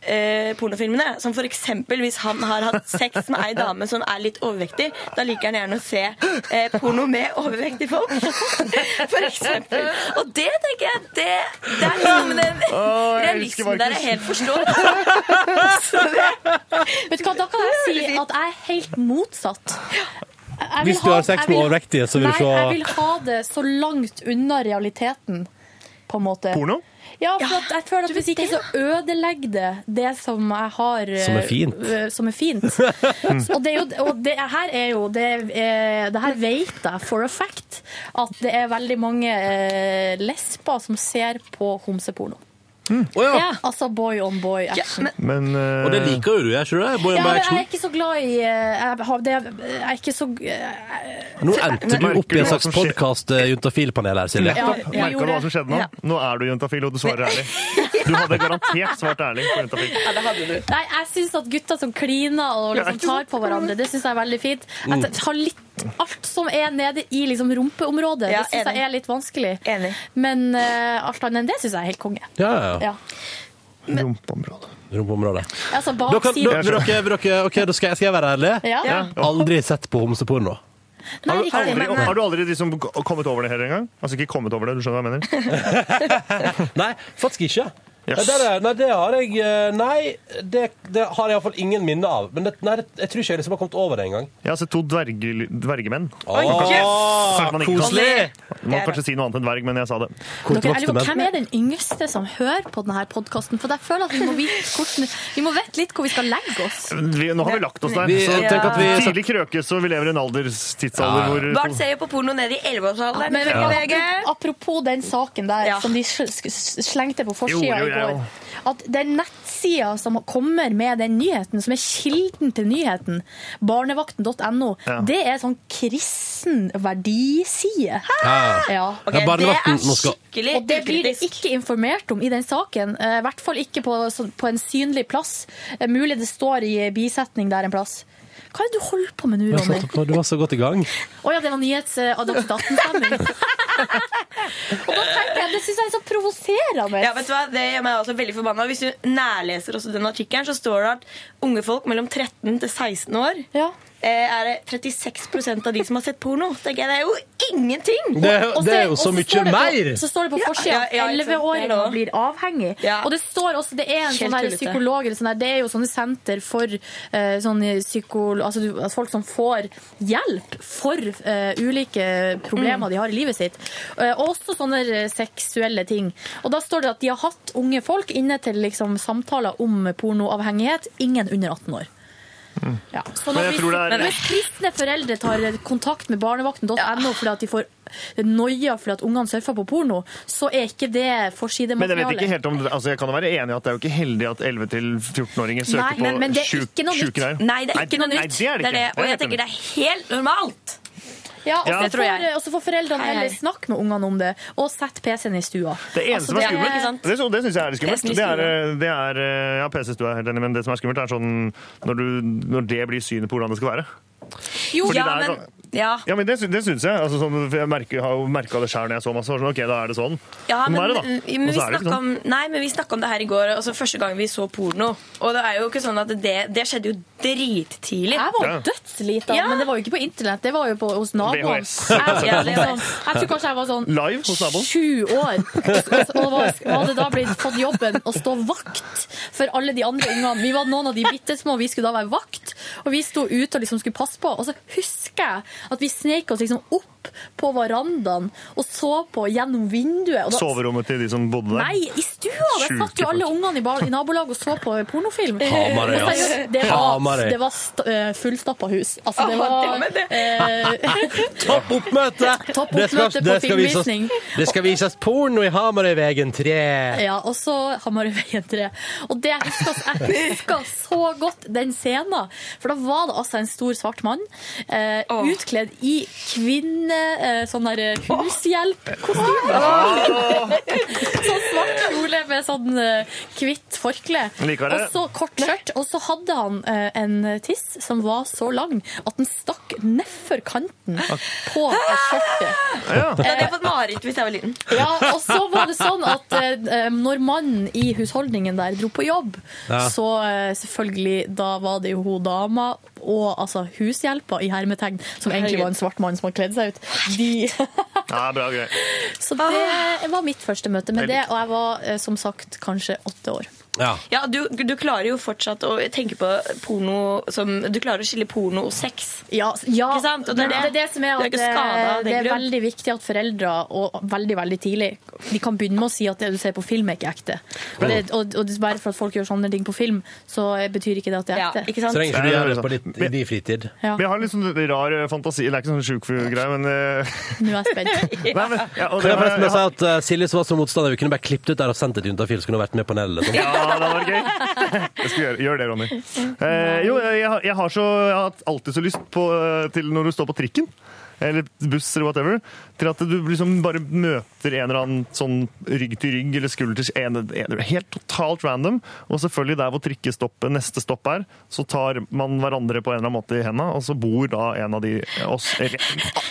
eh, pornofilmene. Som for eksempel hvis han har hatt sex med ei dame som er litt overvektig, da liker han gjerne å se eh, porno med overvektige folk. For eksempel. Og det tenker jeg, det, det er liksom den realismen der jeg helt forstår. Så det, Vet du hva, Da kan jeg si at jeg er helt motsatt. Jeg Hvis du har sex med overvektige, så vil du Nei, jeg vil ha det så langt unna realiteten, på en måte. Porno? Ja, for at jeg føler at hvis ikke så ødelegger det det som jeg har eh, Som er fint. øh, Som er fint. og det, er jo, og det her er jo Det, er, det her vet jeg for a fact at det er veldig mange eh, lesber som ser på homseporno. Å ja. Ja, altså boy on boy action. Men uh... Og det liker jo du, jeg tror du det? Boy Ja, and men jeg er ikke så glad i eh, Jeg, har, det, jeg er ikke så eh, Nå endte du opp i en slags podkast Juntafil-panel her, Silje. Ja, Nettopp. jeg Merka du hva som skjedde nå? Ja. Nå er du juntafil, og du svarer ærlig. Du hadde garantert svart ærlig på juntafil. ja, det hadde du. Nei, jeg syns at gutter som kliner og liksom tar på hverandre, det syns jeg er veldig fint. Jeg At ta litt Alt som er nede i liksom rumpeområdet, Ja, det syns jeg er litt vanskelig. Enig. Men uh, alt annet enn det syns jeg er helt konge. Ja, ja, ja. Ja. Rumpeområdet. Rumpeområdet. Altså Da kan, da, dere, dere, ok, da skal jeg, skal jeg være ærlig. ja. Aldri sett på homseporno. Nei, Har du, aldri, aldri, Men, har du aldri liksom kommet over det her engang? Altså ikke kommet over det, du skjønner hva jeg mener? Nei, faktisk ikke. Yes. Nei, det, nei, det har jeg eh, Nei, det, det har jeg iallfall ingen minne av. Men det, nei, jeg tror ikke jeg liksom har kommet over det engang. Jeg har sett to dverge, dvergemenn. Kanskje man Koselig! Du må kanskje si noe annet enn dverg, men jeg sa det. dere, jeg lurer hvem er den yngste som hører på denne podkasten? For jeg føler at vi må, vite hvordan, vi må vite litt hvor vi skal legge oss. Vi, nå har vi lagt oss der. Vi- så tenk at vi- Tidlig krøke, så vi lever i en alderstidsalder Ja. hvor Barn ser jo på porno nede i 11-årsalderen. Ja. apropos- den saken der Ja. som de slengte på forsida går. At den nettsida som kommer med den nyheten, som er kilden til nyheten, barnevakten.no, Ja. det er sånn kristen verdiside. Ja. Okay, Ja, det er skikkelig Og det blir det ikke informert om i den saken. Eh, I hvert fall ikke på, sånn- på en synlig plass. Eh, Mulig det står i bisetning der en plass. Hva er det du holder på med nå, Ronny? Du var så godt i gang. Å ja, det var nyhets uh, Dagsnytt 18-stemning. og da tenker jeg, det syns jeg er så provoserende. Ja, vet du hva? Det gjør meg også veldig forbanna. Hvis du nærleser også den artikkelen, så står det at unge folk mellom 13 til 16 år Ja. Eh, er det 36% av de som har sett porno. Tenker jeg, det er jo ingenting! Det, Og det er jo så mye står det på- mer! Så står det på Ja, forsida ja, at ja, ikke sant. Det er 11-åringer lov. blir avhengig. Ja. Og det står også, det er en sånn psykolog eller sånn der, Det er jo sånne senter for uh, sånne psyko, altså, du- altså folk som får hjelp for uh, ulike problemer de har i livet sitt. Eh, og også sånne eh, seksuelle ting. Og da står det at de har hatt unge folk inne til liksom, samtaler om pornoavhengighet. Ingen under 18 år. Ja. Så når jeg hvis, er- hvis kristne foreldre tar kontakt med barnevakten.no fordi at de får noia fordi at ungene surfer på porno, så er ikke det Men jeg vet ikke forsidemateriale. helt om, altså jeg kan jo være enig i at det er jo ikke heldig at 11-14-åringer søker Nei, men- men på sjuke greier. Nei, det er ikke noe Nei, nytt. det er det ikke. Og jeg tenker det er helt normalt. Ja, og Ja. så Det tror jeg. får, og så får foreldrene Hei, hei. heller snakke med ungene om det, og sette PC-en i stua. Det eneste Altså, som er det er- skummelt, sant? det, så- det syns jeg er litt skummelt. Det er, det er Ja, PC-stua er helt enig, men det som er skummelt, er sånn når, du, når det blir synet på hvordan det skal være. Jo, Fordi ja, det er men, sånn- Ja. Ja, men Det, det syns jeg. Altså, sånn, jeg merker, har jo merka det sjøl når jeg så masse. Sånn, ok, da er det sånn. Ja, men, er det, da. men Og vi så det ikke om, nei, men vi snakka om det her i går, altså første gang vi så porno. Og det er jo ikke sånn at det, det skjedde jo drittidlig. Jeg var dødslita, Ja. men det var jo ikke på internett, det var jo på, hos naboen. Jeg, jeg, liksom, jeg tror kanskje jeg var sånn Live hos naboen. sju år. Og, og hadde da blitt, fått jobben å stå vakt for alle de andre ungene. Vi var noen av de bitte små, vi skulle da være vakt. Og vi sto ute og liksom skulle passe på. Og så husker jeg at vi sneik oss liksom opp på verandaen og så på gjennom vinduet. Og da, Soverommet til de som bodde der. Nei, i stua! Der satt jo alle ungene i, i nabolaget og så på pornofilm. Hamarøy, ass. Det var, det var st eh, fullstappa hus. Altså, det var eh, Topp oppmøte! Topp Det skal- oppmøte det skal på filmvisning. Det skal vises porno i Hamarøyvegen 3. Ja, og så Hamarøyvegen 3. Og det jeg husker, jeg husker så godt den scenen. For da var det altså en stor svart mann eh, utkledd i kvinne... Eh, sånn der hushjelp-kostyme. sånn svart kjole med sånn eh, hvitt forkle. Liker det. Og så kort skjørt. Og så hadde han eh, en tiss som var så lang at den stakk nedfor kanten på skjørtet. Ja. Det hadde jeg fått mareritt hvis jeg var liten. Ja, og så var det sånn at eh, når mannen i husholdningen der dro på jobb, Ja. så eh, selvfølgelig, da var det jo hun dama og altså hushjelpa i hermetegn, som egentlig var en svart mann som hadde kledd seg ut. De, Ja, bra greier. så det var mitt første møte med det, og jeg var eh, som sagt kanskje åtte år. Ja. Ja, du, du klarer jo fortsatt å tenke på porno som Du klarer å skille porno og sex. Ja, ja Ikke sant? Og det, det er er det, det. som er er at det, eh, det er grunn. veldig viktig at foreldre, og veldig veldig tidlig, de kan begynne med å si at det du ser på film, er ikke ekte. Og, det, og, og det er bare for at folk gjør sånne ting på film, så betyr ikke det at det er Ja, ekte. ikke sant? Så lenge du gjør det på ditt, i din fritid. Ja, Men jeg har litt sånn rar fantasi. Det er ikke sånn sjuk greie, men uh... nå er jeg spent. Nei, men ja, og Kan det jeg var, forresten si at uh, Silje som var så motstander, vi kunne bare klippet ut der og sendt det til Juntafil, så kunne hun vært med på Nell. Liksom. Ja, det var gøy. Jeg skal gjøre, gjør det, Ronny. Uh, jo, jeg, har- jeg, har så, jeg har alltid så lyst på, eh, til når du står på trikken, eller buss eller whatever, til at du liksom bare møter en eller annen sånn rygg til rygg eller skulder til en, en, helt totalt random. Og selvfølgelig der hvor trikkestoppet, neste stopp er, så tar man hverandre på en eller annen måte i henda, og så bor da en av de oss rett,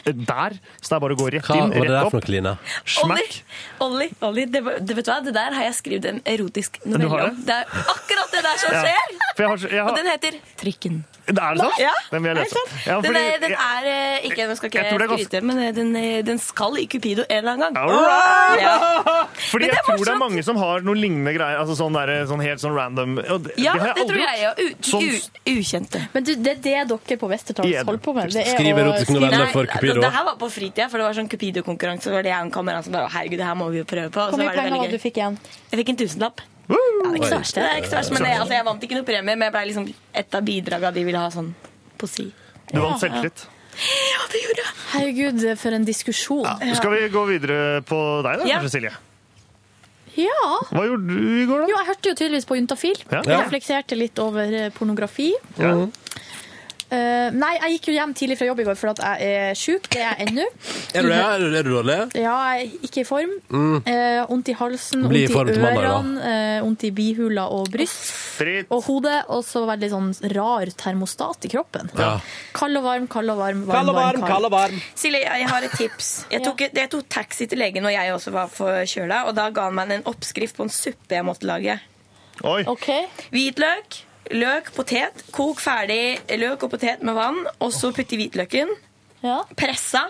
der. Så det er bare å gå rett inn, rett opp. Hva var det der for noe, Line? Smack. Olli, Olli det, det, vet du hva? det der har jeg skrevet en erotisk novelle om. Det er akkurat det der som Ja. skjer! For jeg har, jeg Og den heter Trikken. Er det sant? Ja. Den vil jeg lese. Ja, Den er, den er eh, ikke, Nå skal ikke Jeg det er skryte, men eh, den, eh, den skal i Cupido en eller annen gang. Alright! Ja. Fordi Men det jeg er tror det er morsomt. mange som har noen lignende greier. Altså sånn, der, sånn helt sånn random og det, Ja, det har det, jeg aldri tror jeg gjort. òg. U- Sånn- u- Ukjente. Men du, det er det dere på Westertals Igjen. holder på med. Det er Skrive å erotiske noveller for Cupido. det her var på fritida, for det var sånn Cupido-konkurranse. Så var det jeg og en kamerat som bare Å, herregud, det her må vi jo prøve på. Og Hvor så mye var det penger veldig det du gøy. fikk igjen? Jeg fikk en tusenlapp. Ja, det er ikke så verst, det. er ikke så verst, men det, altså, jeg vant ikke noe premie, men jeg ble liksom et av bidraga de ville ha sånn på si. Du vant selvtillit. Ja, det gjorde jeg. Herregud, for en diskusjon. Skal vi gå videre på deg, da, Ja. kanskje, Silje? Ja. Hva gjorde du i går, da? Jo, jeg hørte jo tydeligvis på Juntafil. Ja. Jeg reflekterte litt over eh, pornografi. Ja. Eh, nei, jeg gikk jo hjem tidlig fra jobb i går for at jeg er sjuk. Det er jeg ennå. Er du det? Er du, er du dårlig? Ja, jeg er ikke i form. Mm. uh, i halsen, Bli i vondt i ørene, vondt uh, i bihula og bryst. Fritt. Og hodet, og så veldig sånn rar termostat i kroppen. Ja. Kald og varm, kald og varm, varm, Kald og varm, varm, kald og varm. Silje, jeg har et tips. Jeg tok, jeg tok taxi til legen når jeg også var forkjøla, og da ga han meg en oppskrift på en suppe jeg måtte lage. Oi. Okay. Hvitløk, løk, potet. Kok ferdig løk og potet med vann, og så putti hvitløken. Ja. Pressa.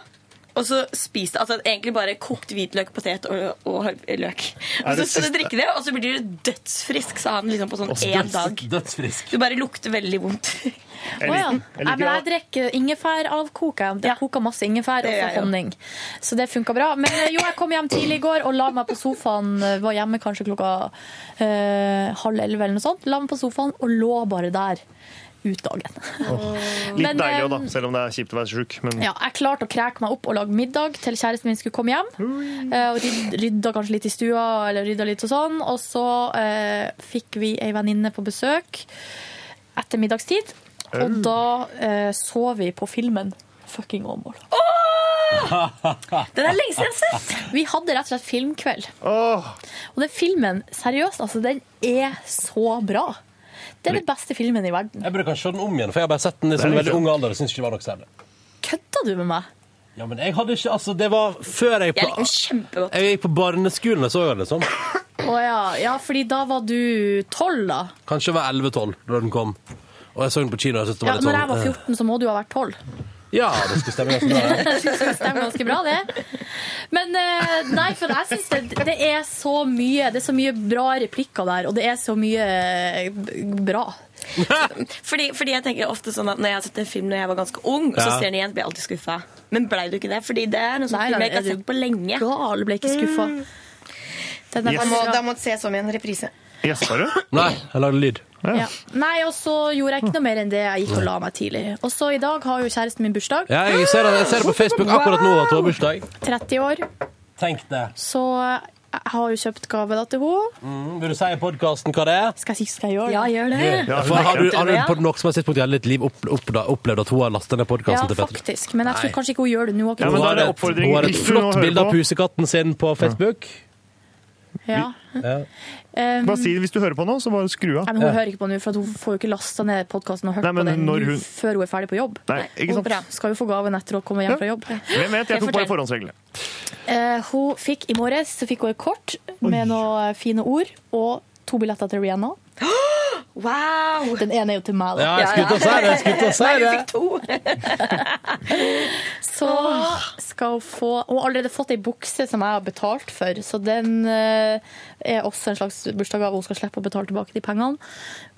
Og så spis det. Altså egentlig bare kokt hvitløk, potet og, og løk. Og så skal du drikke det, og så blir du dødsfrisk, sa han liksom på sånn Også én dag. Dødsfrisk. Du bare lukter veldig vondt. Jeg Å ja. jeg, jeg jeg drikker ingefær av koka. Jeg Ja. koker masse ingefær og får honning. Så det funka bra. Men eh, jo, jeg kom hjem tidlig i går og la meg på sofaen. eh, Var hjemme kanskje klokka eh, halv elleve eller noe sånt. La meg på sofaen og lå bare der ut dagen. litt men, deilig òg, da. eh, Selv om det er kjipt å være sjuk. Men Ja, jeg klarte å kreke meg opp og lage middag til kjæresten min skulle komme hjem. Eh, Og rydda kanskje litt i stua, eller rydda litt og sånn. Og så eh, fikk vi ei venninne på besøk etter middagstid. Og da eh, så vi på filmen Fucking Åmål. Den er lenge siden jeg har sett. Vi hadde rett og slett filmkveld. Oh. Og den filmen, seriøst, altså, den er så bra. Det er den beste filmen i verden. Jeg burde kanskje se den om igjen, for jeg har bare sett den i Det sånn veldig sånn. ung alder og syns ikke det var noe særlig. Kødder du med meg? Ja, men jeg hadde ikke Altså, det var før jeg Jeg liker den kjempegodt. Jeg gikk på barneskolen og så den, liksom. Å ja. ja, fordi da var du tolv, da. Kanskje jeg var 11-12 da den kom. Og jeg så den på kino. og Jeg synes det Ja, var litt når jeg var sånn, 14, så må du ha vært tolv. Ja, det skulle stemme ganske bra. det. skulle stemme ganske bra, det. Men eh, nei, for jeg syns det, det er så mye Det er så mye bra replikker der, og det er så mye eh, bra. Fordi, fordi jeg tenker ofte sånn at Når jeg har sett en film når jeg var ganske ung, så ser jeg den igjen, blir jeg alltid skuffa. Men blei du ikke det? Fordi det er noe som Nei, film jeg ikke har sett på lenge. Gal, ble ikke skuffa. Mm. Da må, bra. da må det ses om i en reprise. Gjespa du? Nei, jeg lagde lyd. Ja. Nei, og så gjorde jeg ikke noe mer enn det. Jeg gikk og la meg tidlig. Og så i dag har jo kjæresten min bursdag. Ja, jeg ser, det, jeg ser det på Facebook akkurat nå at hun har bursdag. 30 år. Tenk det. Så jeg har jo kjøpt gave da til henne. Mm, vil du si i podkasten hva det er? Skal jeg, skal jeg gjøre det? Ja, gjør det. For har du, har du på noe som helst tidspunkt i hele ditt liv opp, opp, opplevd at hun har lastet ned Ja, podkasten til Petter? faktisk. Men jeg tror kanskje ikke hun gjør det nå. Ja, Hun har et, hun har et flott bilde av pusekatten sin på Facebook. Ja. Ja. Um, Bare si hvis du hører på nå, så bare skru av. Nei, men Hun hører ikke på nå, for at hun får jo ikke lasta ned podkasten og hørt Nei, på den når hun- før hun er ferdig på jobb. Nei, ikke sant? Hun Skal jo få gaven etter å komme hjem fra jobb. Hvem vet? Jeg tok bare forhåndsreglene. Uh, hun fikk I morges så fikk hun et kort med noen fine ord og to billetter til Rihanna. Wow! Den ene er jo til meg, da. Ja, jeg skulle til å si det, jeg fikk to. Så skal hun få Hun har allerede fått ei bukse som jeg har betalt for, så den eh, er også en slags bursdagsgave. Hun skal slippe å betale tilbake de pengene.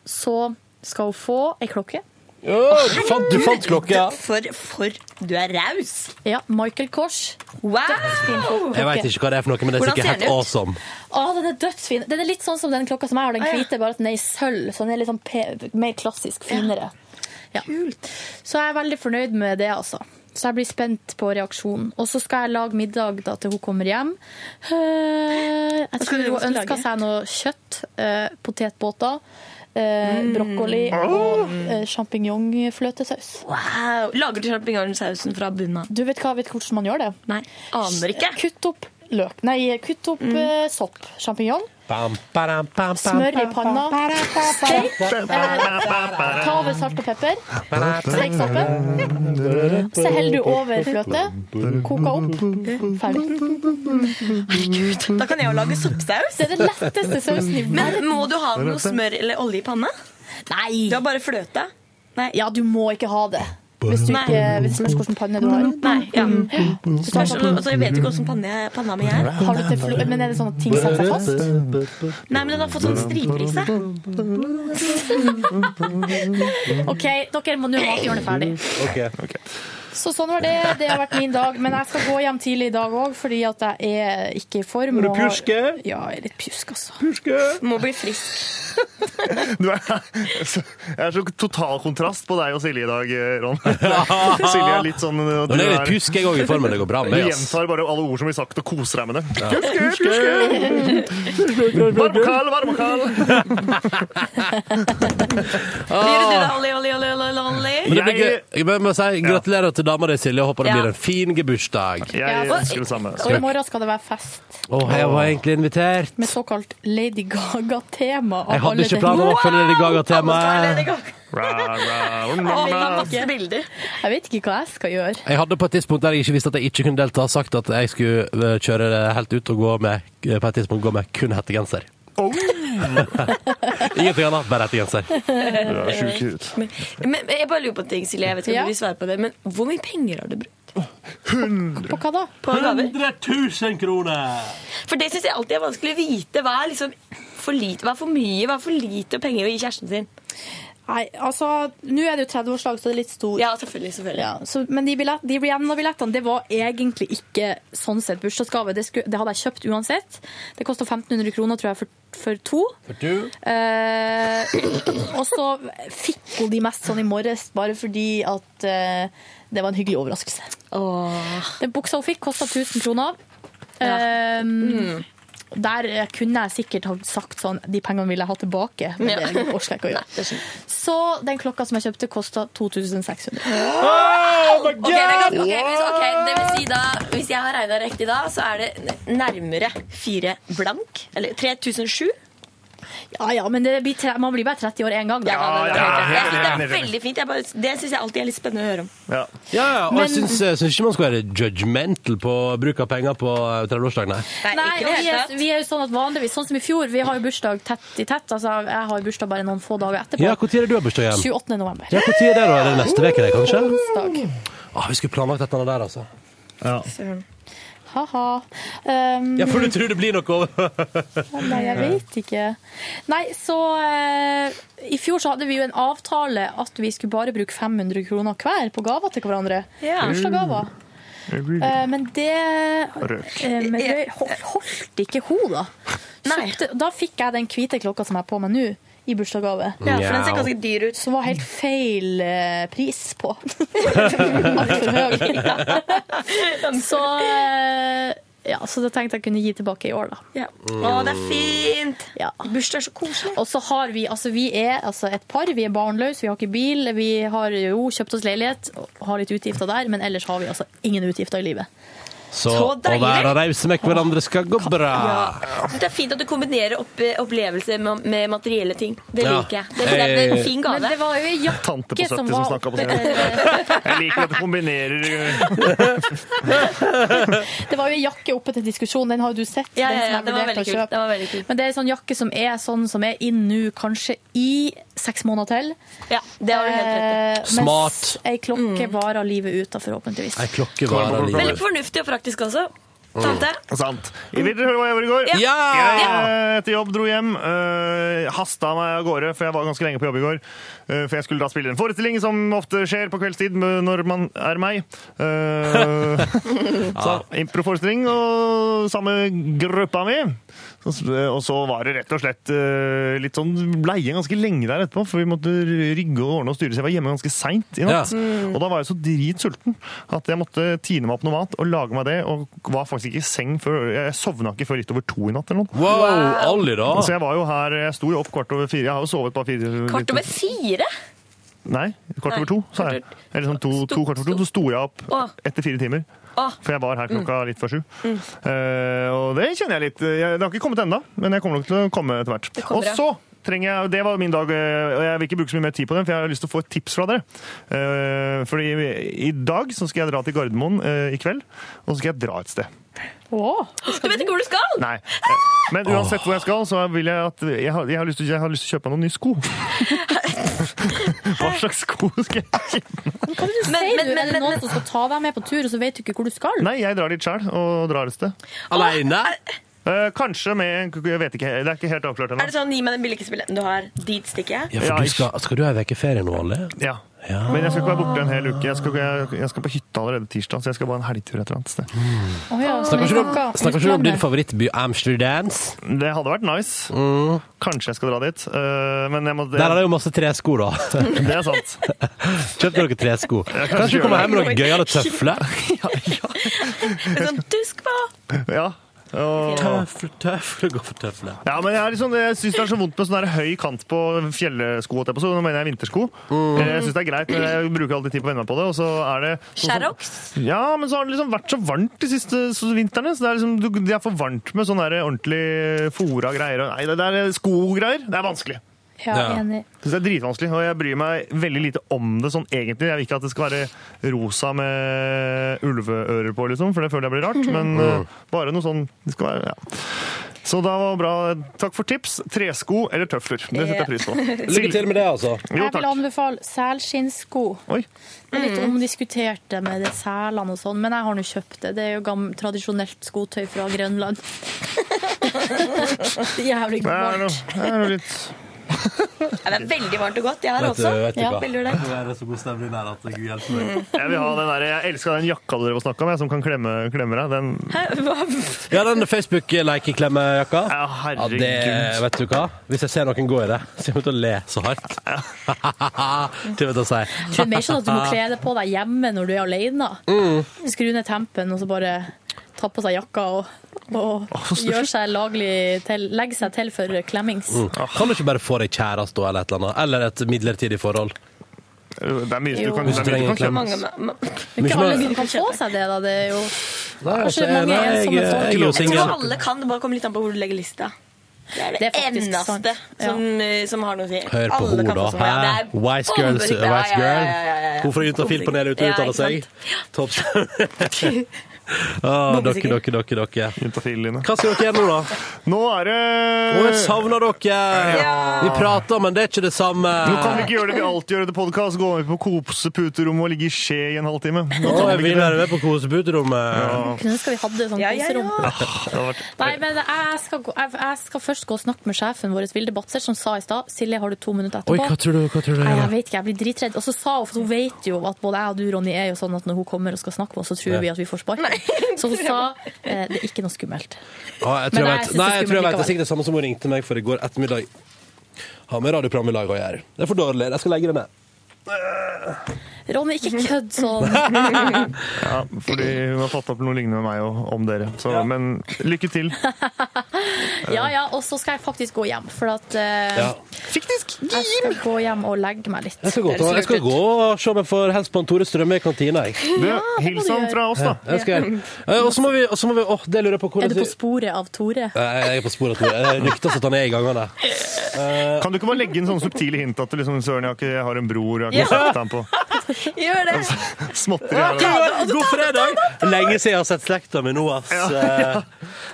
Så skal hun få ei klokke. Åh, du, fant, du fant klokka. For, for du er raus. Ja, Michael Kors. Wow! Jeg veit ikke hva det er for noe, men det er Hvordan sikkert helt awesome. Å, den er dødsfin. Den er litt sånn som den klokka som jeg har, den Ah, ja. hvite, bare at den er i sølv. Så den er litt sånn pe mer klassisk, finere. Ja. Så jeg er veldig fornøyd med det, altså. Så jeg blir spent på reaksjonen. Og så skal jeg lage middag da til hun kommer hjem. Eh, Jeg tror hun ønsker seg noe kjøtt, eh, potetbåter, eh, Mm. brokkoli og eh, sjampinjongfløtesaus. Wow. Lager du sjampinjongsausen fra bunnen av? Du vet, hva, vet hvordan man gjør det? Nei, aner ikke. Kutt opp løk. Nei, kutt opp eh, sopp. Sjampinjong. Bam, badam, bam, bam, Smør i panna. Steik. Ta over salt og pepper. Steik soppen. Så heller du over fløte. Koka opp. Ferdig. Da kan jeg jo lage soppsaus. Det er den letteste sausen i Men må du ha noe smør eller olje i panna? Nei. Du har bare fløte. Nei. Ja, du må ikke ha det. Hvis du ikke vet hvilken panne du har. Nei, ja. Du tar Så, sånn- jeg vet ikke hvordan panne panna mi er. Har du til men er det sånn at ting setter seg fast? Nei, men den har fått sånn striper i seg. OK, dere må nå mathjørnet ferdig. Ok. Så sånn var det. Det har vært min dag. Men jeg skal gå hjem tidlig i dag òg, fordi at jeg er ikke i form. Er du og? Ja, jeg er litt pjusk, altså. Må bli frisk. Du er, jeg er så total kontrast på deg og Silje i dag, eh, Ron. Silje er litt sånn Nå er det litt pjusk, jeg òg, i formen. Det går bra med Du gjentar bare alle ord som blir sagt, og koser deg med det. Pjuske, pjuske! Varmokal, varmokal! Blir du da, Olli, Olli, Olli, Olli, Olli? Men det blir gøy. Jeg må si gratulerer til dama di, Silje. Håper det Ja. blir en fin gebursdag. Jeg ønsker det samme. Og i morgen skal det være fest jeg var egentlig invitert. med såkalt Lady Gaga-tema. av Jeg hadde ikke planer om å følge Lady Gaga-temaet. Gaga. Ra, ra, ra, ra. masse bilder. Jeg vet ikke hva jeg skal gjøre. Jeg hadde på et tidspunkt der jeg ikke visste at jeg ikke kunne delta, sagt at jeg skulle eh, kjøre det helt ut og gå med, eh, på et tidspunkt gå med kun hettegenser. Ingenting annet, bare hettegenser. du er sjuk i huet. Men, men jeg bare lurer på en ting, Silje. Jeg vet ikke om du vil svare på det, men hvor mye penger har du brukt På hva da? på 100 000 kroner! For det syns jeg alltid er vanskelig å vite. Hva er liksom for lite, hva er for mye, hva er for lite penger å gi kjæresten sin? Nei, altså, Nå er det jo 30-årslag, så det er litt stor. Ja, selvfølgelig. selvfølgelig. Ja, så, men de, billett, de Rihanna-billettene det var egentlig ikke sånn sett bursdagsgave. Det, skulle, det hadde jeg kjøpt uansett. Det kosta 1500 kroner tror jeg, for, for to. For du? Eh, og så fikk hun de mest sånn i morges, bare fordi at eh, det var en hyggelig overraskelse. Åh. Den buksa hun fikk, kosta 1000 kroner. Eh, Der kunne jeg sikkert ha sagt sånn De pengene vil jeg ha tilbake, men Ja. det orker jeg ikke å gjøre. Så den klokka som jeg kjøpte, kosta 2600. Ok, det, kan, hvis, ok, det vil si da, hvis jeg har regna riktig da, så er det nærmere fire blank. Eller 3007. Ja ja, men det blir tre, man blir bare 30 år én gang. Da. Ja, det, ja, riktig. enig. det er veldig fint. Jeg bare, det syns jeg alltid er litt spennende å høre om. Ja. Ja, ja, og jeg Men- syns, jeg syns ikke man skal være judgmental på bruk av penger på eh, 30-årsdag, nei. Nei, ikke og vi er, vi er jo sånn at vanligvis, sånn som i fjor, vi har jo bursdag tett i tett. Altså, jeg har bursdag bare noen få dager etterpå. Ja, Når det du har bursdag igjen? 28. november. Ja, Når er det, da? Er det neste uke, kanskje? Onsdag. Ah, vi skulle planlagt dette der, altså. Ha-ha. Um, Ja, for du tror det blir noe over Nei, jeg vet ikke. Nei, så uh, I fjor så hadde vi jo en avtale at vi skulle bare bruke 500 kroner hver på gaver til hverandre. Ja. Bursdagsgaver. Eh, men det eh, hol- holdt ikke hun, da. Kjøpte, da fikk jeg den hvite klokka som jeg har på meg nå, i bursdagsgave. Ja, for den ser ganske dyr ut. Som var helt feil eh, pris på. Altfor høy. så, eh, ja, så da tenkte jeg kunne gi tilbake i år, da. Ja. Å, det er fint! Ja. Bursdag er så koselig. Og så har vi, altså vi er altså et par, vi er barnløse, vi har ikke bil, vi har jo kjøpt oss leilighet, og har litt utgifter der, men ellers har vi altså ingen utgifter i livet. Så, Så å være rause med hverandre skal gå bra. Ja. Det er fint at du kombinerer opp, opplevelser med, med materielle ting. Det Ja. liker jeg. Det, det, er en fin gave. Men det var jo jakke Tante på jakke 70 som som snakka på sånn. Jeg liker at du kombinerer Det var jo ei jakke oppe til diskusjon, den har jo du sett. Ja, den ja, som jeg det var veldig kult. kjøpe. Det var veldig kult. Men det er en sånn jakke som er sånn som er inn nå kanskje i seks måneder til. Ja, det har du helt rett i. Eh, Smart. Mens ei klokke varer livet ut, da, forhåpentligvis. Ei klokke varer Veldig fornuftig og praktisk også. Tante? Sant. Vil dere høre hva jeg gjorde i går? Ja. Jeg eh, etter jobb dro hjem, uh, hasta meg av gårde, for jeg var ganske lenge på jobb i går. Eh, for jeg skulle da spille en forestilling, som ofte skjer på kveldstid når man er meg. Uh, så, Improforestilling og samme gruppa mi. Og så var det rett og slett eh, litt sånn bleie ganske lenge der etterpå, for vi måtte rygge og ordne og styre, så jeg var hjemme ganske seint i natt. Ja. Og da var jeg så dritsulten at jeg måtte tine meg opp noe mat og lage meg det, og var faktisk ikke i seng før Jeg sovna ikke før litt over to i natt eller noe. Wow, aldri da. Så jeg var jo her, jeg sto jo opp kvart over fire. Jeg har jo sovet bare fire Kvart over fire? Nei, kvart over to, sa jeg. Eller sånn to, to kvart over to, så sto jeg opp etter fire timer. For jeg var her klokka litt før sju. Eh, og det kjenner jeg litt jeg, Det har ikke kommet ennå, men jeg kommer nok til å komme etter hvert. Og så trenger jeg, Det var min dag, eh, og jeg vil ikke bruke så mye mer tid på den, for jeg har lyst til å få et tips fra dere. Eh, fordi i dag så skal jeg dra til Gardermoen i kveld, og så skal jeg dra et sted. Oh, Du vet ikke hvor du skal? Nei. Men uansett hvor jeg skal, så vil jeg at jeg har, jeg har, lyst, til, jeg har lyst til å kjøpe meg noen nye sko. Hva slags sko skal jeg kjøpe? Hva vil du Men- men- men- Er det men- noen som skal ta deg med på tur, og så vet du ikke hvor du skal? Nei, jeg drar dit sjøl og drar et sted. Aleine? Eh, kanskje med Jeg vet ikke, det er ikke helt avklart Er det sånn, Gi meg den billigste billetten du har. Dit stikker jeg. Ja, Ja, for du skal, skal du ha ei uke ferie nå, alle? Ja. Ja. Men jeg skal ikke være borte en hel uke. Jeg skal, jeg, jeg skal på hytta allerede tirsdag, så jeg skal bare en helgtur et eller annet sted. Å ja, Snakker ikke du om- din favorittby Amsterdams? Det hadde vært nice. Kanskje jeg skal dra dit. Uh, men jeg må Der er det jo masse tresko, da. Det er sant. Kjøp dere tresko. kanskje Kanskje du kommer hjem med noen gøyale tøfler? En sånn dusk på! Ja. Tøfle, tøfler, gå for tøfle. ja, men jeg, liksom, jeg syns det er så vondt med sånn høy kant på på, Så nå mener jeg vintersko. Jeg syns det er greit, men jeg bruker alltid tid på å venne meg på det. Og så er det sånn Sherrox? Ja, men så har det liksom vært så varmt de siste så- vintrene. Så det er liksom, du- det er for varmt med sånn ordentlig fora greier. Nei, det er skogreier. Det er vanskelig. Ja, Ja. enig. Det er dritvanskelig, og jeg bryr meg veldig lite om det sånn egentlig. Jeg vil ikke at det skal være rosa med ulveører på, liksom, for det føler jeg blir rart. Men eh, bare noe sånn det skal være, ja. Så da var bra. Takk for tips. Tresko eller tøfler. Det setter jeg pris på. Lykke til med det, altså. Jo, Jeg vil anbefale selskinnsko. Det er litt omdiskutert det med det selene og sånn, men jeg har nå kjøpt det. Det er jo tradisjonelt skotøy fra Grønland. Jævlig Det varmt. det er noe litt Ja, det er veldig varmt og godt. Jeg har Vet du, også. vet du Ja, veldig. Det er så god stemning her at Gud hjelper meg. Jeg vil ha den der, jeg elsker den jakka dere snakka om, jeg, som kan klemme, klemme deg. Den, Ja, den Facebook-like-klemmejakka. ja, Ja, herregud. det, vet du hva? Hvis jeg ser noen gå i det, så kommer jeg til å le så hardt. Til å si. Det er mer sånn at du må kle det på deg hjemme når du er alene. Mm. Skru ned tempen og så bare ta på seg jakka og, og gjøre seg laglig til, legge seg til for klemmings. Mm. Kan du ikke bare få deg kjæreste eller et eller annet? Eller et midlertidig forhold? Det er mye du kan, det er mye du kan. Mange, er ikke alle som kan få seg det, da. Det er jo Nei, Kanskje altså, mange nei, ensomme jeg, folk. jeg jeg, Jeg tror alle kan, det bare kommer litt an på hvor du legger lista. Det er det, Det er eneste som, eh, som har noe å si. Hør på henne, da. Hæ? er Wise girls, wise girl. Hvorfor fra Juntafil-panelet ute og uttaler seg. Topp. Ah, dere, dere, dere, dere. Hva skal dere gjøre nå, da? Nå er det Å, jeg savner dere! Vi prater, men det er ikke det samme. Nå kan vi ikke gjøre det vi alltid gjør det podkast. Gå med på koseputerommet og ligge i skje i en halvtime. Nå Å, jeg vi vil være med på koseputerommet. Kunne ønske vi hadde sånn Ja, ja, koserom. ja. Det Nei, men jeg skal, gå, jeg, jeg skal først gå og snakke med sjefen vår, Vilde Batzer, som sa i stad Silje, har du to minutter etterpå? Oi, hva tror du? Hva tror du Nei, jeg vet ikke, jeg blir dritredd. Og så sa hun, for hun vet jo at både jeg og du, Ronny, er jo sånn at når hun kommer og skal snakke med oss, så tror Ja. vi at vi får sparken. Så hun sa eh, det er ikke noe skummelt. Ah, jeg tror Men jeg vet. Nei, det er jeg tror jeg vet. Det er sikkert det samme som hun ringte meg for i går ettermiddag. Har med radioprogram i lag å gjøre. Det er for dårlig. Jeg skal legge det ned. Ronny, ikke kødd sånn. Ja, fordi hun har tatt opp noe lignende med meg og, om dere. Så, Men lykke til. Ja, ja, og så skal jeg faktisk gå hjem, for at eh, Ja. jeg skal gå hjem og legge meg litt. Jeg skal gå, ta, jeg skal gå og se om jeg får helst på en Tore Strømme i kantina. Jeg. Du, hils han fra oss, da. Ja, det skal jeg. Eh, Og så må vi, og så må vi Åh, det lurer jeg på Er hvordan du på sporet av Tore? Eh, Jeg er på sporet av Tore. Det ryktes at han er i gangene. Kan du ikke bare legge inn sånne subtile hint at liksom, Søren, jeg har, ikke, jeg har en bror, jeg har ikke sett ham på Gjør det! småtteri Ja, her. God fredag! Lenge siden jeg har sett slekta mi nå, ass. Eh,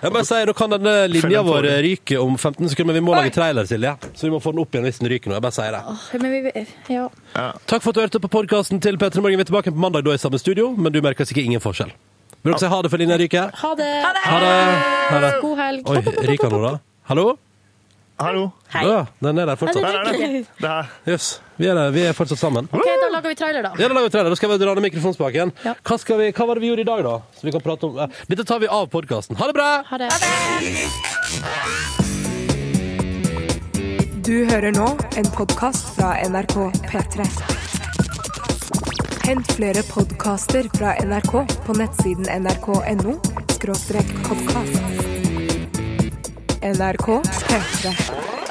Jeg bare sier, Nå kan denne linja vår ryker ryke om 15 sekunder, men vi må lage trailer, Silje. Så vi må få den opp igjen hvis den ryker nå. Jeg bare sier det. Åh, Men vi, ja. Takk for at du hørte på podkasten til Petter Morgen. Vi er tilbake på mandag da i samme studio, men du merker sikkert ingen forskjell. Vil dere si ha det før linja ryker? Ha det! Ha det! Ha det. God helg. Oi, ryker nå, da? Hallo? Hallo. Ja, den er der fortsatt. ryker ikke. Det her. Yes. Vi, er vi er fortsatt sammen. Ok, da lager vi trailer, da. Ja, da lager vi trailer. Da skal vi dra ned mikrofonspaken. Ja. Hva, skal vi, hva var det vi gjorde i dag, da? Så vi kan prate om eh, Dette tar vi av podkasten. Ha det bra! Ha det. Du hører nå en podkast fra NRK P3. Hent flere podkaster fra NRK på nettsiden nrk.no podkast. NRK P3.